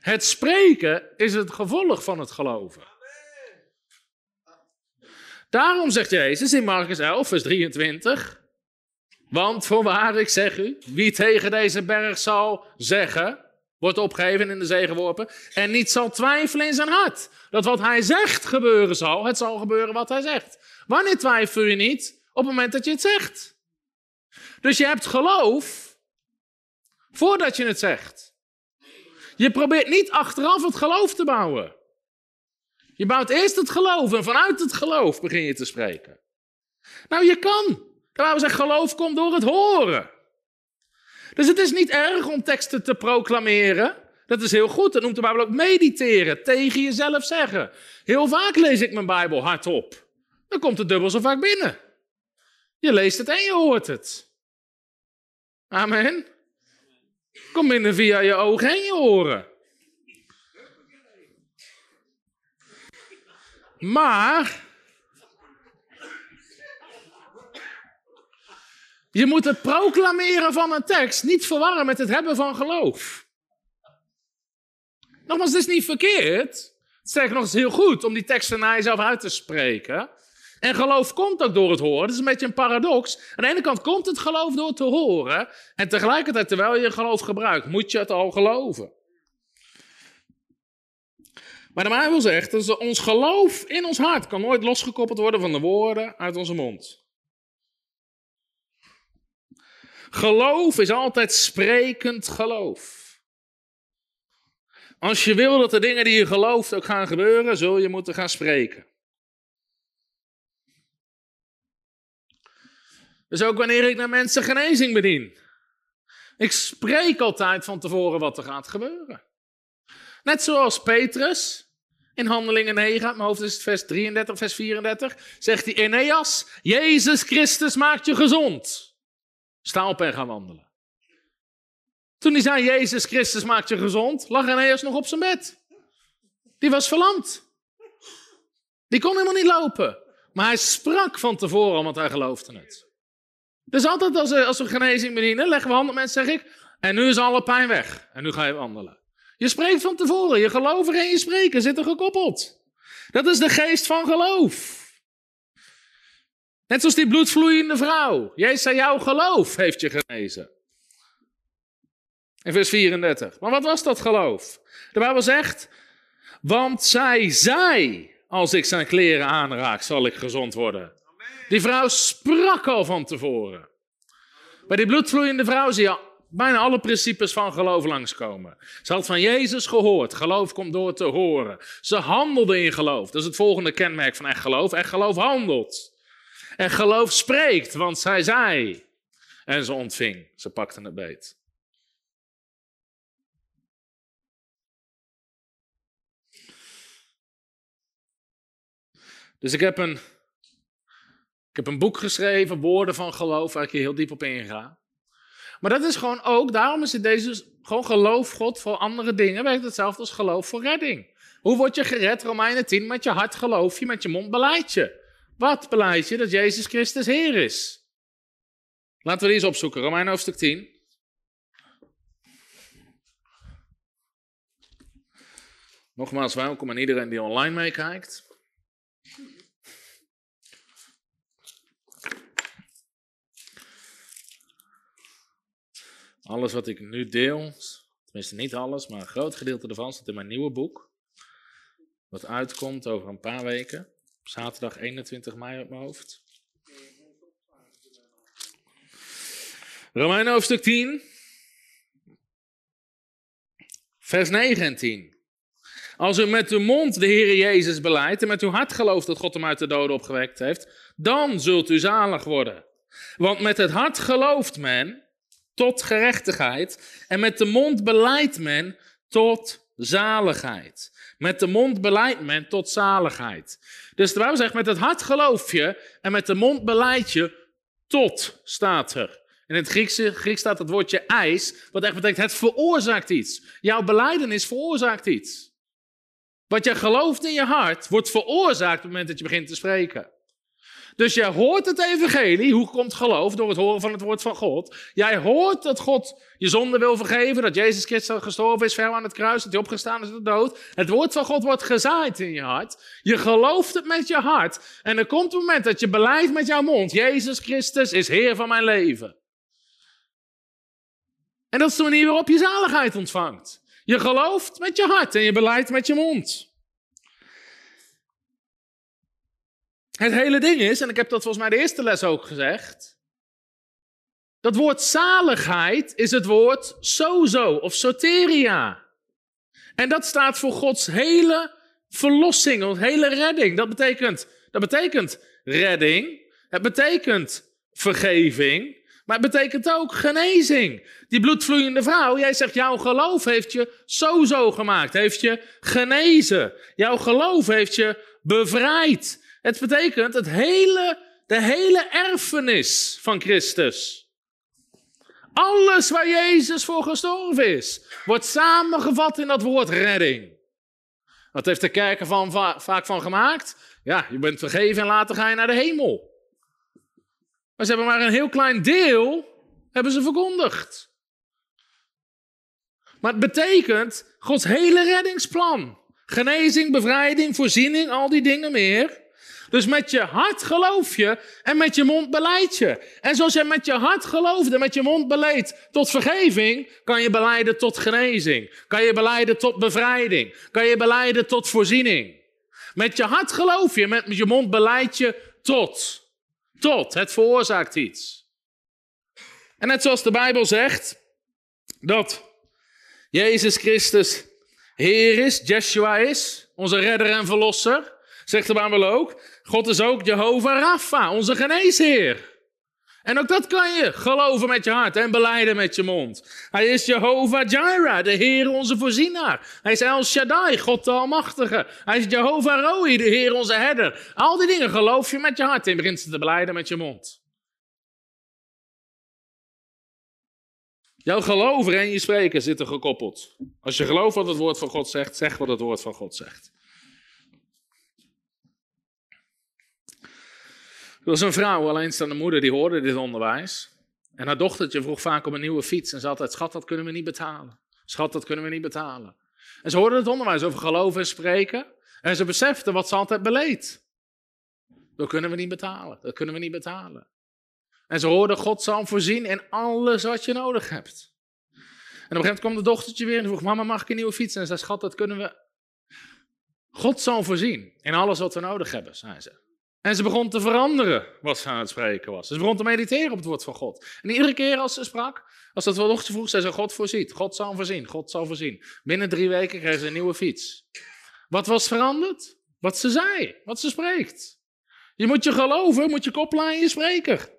Het spreken is het gevolg van het geloven. Daarom zegt Jezus in Marcus 11, vers 23. Want voorwaar ik zeg u, wie tegen deze berg zal zeggen, wordt opgegeven in de zee geworpen, en niet zal twijfelen in zijn hart. Dat wat hij zegt gebeuren zal, het zal gebeuren wat hij zegt. Wanneer twijfel je niet? Op het moment dat je het zegt. Dus je hebt geloof voordat je het zegt. Je probeert niet achteraf het geloof te bouwen. Je bouwt eerst het geloof en vanuit het geloof begin je te spreken. Nou, je kan. we zeggen, geloof komt door het horen. Dus het is niet erg om teksten te proclameren. Dat is heel goed. Dat noemt de Bijbel ook mediteren. Tegen jezelf zeggen. Heel vaak lees ik mijn Bijbel hardop. Dan komt het dubbel zo vaak binnen. Je leest het en je hoort het. Amen. Kom binnen via je ogen en je oren. Maar je moet het proclameren van een tekst niet verwarren met het hebben van geloof. Nogmaals, het is niet verkeerd. Zeg nog eens heel goed om die teksten naar jezelf uit te spreken. En geloof komt ook door het horen. Dat is een beetje een paradox. Aan de ene kant komt het geloof door te horen. En tegelijkertijd, terwijl je geloof gebruikt, moet je het al geloven. Maar de Bijbel zegt dat ons geloof in ons hart kan nooit losgekoppeld worden van de woorden uit onze mond. Geloof is altijd sprekend geloof. Als je wil dat de dingen die je gelooft ook gaan gebeuren, zul je moeten gaan spreken. Dus ook wanneer ik naar mensen genezing bedien. Ik spreek altijd van tevoren wat er gaat gebeuren. Net zoals Petrus in Handelingen 9, uit mijn hoofd is vers 33, vers 34, zegt hij, Eneas, Jezus Christus maakt je gezond. Sta op en ga wandelen. Toen hij zei, Jezus Christus maakt je gezond, lag Eneas nog op zijn bed. Die was verlamd. Die kon helemaal niet lopen. Maar hij sprak van tevoren, want hij geloofde het. Dus altijd als we, als we genezing bedienen, leggen we handen op mensen, zeg ik, en nu is alle pijn weg. En nu ga je wandelen. Je spreekt van tevoren, je geloof en je spreken zitten gekoppeld. Dat is de geest van geloof. Net zoals die bloedvloeiende vrouw. Jezus zei, jouw geloof heeft je genezen. In vers 34. Maar wat was dat geloof? De Bijbel zegt, want zij zei, als ik zijn kleren aanraak, zal ik gezond worden. Die vrouw sprak al van tevoren. Bij die bloedvloeiende vrouw zie je bijna alle principes van geloof langskomen. Ze had van Jezus gehoord. Geloof komt door te horen. Ze handelde in geloof. Dat is het volgende kenmerk van echt geloof. Echt geloof handelt. En geloof spreekt, want zij zei. En ze ontving. Ze pakte het beet. Dus ik heb een, heb een boek geschreven, Woorden van Geloof, waar ik hier heel diep op inga. Maar dat is gewoon ook, daarom is het deze, gewoon geloof God voor andere dingen, werkt hetzelfde als geloof voor redding. Hoe word je gered? Romeinen 10, met je hart geloof je, met je mond beleid je. Wat beleid je? Dat Jezus Christus Heer is. Laten we die eens opzoeken, Romeinen hoofdstuk 10. Nogmaals welkom aan iedereen die online meekijkt. Alles wat ik nu deel, tenminste niet alles, maar een groot gedeelte ervan zit in mijn nieuwe boek. Wat uitkomt over een paar weken. Zaterdag 21 mei op mijn hoofd. Romeinen hoofdstuk 10. Vers 9 en 10. Als u met uw mond de Heer Jezus beleidt en met uw hart gelooft dat God hem uit de doden opgewekt heeft, dan zult u zalig worden. Want met het hart gelooft men tot gerechtigheid. En met de mond beleidt men tot zaligheid. Met de mond beleidt men tot zaligheid. Dus de Bijbel zegt, met het hart geloof je en met de mond beleid je tot, staat er. In het Griekse, Grieks staat het woordje eis, wat echt betekent het veroorzaakt iets. Jouw beleidenis veroorzaakt iets. Wat jij gelooft in je hart, wordt veroorzaakt op het moment dat je begint te spreken. Dus jij hoort het evangelie. Hoe komt geloof? Door het horen van het woord van God. Jij hoort dat God je zonde wil vergeven. Dat Jezus Christus gestorven is, ver aan het kruis. Dat hij opgestaan is uit de dood. Het woord van God wordt gezaaid in je hart. Je gelooft het met je hart. En er komt een moment dat je beleidt met jouw mond. Jezus Christus is Heer van mijn leven. En dat is de manier waarop je zaligheid ontvangt. Je gelooft met je hart en je beleidt met je mond. Het hele ding is, en ik heb dat volgens mij de eerste les ook gezegd. Dat woord zaligheid is het woord sozo of soteria. En dat staat voor Gods hele verlossing, of hele redding. Dat betekent, dat betekent redding. Het betekent vergeving. Maar het betekent ook genezing. Die bloedvloeiende vrouw, jij zegt, jouw geloof heeft je sozo gemaakt, heeft je genezen. Jouw geloof heeft je bevrijd. Het betekent het hele, de hele erfenis van Christus. Alles waar Jezus voor gestorven is, wordt samengevat in dat woord redding. Wat heeft de kerk ervan vaak van gemaakt? Ja, je bent vergeven en later ga je naar de hemel. Maar ze hebben maar een heel klein deel hebben ze verkondigd. Maar het betekent Gods hele reddingsplan. Genezing, bevrijding, voorziening, al die dingen meer. Dus met je hart geloof je en met je mond beleid je. En zoals je met je hart gelooft en met je mond beleidt tot vergeving, kan je beleiden tot genezing. Kan je beleiden tot bevrijding. Kan je beleiden tot voorziening. Met je hart geloof je, met je mond beleid je tot. Tot, het veroorzaakt iets. En net zoals de Bijbel zegt dat Jezus Christus Heer is, Jeshua is, onze redder en verlosser, zegt de Bijbel ook. God is ook Jehovah Rapha, onze geneesheer. En ook dat kan je geloven met je hart en beleiden met je mond. Hij is Jehovah Jireh, de Heer onze voorzienaar. Hij is El Shaddai, God de Almachtige. Hij is Jehovah Roi, de Heer onze herder. Al die dingen geloof je met je hart en begint ze te beleiden met je mond. Jouw geloven en je spreken zitten gekoppeld. Als je gelooft wat het woord van God zegt, zeg wat het woord van God zegt. Er was een vrouw, alleenstaande moeder, die hoorde dit onderwijs. En haar dochtertje vroeg vaak om een nieuwe fiets. En ze altijd, schat, dat kunnen we niet betalen. Schat, dat kunnen we niet betalen. En ze hoorde het onderwijs over geloven en spreken. En ze besefte wat ze altijd beleed. Dat kunnen we niet betalen. Dat kunnen we niet betalen. En ze hoorde, God zal voorzien in alles wat je nodig hebt. En op een gegeven moment kwam de dochtertje weer en vroeg, mama, mag ik een nieuwe fiets? En ze zei, schat, dat kunnen we... God zal voorzien in alles wat we nodig hebben, zei ze. En ze begon te veranderen wat ze aan het spreken was. Ze begon te mediteren op het woord van God. En iedere keer als ze sprak, als dat wel dochter vroeg, zei ze: God voorziet, God zal voorzien, God zal voorzien. Binnen drie weken kreeg ze een nieuwe fiets. Wat was veranderd? Wat ze zei, wat ze spreekt. Je moet je geloven, moet je koppelen aan je spreker.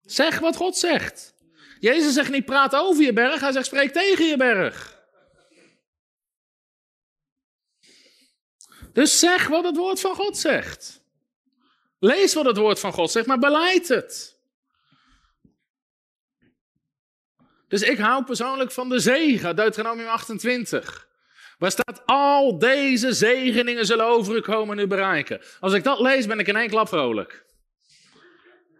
Zeg wat God zegt. Jezus zegt niet praat over je berg, hij zegt spreek tegen je berg. Dus zeg wat het woord van God zegt. Lees wat het woord van God zegt, maar beleid het. Dus ik hou persoonlijk van de zegen, Deuteronomium 28. Waar staat, al deze zegeningen zullen over u komen en u bereiken. Als ik dat lees, ben ik in één klap vrolijk.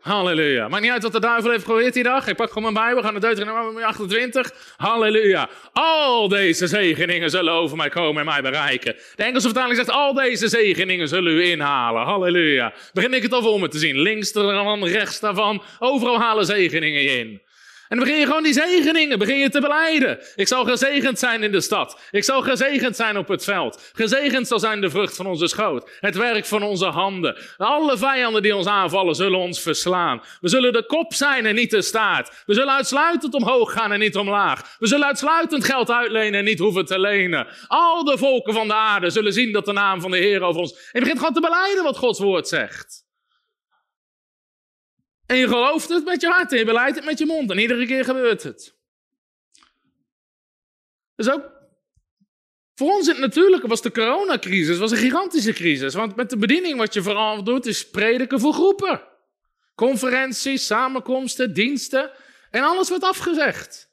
Halleluja. Maakt niet uit wat de duivel heeft geprobeerd die dag. Ik pak gewoon mijn Bijbel, ga naar Deuteronomium 28. Halleluja. Al deze zegeningen zullen over mij komen en mij bereiken. De Engelse vertaling zegt, al deze zegeningen zullen u inhalen. Halleluja. Begin ik het al voor me te zien. Links ervan, rechts daarvan. Overal halen zegeningen in. En dan begin je gewoon die zegeningen, begin je te beleiden. Ik zal gezegend zijn in de stad. Ik zal gezegend zijn op het veld. Gezegend zal zijn de vrucht van onze schoot. Het werk van onze handen. Alle vijanden die ons aanvallen zullen ons verslaan. We zullen de kop zijn en niet de staart. We zullen uitsluitend omhoog gaan en niet omlaag. We zullen uitsluitend geld uitlenen en niet hoeven te lenen. Al de volken van de aarde zullen zien dat de naam van de Heer over ons... En je begint gewoon te beleiden wat Gods woord zegt. En je gelooft het met je hart en je beleidt het met je mond. En iedere keer gebeurt het. Dus ook voor ons in het natuurlijke was de coronacrisis was een gigantische crisis. Want met de bediening wat je vooral doet is prediken voor groepen. Conferenties, samenkomsten, diensten. En alles wordt afgezegd.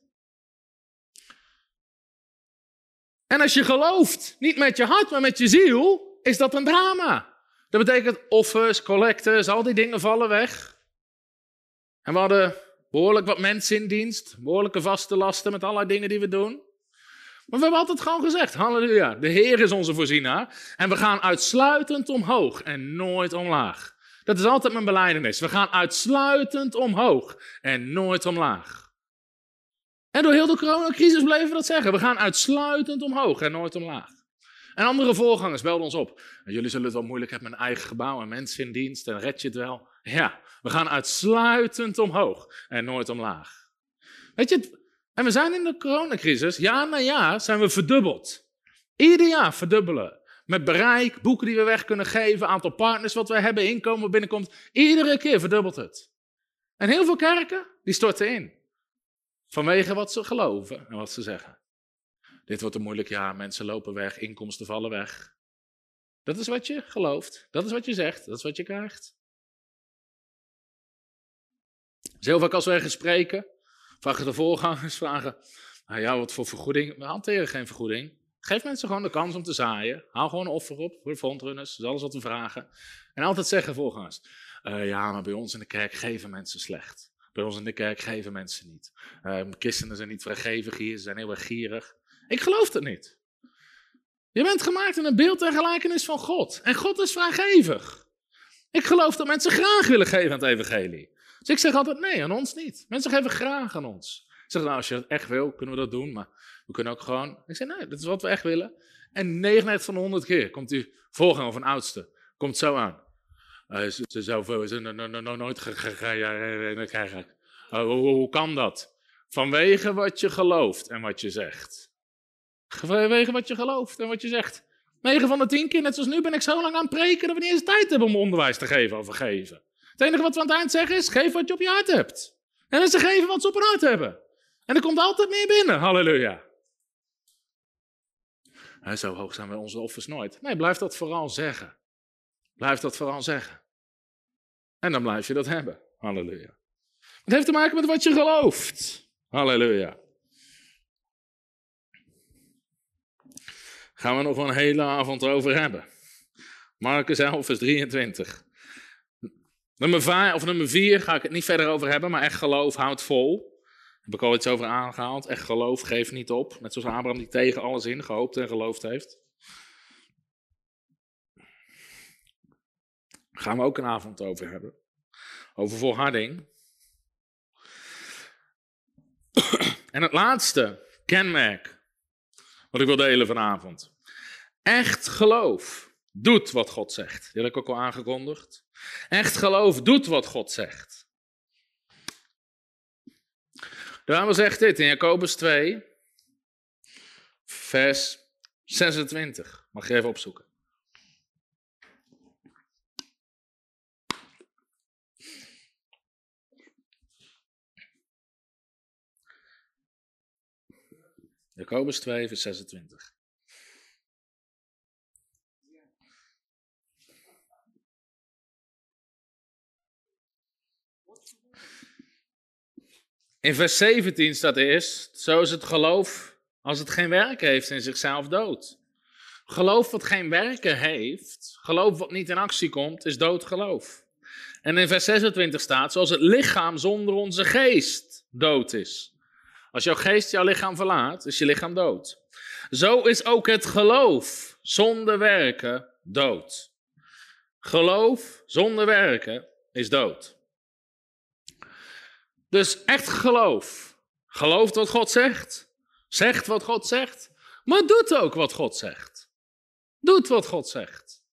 En als je gelooft, niet met je hart, maar met je ziel, is dat een drama. Dat betekent offers, collectes, al die dingen vallen weg. En we hadden behoorlijk wat mensen in dienst, behoorlijke vaste lasten met allerlei dingen die we doen. Maar we hebben altijd gewoon gezegd, halleluja, de Heer is onze voorzienaar. En we gaan uitsluitend omhoog en nooit omlaag. Dat is altijd mijn beleidenis. We gaan uitsluitend omhoog en nooit omlaag. En door heel de coronacrisis bleven we dat zeggen. We gaan uitsluitend omhoog en nooit omlaag. En andere voorgangers belden ons op. Jullie zullen het wel moeilijk hebben met een eigen gebouw en mensen in dienst en red je het wel. Ja, we gaan uitsluitend omhoog en nooit omlaag. Weet je, en we zijn in de coronacrisis, jaar na jaar zijn we verdubbeld. Ieder jaar verdubbelen. Met bereik, boeken die we weg kunnen geven, aantal partners wat we hebben, inkomen binnenkomt. Iedere keer verdubbelt het. En heel veel kerken, die storten in. Vanwege wat ze geloven en wat ze zeggen. Dit wordt een moeilijk jaar, mensen lopen weg, inkomsten vallen weg. Dat is wat je gelooft, dat is wat je zegt, dat is wat je krijgt. Heel vaak als we ergens spreken, vragen de voorgangers, vragen, nou ja, wat voor vergoeding? We hanteren geen vergoeding. Geef mensen gewoon de kans om te zaaien. Haal gewoon een offer op voor de frontrunners, dat is alles wat we vragen. En altijd zeggen voorgangers, uh, ja, maar bij ons in de kerk geven mensen slecht. Bij ons in de kerk geven mensen niet. Uh, christenen zijn niet vrijgevig hier, ze zijn heel erg gierig. Ik geloof het niet. Je bent gemaakt in een beeld en gelijkenis van God. En God is vrijgevig. Ik geloof dat mensen graag willen geven aan het evangelie. Dus ik zeg altijd nee, aan ons niet. Mensen geven graag aan ons. Ik zeg nou, als je het echt wil, kunnen we dat doen. Maar we kunnen ook gewoon... Ik zeg nee, dat is wat we echt willen. En 99 van de 100 keer komt die voorganger of een oudste, komt zo aan. Uh, ze ze, no, nooit krijgen. Oh, hoe, kan dat? Vanwege wat je gelooft en wat je zegt. Vanwege wat je gelooft en wat je zegt. 9 van de 10 keer, net zoals nu, ben ik zo lang aan het preken dat we niet eens tijd hebben om onderwijs te geven over geven. Het enige wat we aan het eind zeggen is: geef wat je op je hart hebt. En mensen geven wat ze op hun hart hebben. En er komt altijd meer binnen. Halleluja. Hij zo hoog zijn bij onze offers nooit. Nee, blijf dat vooral zeggen. Blijf dat vooral zeggen. En dan blijf je dat hebben. Halleluja. Het heeft te maken met wat je gelooft. Halleluja. Gaan we nog een hele avond over hebben. Marcus 11, vers 23. Nummer 5 of nummer 4 ga ik het niet verder over hebben, maar echt geloof houdt vol. Daar heb ik al iets over aangehaald. Echt geloof geeft niet op. Net zoals Abraham die tegen alles in gehoopt en geloofd heeft. Daar gaan we ook een avond over hebben. Over volharding. En het laatste kenmerk wat ik wil delen vanavond. Echt geloof doet wat God zegt. Die heb ik ook al aangekondigd. Echt geloof doet wat God zegt. Bijbel zegt dit in Jacobus 2, vers 26. Mag je even opzoeken. Jacobus 2, vers 26. In vers 17 staat eerst, zo is het geloof als het geen werken heeft in zichzelf dood. Geloof wat geen werken heeft, geloof wat niet in actie komt, is dood geloof. En in vers 26 staat, zoals het lichaam zonder onze geest dood is. Als jouw geest jouw lichaam verlaat, is je lichaam dood. Zo is ook het geloof zonder werken dood. Geloof zonder werken is dood. Dus echt geloof. Gelooft wat God zegt. Zegt wat God zegt. Maar doet ook wat God zegt. Doet wat God zegt.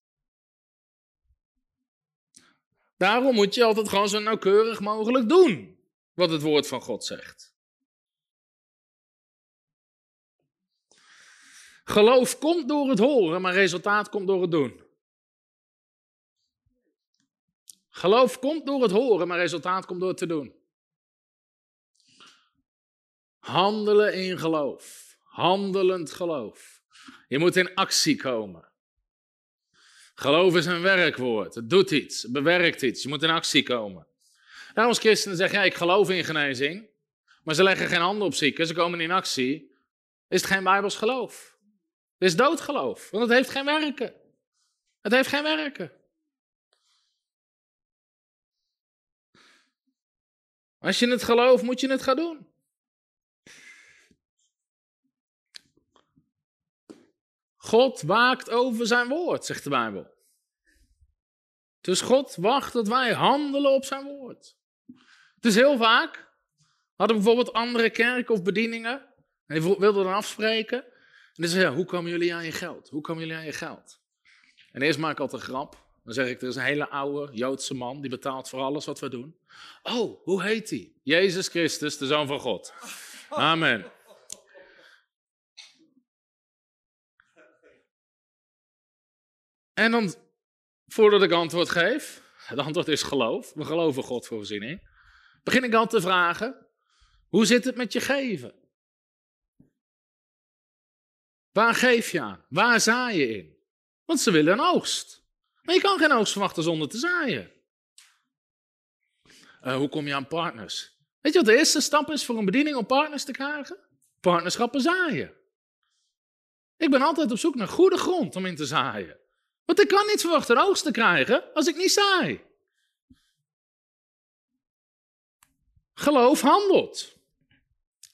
Daarom moet je altijd gewoon zo nauwkeurig mogelijk doen wat het woord van God zegt. Geloof komt door het horen, maar resultaat komt door het doen. Geloof komt door het horen, maar resultaat komt door het te doen. Handelen in geloof. Handelend geloof. Je moet in actie komen. Geloof is een werkwoord. Het doet iets. Het bewerkt iets. Je moet in actie komen. Daarom als christenen zeggen, ja, ik geloof in genezing. Maar ze leggen geen handen op zieken. Ze komen in actie. Is het geen bijbels geloof? Het is doodgeloof. Want het heeft geen werken. Het heeft geen werken. Als je het gelooft, moet je het gaan doen. God waakt over zijn woord, zegt de Bijbel. Dus God wacht dat wij handelen op zijn woord. Is heel vaak, hadden bijvoorbeeld andere kerken of bedieningen, en die wilden dan afspreken. En dan zeggen hoe komen jullie aan je geld? Hoe komen jullie aan je geld? En eerst maak ik altijd een grap. Dan zeg ik, er is een hele oude Joodse man, die betaalt voor alles wat we doen. Oh, hoe heet hij? Jezus Christus, de Zoon van God. Amen. En dan, voordat ik antwoord geef, het antwoord is geloof, we geloven God voor voorziening, begin ik dan te vragen, hoe zit het met je geven? Waar geef je aan? Waar zaai je in? Want ze willen een oogst. Maar je kan geen oogst verwachten zonder te zaaien. Uh, hoe kom je aan partners? Weet je wat de eerste stap is voor een bediening om partners te krijgen? Partnerschappen zaaien. Ik ben altijd op zoek naar goede grond om in te zaaien. Want ik kan niet verwachten oogst te krijgen als ik niet zaai. Geloof handelt.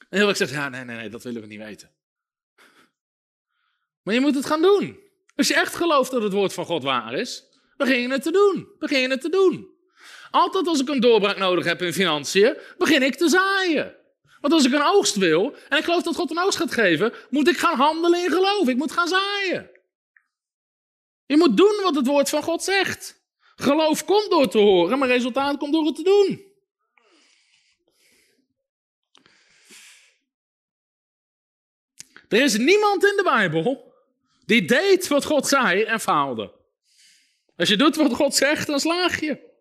En heel ik zegt, ja, nee, nee, nee, dat willen we niet weten. Maar je moet het gaan doen. Als je echt gelooft dat het woord van God waar is, begin je het te doen. Begin je het te doen. Altijd als ik een doorbraak nodig heb in financiën, begin ik te zaaien. Want als ik een oogst wil, en ik geloof dat God een oogst gaat geven, moet ik gaan handelen in geloof. Ik moet gaan zaaien. Je moet doen wat het woord van God zegt. Geloof komt door te horen, maar resultaat komt door het te doen. Er is niemand in de Bijbel die deed wat God zei en faalde. Als je doet wat God zegt, dan slaag je.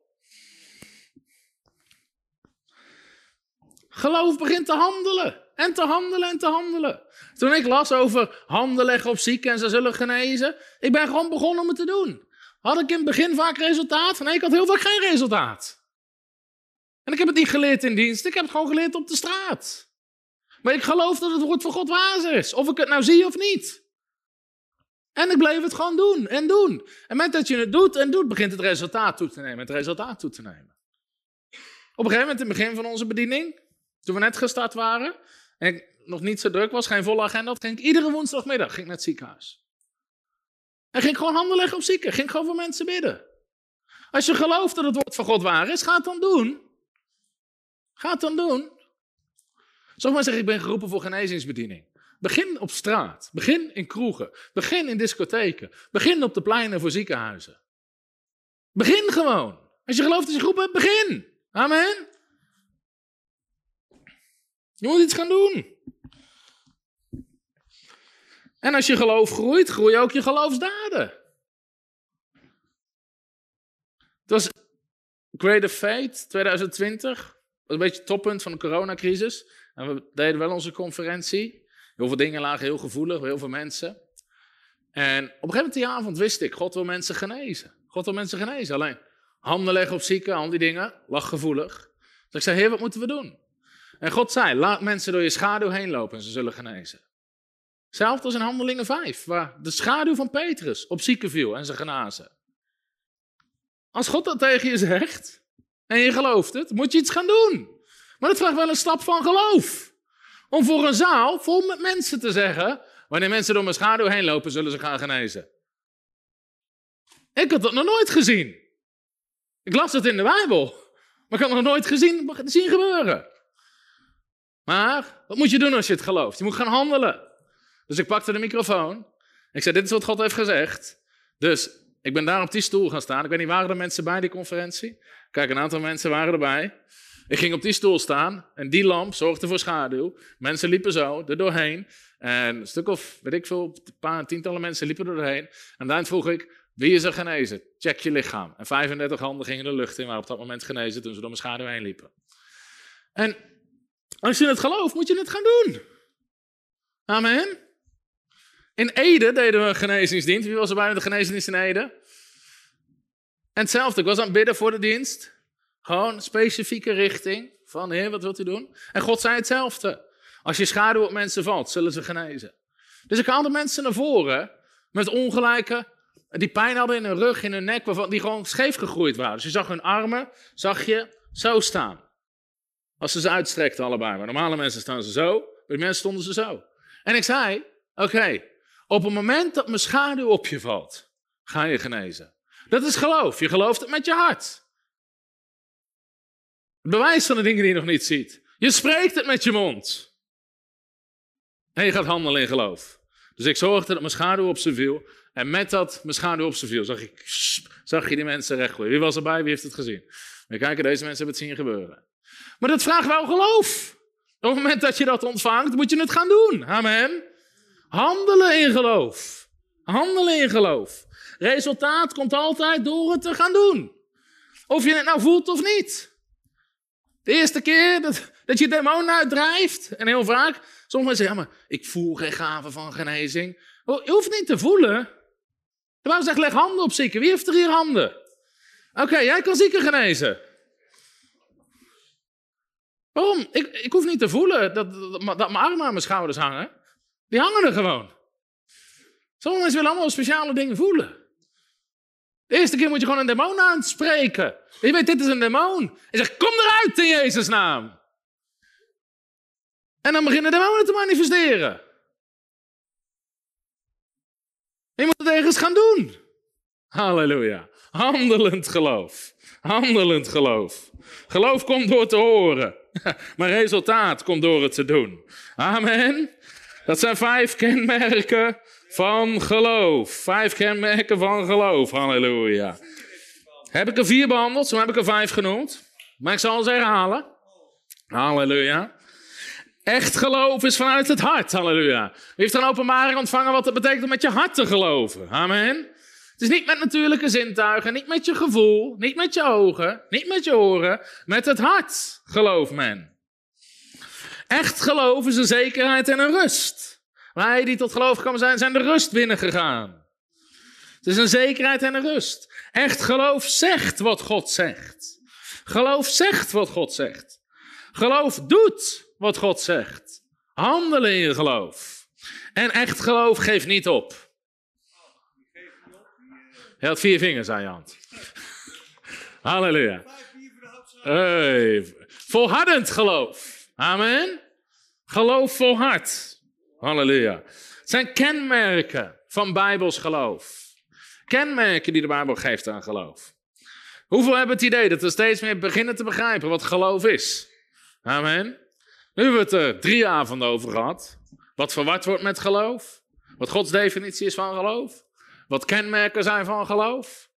Geloof begint te handelen. En te handelen en te handelen. Toen ik las over handen leggen op zieken en ze zullen genezen. Ik ben gewoon begonnen om het te doen. Had ik in het begin vaak resultaat? Nee, ik had heel vaak geen resultaat. En ik heb het niet geleerd in dienst. Ik heb het gewoon geleerd op de straat. Maar ik geloof dat het woord van God waar is. Of ik het nou zie of niet. En ik bleef het gewoon doen en doen. En met dat je het doet en doet, begint het resultaat toe te nemen. Het resultaat toe te nemen. Op een gegeven moment, in het begin van onze bediening, toen we net gestart waren, en ik nog niet zo druk was, geen volle agenda ging ik iedere woensdagmiddag ging naar het ziekenhuis. En ging gewoon handen leggen op zieken, ging gewoon voor mensen bidden. Als je gelooft dat het woord van God waar is, ga het dan doen. Ga het dan doen. Maar zeggen, ik ben geroepen voor genezingsbediening. Begin op straat, begin in kroegen, begin in discotheken, begin op de pleinen voor ziekenhuizen. Begin gewoon. Als je gelooft dat je geroepen hebt, begin. Amen. Je moet iets gaan doen. En als je geloof groeit, groeien ook je geloofsdaden. Het was Greater Fate 2020. Dat was een beetje het toppunt van de coronacrisis. En we deden wel onze conferentie. Heel veel dingen lagen heel gevoelig heel veel mensen. En op een gegeven moment die avond wist ik, God wil mensen genezen. God wil mensen genezen. Alleen handen leggen op zieken, al die dingen, lag gevoelig. Dus ik zei, heer, wat moeten we doen? En God zei, laat mensen door je schaduw heen lopen en ze zullen genezen. Hetzelfde als in Handelingen 5, waar de schaduw van Petrus op zieken viel en ze genazen. Als God dat tegen je zegt en je gelooft het, moet je iets gaan doen. Maar dat vraagt wel een stap van geloof. Om voor een zaal vol met mensen te zeggen, wanneer mensen door mijn schaduw heen lopen, zullen ze gaan genezen. Ik had dat nog nooit gezien. Ik las het in de Bijbel, maar ik had het nog nooit gezien, zien gebeuren. Maar wat moet je doen als je het gelooft? Je moet gaan handelen. Dus ik pakte de microfoon. Ik zei: Dit is wat God heeft gezegd. Dus ik ben daar op die stoel gaan staan. Ik weet niet, waren er mensen bij die conferentie? Kijk, een aantal mensen waren erbij. Ik ging op die stoel staan en die lamp zorgde voor schaduw. Mensen liepen zo er doorheen. En een stuk of, weet ik veel, een paar tientallen mensen liepen er doorheen. En daarin vroeg ik, wie is er genezen? Check je lichaam. En 35 handen gingen de lucht in, waren op dat moment genezen toen ze door mijn schaduw heen liepen. En als je het gelooft, moet je het gaan doen. Amen. In Ede deden we een genezingsdienst. Wie was er bij met de genezingsdienst in Ede? En hetzelfde, ik was aan het bidden voor de dienst. Gewoon specifieke richting van, heer, wat wilt u doen? En God zei hetzelfde. Als je schaduw op mensen valt, zullen ze genezen. Dus ik haalde mensen naar voren met ongelijke, die pijn hadden in hun rug, in hun nek, waarvan, die gewoon scheef gegroeid waren. Dus je zag hun armen, zag je zo staan. Als ze ze uitstrekten allebei. Maar normale mensen staan ze zo, bij die mensen stonden ze zo. En ik zei, oké, op het moment dat mijn schaduw op je valt, ga je genezen. Dat is geloof. Je gelooft het met je hart. Het bewijs van de dingen die je nog niet ziet. Je spreekt het met je mond. En je gaat handelen in geloof. Dus ik zorgde dat mijn schaduw op ze viel. En met dat mijn schaduw op ze viel, zag, ik, zag je die mensen recht Wie was erbij? Wie heeft het gezien? We kijken, deze mensen hebben het zien gebeuren. Maar dat vraagt wel geloof. Op het moment dat je dat ontvangt, moet je het gaan doen. Amen. Handelen in geloof. Handelen in geloof. Resultaat komt altijd door het te gaan doen. Of je het nou voelt of niet. De eerste keer dat, dat je demonen uitdrijft, en heel vaak, sommigen zeggen, maar ik voel geen gave van genezing. Oh, je hoeft niet te voelen. De Bijbel zegt, leg handen op zieken. Wie heeft er hier handen? Oké, jij kan zieken genezen. Waarom? Ik, ik hoef niet te voelen dat, dat, mijn armen aan mijn schouders hangen. Die hangen er gewoon. Sommige mensen willen allemaal speciale dingen voelen. De eerste keer moet je gewoon een demon aanspreken. Je weet, dit is een demon. En zegt, kom eruit in Jezus' naam. En dan beginnen demonen te manifesteren. Je moet het ergens gaan doen. Halleluja. Handelend geloof. Handelend geloof. Geloof komt door te horen. Maar resultaat komt door het te doen. Amen. Dat zijn vijf kenmerken van geloof. Vijf kenmerken van geloof. Halleluja. Heb ik er vier behandeld? Zo heb ik er vijf genoemd. Maar ik zal ze herhalen. Halleluja. Echt geloof is vanuit het hart, halleluja. Wie heeft een openbaring ontvangen wat het betekent om met je hart te geloven? Amen. Is niet met natuurlijke zintuigen, niet met je gevoel, niet met je ogen, niet met je oren. Met het hart gelooft men. Echt geloof is een zekerheid en een rust. Wij die tot geloof gekomen zijn, zijn de rust binnengegaan. Het is een zekerheid en een rust. Echt geloof zegt wat God zegt. Geloof zegt wat God zegt. Geloof doet wat God zegt. Handelen in je geloof. En echt geloof geeft niet op. Je had vier vingers aan je hand. Halleluja. Hey. Volhardend geloof. Amen. Geloof volhard. Halleluja. Het zijn kenmerken van Bijbels geloof. Kenmerken die de Bijbel geeft aan geloof. Hoeveel hebben het idee dat we steeds meer beginnen te begrijpen wat geloof is? Amen. Nu hebben we het er drie avonden over gehad. Wat verward wordt met geloof. Wat Gods definitie is van geloof. Wat kenmerken zijn van geloof.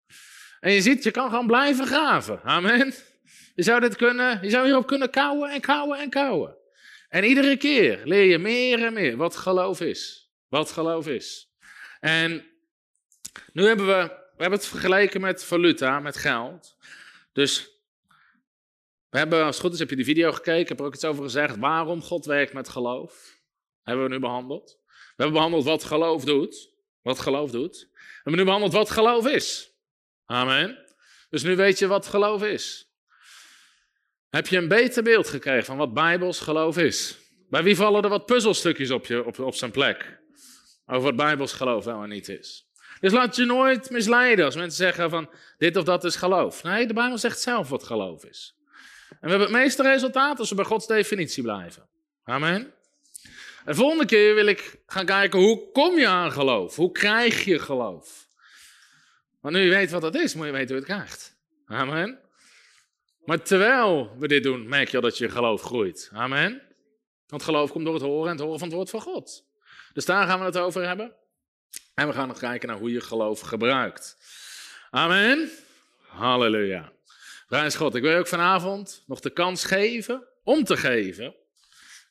En je ziet, je kan gewoon blijven graven. Amen. Je zou dit kunnen, je zou hierop kunnen kouwen en kouwen en kouwen. En iedere keer leer je meer en meer wat geloof is. Wat geloof is. En nu hebben we, we hebben het vergeleken met valuta, met geld. Dus we hebben, als het goed is, heb je die video gekeken, ik heb er ook iets over gezegd. Waarom God werkt met geloof. Hebben we nu behandeld. We hebben behandeld wat geloof doet. Wat geloof doet. We hebben nu behandeld wat geloof is. Amen. Dus nu weet je wat geloof is. Heb je een beter beeld gekregen van wat Bijbels geloof is? Bij wie vallen er wat puzzelstukjes op, je, op, op zijn plek? Over wat Bijbels geloof wel en niet is. Dus laat je nooit misleiden als mensen zeggen van dit of dat is geloof. Nee, de Bijbel zegt zelf wat geloof is. En we hebben het meeste resultaat als we bij Gods definitie blijven. Amen. En de volgende keer wil ik gaan kijken hoe kom je aan geloof? Hoe krijg je geloof? Want nu je weet wat dat is, moet je weten hoe je het krijgt. Amen. Maar terwijl we dit doen, merk je al dat je geloof groeit. Amen. Want geloof komt door het horen en het horen van het woord van God. Dus daar gaan we het over hebben. En we gaan nog kijken naar hoe je geloof gebruikt. Amen. Halleluja. Prijs God. Ik wil je ook vanavond nog de kans geven om te geven.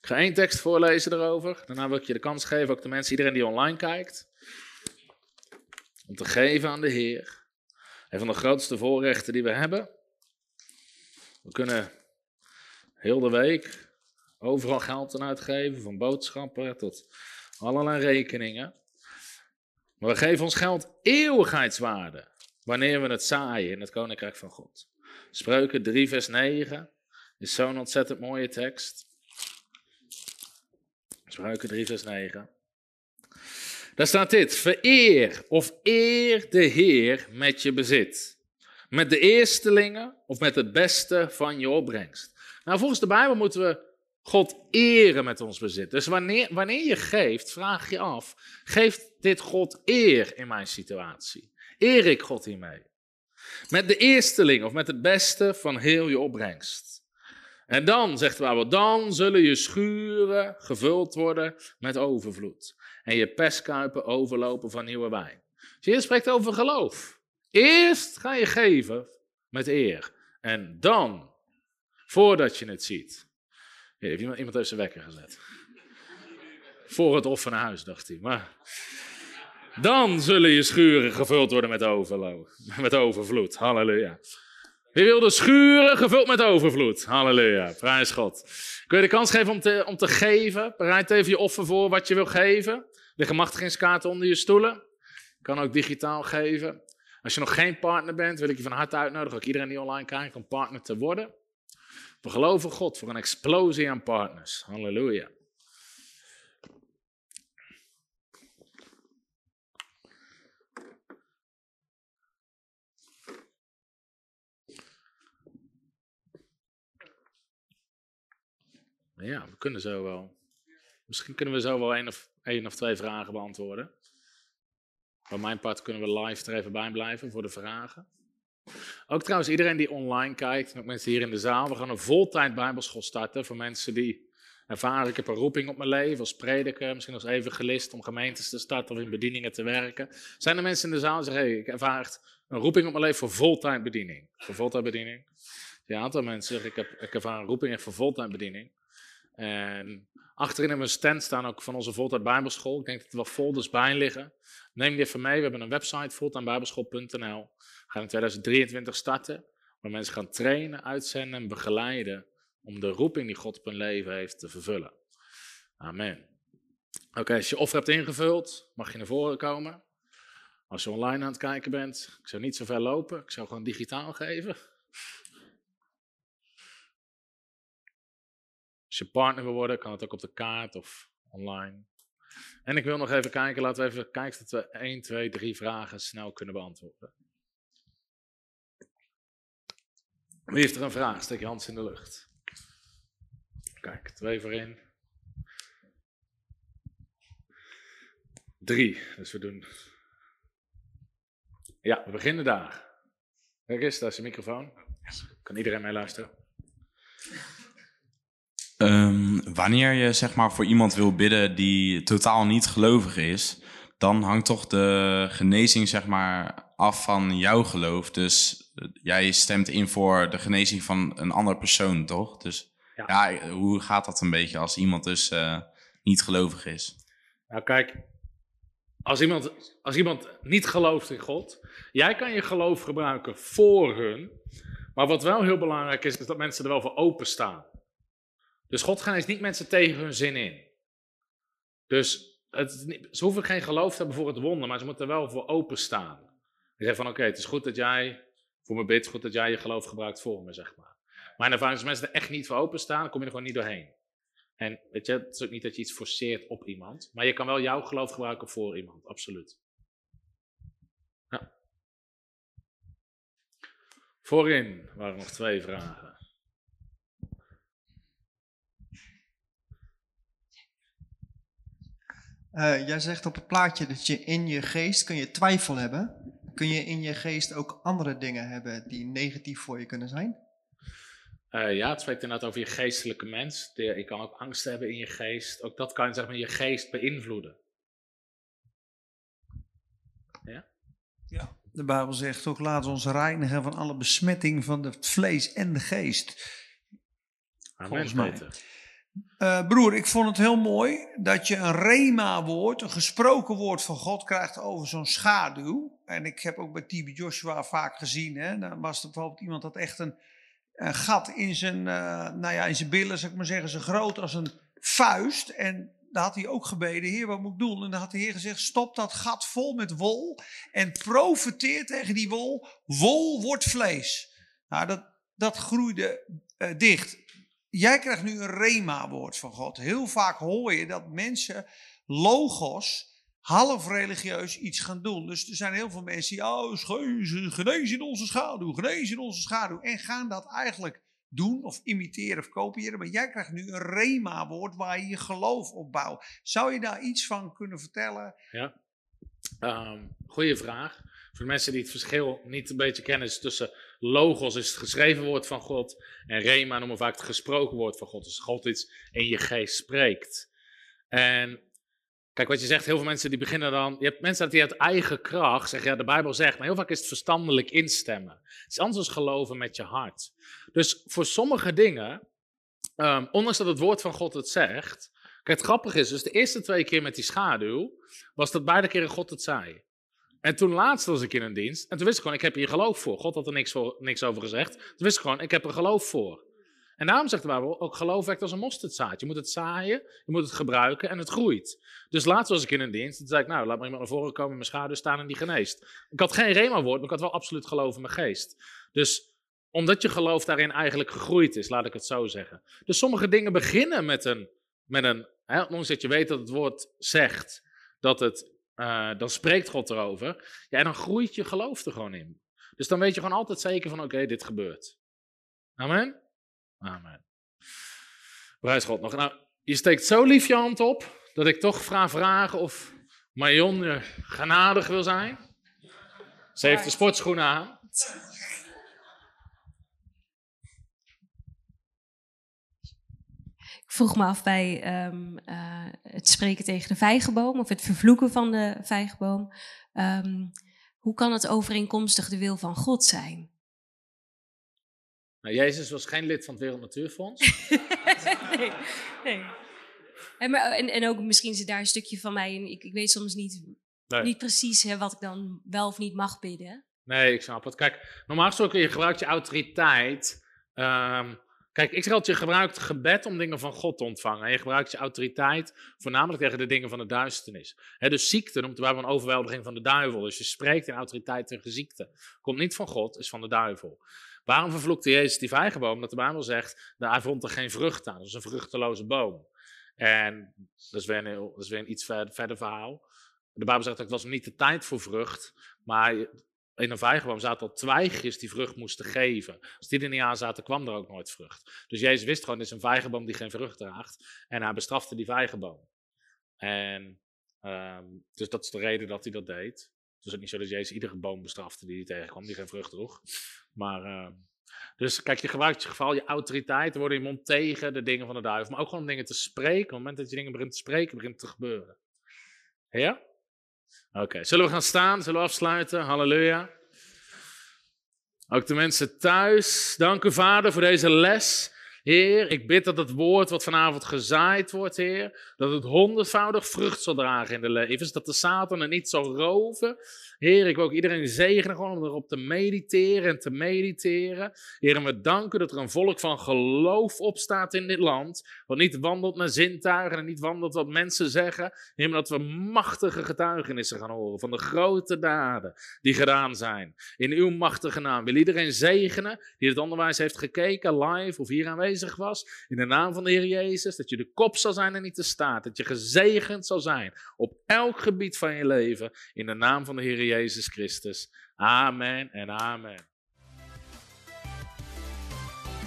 Ik ga één tekst voorlezen erover. Daarna wil ik je de kans geven, ook de mensen, iedereen die online kijkt. Om te geven aan de Heer. Een van de grootste voorrechten die we hebben. We kunnen heel de week overal geld aan uitgeven, van boodschappen tot allerlei rekeningen. Maar we geven ons geld eeuwigheidswaarde wanneer we het zaaien in het koninkrijk van God. Spreuken 3, vers 9 is zo'n ontzettend mooie tekst. Spreuken 3, vers 9. Daar staat dit: Vereer of eer de Heer met je bezit. Met de eerstelingen of met het beste van je opbrengst. Nou, volgens de Bijbel moeten we God eren met ons bezit. Dus wanneer, wanneer je geeft, vraag je af: geeft dit God eer in mijn situatie? Eer ik God hiermee? Met de eersteling of met het beste van heel je opbrengst. En dan, zegt de Bijbel, dan zullen je schuren gevuld worden met overvloed. En je pestkuipen overlopen van nieuwe wijn. Dus je spreekt over geloof. Eerst ga je geven met eer. En dan, voordat je het ziet. heeft iemand, iemand heeft zijn wekker gezet. Voor het huis, dacht hij. Maar dan zullen je schuren gevuld worden met, met overvloed. Halleluja. Wie wil de schuren gevuld met overvloed? Halleluja. Prijs God. Kun je de kans geven om te, om te geven? Bereid even je offer voor wat je wil geven. Liggen machtigingskaarten onder je stoelen. Je kan ook digitaal geven. Als je nog geen partner bent, wil ik je van harte uitnodigen, ook iedereen die online kijkt, om partner te worden. We geloven God voor een explosie aan partners. Halleluja. Ja, we kunnen zo wel. Misschien kunnen we zo wel één of, of twee vragen beantwoorden. Van mijn part kunnen we live er even bij blijven voor de vragen. Ook trouwens, iedereen die online kijkt, en ook mensen hier in de zaal, we gaan een voltijd Bijbelschool starten voor mensen die ervaren, ik heb een roeping op mijn leven als prediker, misschien als evangelist om gemeentes te starten of in bedieningen te werken. Zijn er mensen in de zaal die zeggen, ik ervaar een roeping op mijn leven voor voltijd bediening? Voor voltijd bediening. Ja, een aantal mensen zeggen, ik, heb, ik ervaar een roeping voor voltijd bediening. En achterin in mijn stand staan ook van onze Voltijd Bijbelschool. Ik denk dat er wel folders bij liggen. Neem die even mee. We hebben een website, voltijdbijbelschool.nl. We gaan in 2023 starten. Waar mensen gaan trainen, uitzenden en begeleiden om de roeping die God op hun leven heeft te vervullen. Amen. Oké, als je offer hebt ingevuld, mag je naar voren komen. Als je online aan het kijken bent, ik zou niet zo ver lopen, ik zou gewoon digitaal geven. Als je partner wil worden, kan het ook op de kaart of online. En ik wil nog even kijken, laten we even kijken dat we 1, 2, 3 vragen snel kunnen beantwoorden. Wie heeft er een vraag? Steek je hand in de lucht. Kijk, twee voorin. Drie, dus we doen. Ja, we beginnen daar. Kijk eens, daar is de microfoon. Kan iedereen mee luisteren? Um, wanneer je zeg maar voor iemand wil bidden die totaal niet gelovig is, dan hangt toch de genezing zeg maar af van jouw geloof. Dus uh, jij stemt in voor de genezing van een andere persoon, toch? Dus ja, ja hoe gaat dat een beetje als iemand dus uh, niet gelovig is? Nou kijk, als iemand, als iemand niet gelooft in God, jij kan je geloof gebruiken voor hun. Maar wat wel heel belangrijk is, is dat mensen er wel voor openstaan. Dus God geneest niet mensen tegen hun zin in. Dus het, ze hoeven geen geloof te hebben voor het wonder, maar ze moeten er wel voor openstaan. Je zegt van oké, het is goed dat jij voor me bidt, goed dat jij je geloof gebruikt voor me, zeg maar. In ervaring als mensen er echt niet voor openstaan, dan kom je er gewoon niet doorheen. En weet je, het is ook niet dat je iets forceert op iemand, maar je kan wel jouw geloof gebruiken voor iemand, absoluut. Voorin waren nog twee vragen. Uh, jij zegt op het plaatje dat je in je geest kun je twijfel hebben. Kun je in je geest ook andere dingen hebben die negatief voor je kunnen zijn? Uh, ja, het spreekt inderdaad over je geestelijke mens. Je kan ook angst hebben in je geest. Ook dat kan zeg maar, je geest beïnvloeden. Ja? Ja, de Bijbel zegt ook: laat ons reinigen van alle besmetting van het vlees en de geest. Amen, Volgens mij. Uh, broer, ik vond het heel mooi dat je een rema-woord, een gesproken woord van God krijgt over zo'n schaduw. En ik heb ook bij TB Joshua vaak gezien, hè, dan was er bijvoorbeeld iemand dat echt een, gat in zijn, uh, nou ja, in zijn billen, zou ik maar zeggen, zo groot als een vuist. En daar had hij ook gebeden, heer, wat moet ik doen? En dan had de heer gezegd, stop dat gat vol met wol en profeteer tegen die wol, wol wordt vlees. Nou, dat, dat groeide uh, dicht jij krijgt nu een rema-woord van God. Heel vaak hoor je dat mensen logos half religieus iets gaan doen. Dus er zijn heel veel mensen die, oh, genees in onze schaduw, genees in onze schaduw. En gaan dat eigenlijk doen of imiteren of kopiëren. Maar jij krijgt nu een rema-woord waar je je geloof op bouwt. Zou je daar iets van kunnen vertellen? Ja, um, goeie vraag. Voor mensen die het verschil niet een beetje kennen, tussen logos is het geschreven woord van God en rema noemen we vaak het gesproken woord van God. Dus God iets in je geest spreekt. En kijk wat je zegt, heel veel mensen die beginnen dan, je hebt mensen die uit eigen kracht zeggen, ja de Bijbel zegt, maar heel vaak is het verstandelijk instemmen. Het is anders geloven met je hart. Dus voor sommige dingen, um, ondanks dat het woord van God het zegt, kijk het grappige is, dus de eerste twee keer met die schaduw, was dat beide keren God het zei. En toen laatst was ik in een dienst. En toen wist ik gewoon, ik heb hier geloof voor. God had er niks, voor, niks over gezegd. Toen wist ik gewoon, ik heb er geloof voor. En daarom zegt de Bijbel, ook geloof werkt als een mosterdzaad. Je moet het zaaien, je moet het gebruiken en het groeit. Dus laatst was ik in een dienst. Toen zei ik, nou, laat maar iemand naar voren komen mijn schaduw staan en die geneest. Ik had geen rema-woord, maar ik had wel absoluut geloof in mijn geest. Dus omdat je geloof daarin eigenlijk gegroeid is, laat ik het zo zeggen. Dus sommige dingen beginnen met een, met een hè, ondanks dat je weet dat het woord zegt dat het uh, dan spreekt God erover. Ja, en dan groeit je geloof er gewoon in. Dus dan weet je gewoon altijd zeker van, oké, dit gebeurt. Amen? Amen. Prijs God nog. Nou, je steekt zo lief je hand op, dat ik toch vraag vragen of Marion genadig wil zijn. Ze heeft de sportschoenen aan. Vroeg me af bij um, uh, het spreken tegen de vijgenboom of het vervloeken van de vijgenboom. Um, hoe kan het overeenkomstig de wil van God zijn? Nou, Jezus was geen lid van het Wereld Natuurfonds. nee, nee. En, maar, en, en ook misschien zit daar een stukje van mij in. Ik, ik weet soms niet, Nee. niet precies hè, wat ik dan wel of niet mag bidden. Nee, ik snap het. Kijk, normaal gesproken, je gebruikt je autoriteit. ehm, kijk, ik zeg altijd, je gebruikt gebed om dingen van God te ontvangen. En je gebruikt je autoriteit voornamelijk tegen de dingen van de duisternis. Hè, dus ziekte noemt de Bijbel een overweldiging van de duivel. Dus je spreekt in autoriteit tegen ziekte. Komt niet van God, is van de duivel. Waarom vervloekte Jezus die vijgenboom? Dat de Bijbel zegt, nou, hij vond er geen vrucht aan. Dat is een vruchteloze boom. En dat is weer een, dat is een iets verder, verder verhaal. De Bijbel zegt ook, het was niet de tijd voor vrucht. Maar in een vijgenboom zaten al twijgjes die vrucht moesten geven. Als die er niet aan zaten, kwam er ook nooit vrucht. Dus Jezus wist gewoon, dit is een vijgenboom die geen vrucht draagt. En hij bestrafte die vijgenboom. En ehm, dus dat is de reden dat hij dat deed. Het is niet zo dat Jezus iedere boom bestrafte die hij tegenkwam, die geen vrucht droeg. Maar, ehm, dus kijk, je gebruikt je geval je autoriteit, te worden je mond tegen de dingen van de duivel. Maar ook gewoon om dingen te spreken. Op het moment dat je dingen begint te spreken, begint het te gebeuren. Ja? Oké, zullen we gaan staan? Zullen we afsluiten? Halleluja. Ook de mensen thuis, dank u Vader voor deze les. Heer, ik bid dat het woord wat vanavond gezaaid wordt, Heer, dat het honderdvoudig vrucht zal dragen in de levens, dat de Satan er niet zal roven. Heer, ik wil ook iedereen zegenen gewoon om erop te mediteren en te mediteren. Heer, we danken dat er een volk van geloof opstaat in dit land, wat niet wandelt naar zintuigen en niet wandelt wat mensen zeggen. Heer, maar dat we machtige getuigenissen gaan horen van de grote daden die gedaan zijn. In uw machtige naam. Wil iedereen zegenen die het onderwijs heeft gekeken, live of hier aanwezig was. In de naam van de Heer Jezus. Dat je de kop zal zijn en niet de staart. Dat je gezegend zal zijn op elk gebied van je leven. In de naam van de Heer Jezus Christus. Amen en amen.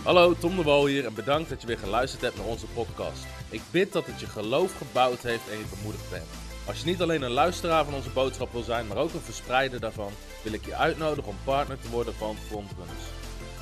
Hallo, Tom de Wol hier en bedankt dat je weer geluisterd hebt naar onze podcast. Ik bid dat het je geloof gebouwd heeft en je bemoedigd bent. Als je niet alleen een luisteraar van onze boodschap wil zijn, maar ook een verspreider daarvan, wil ik je uitnodigen om partner te worden van Frontrunners.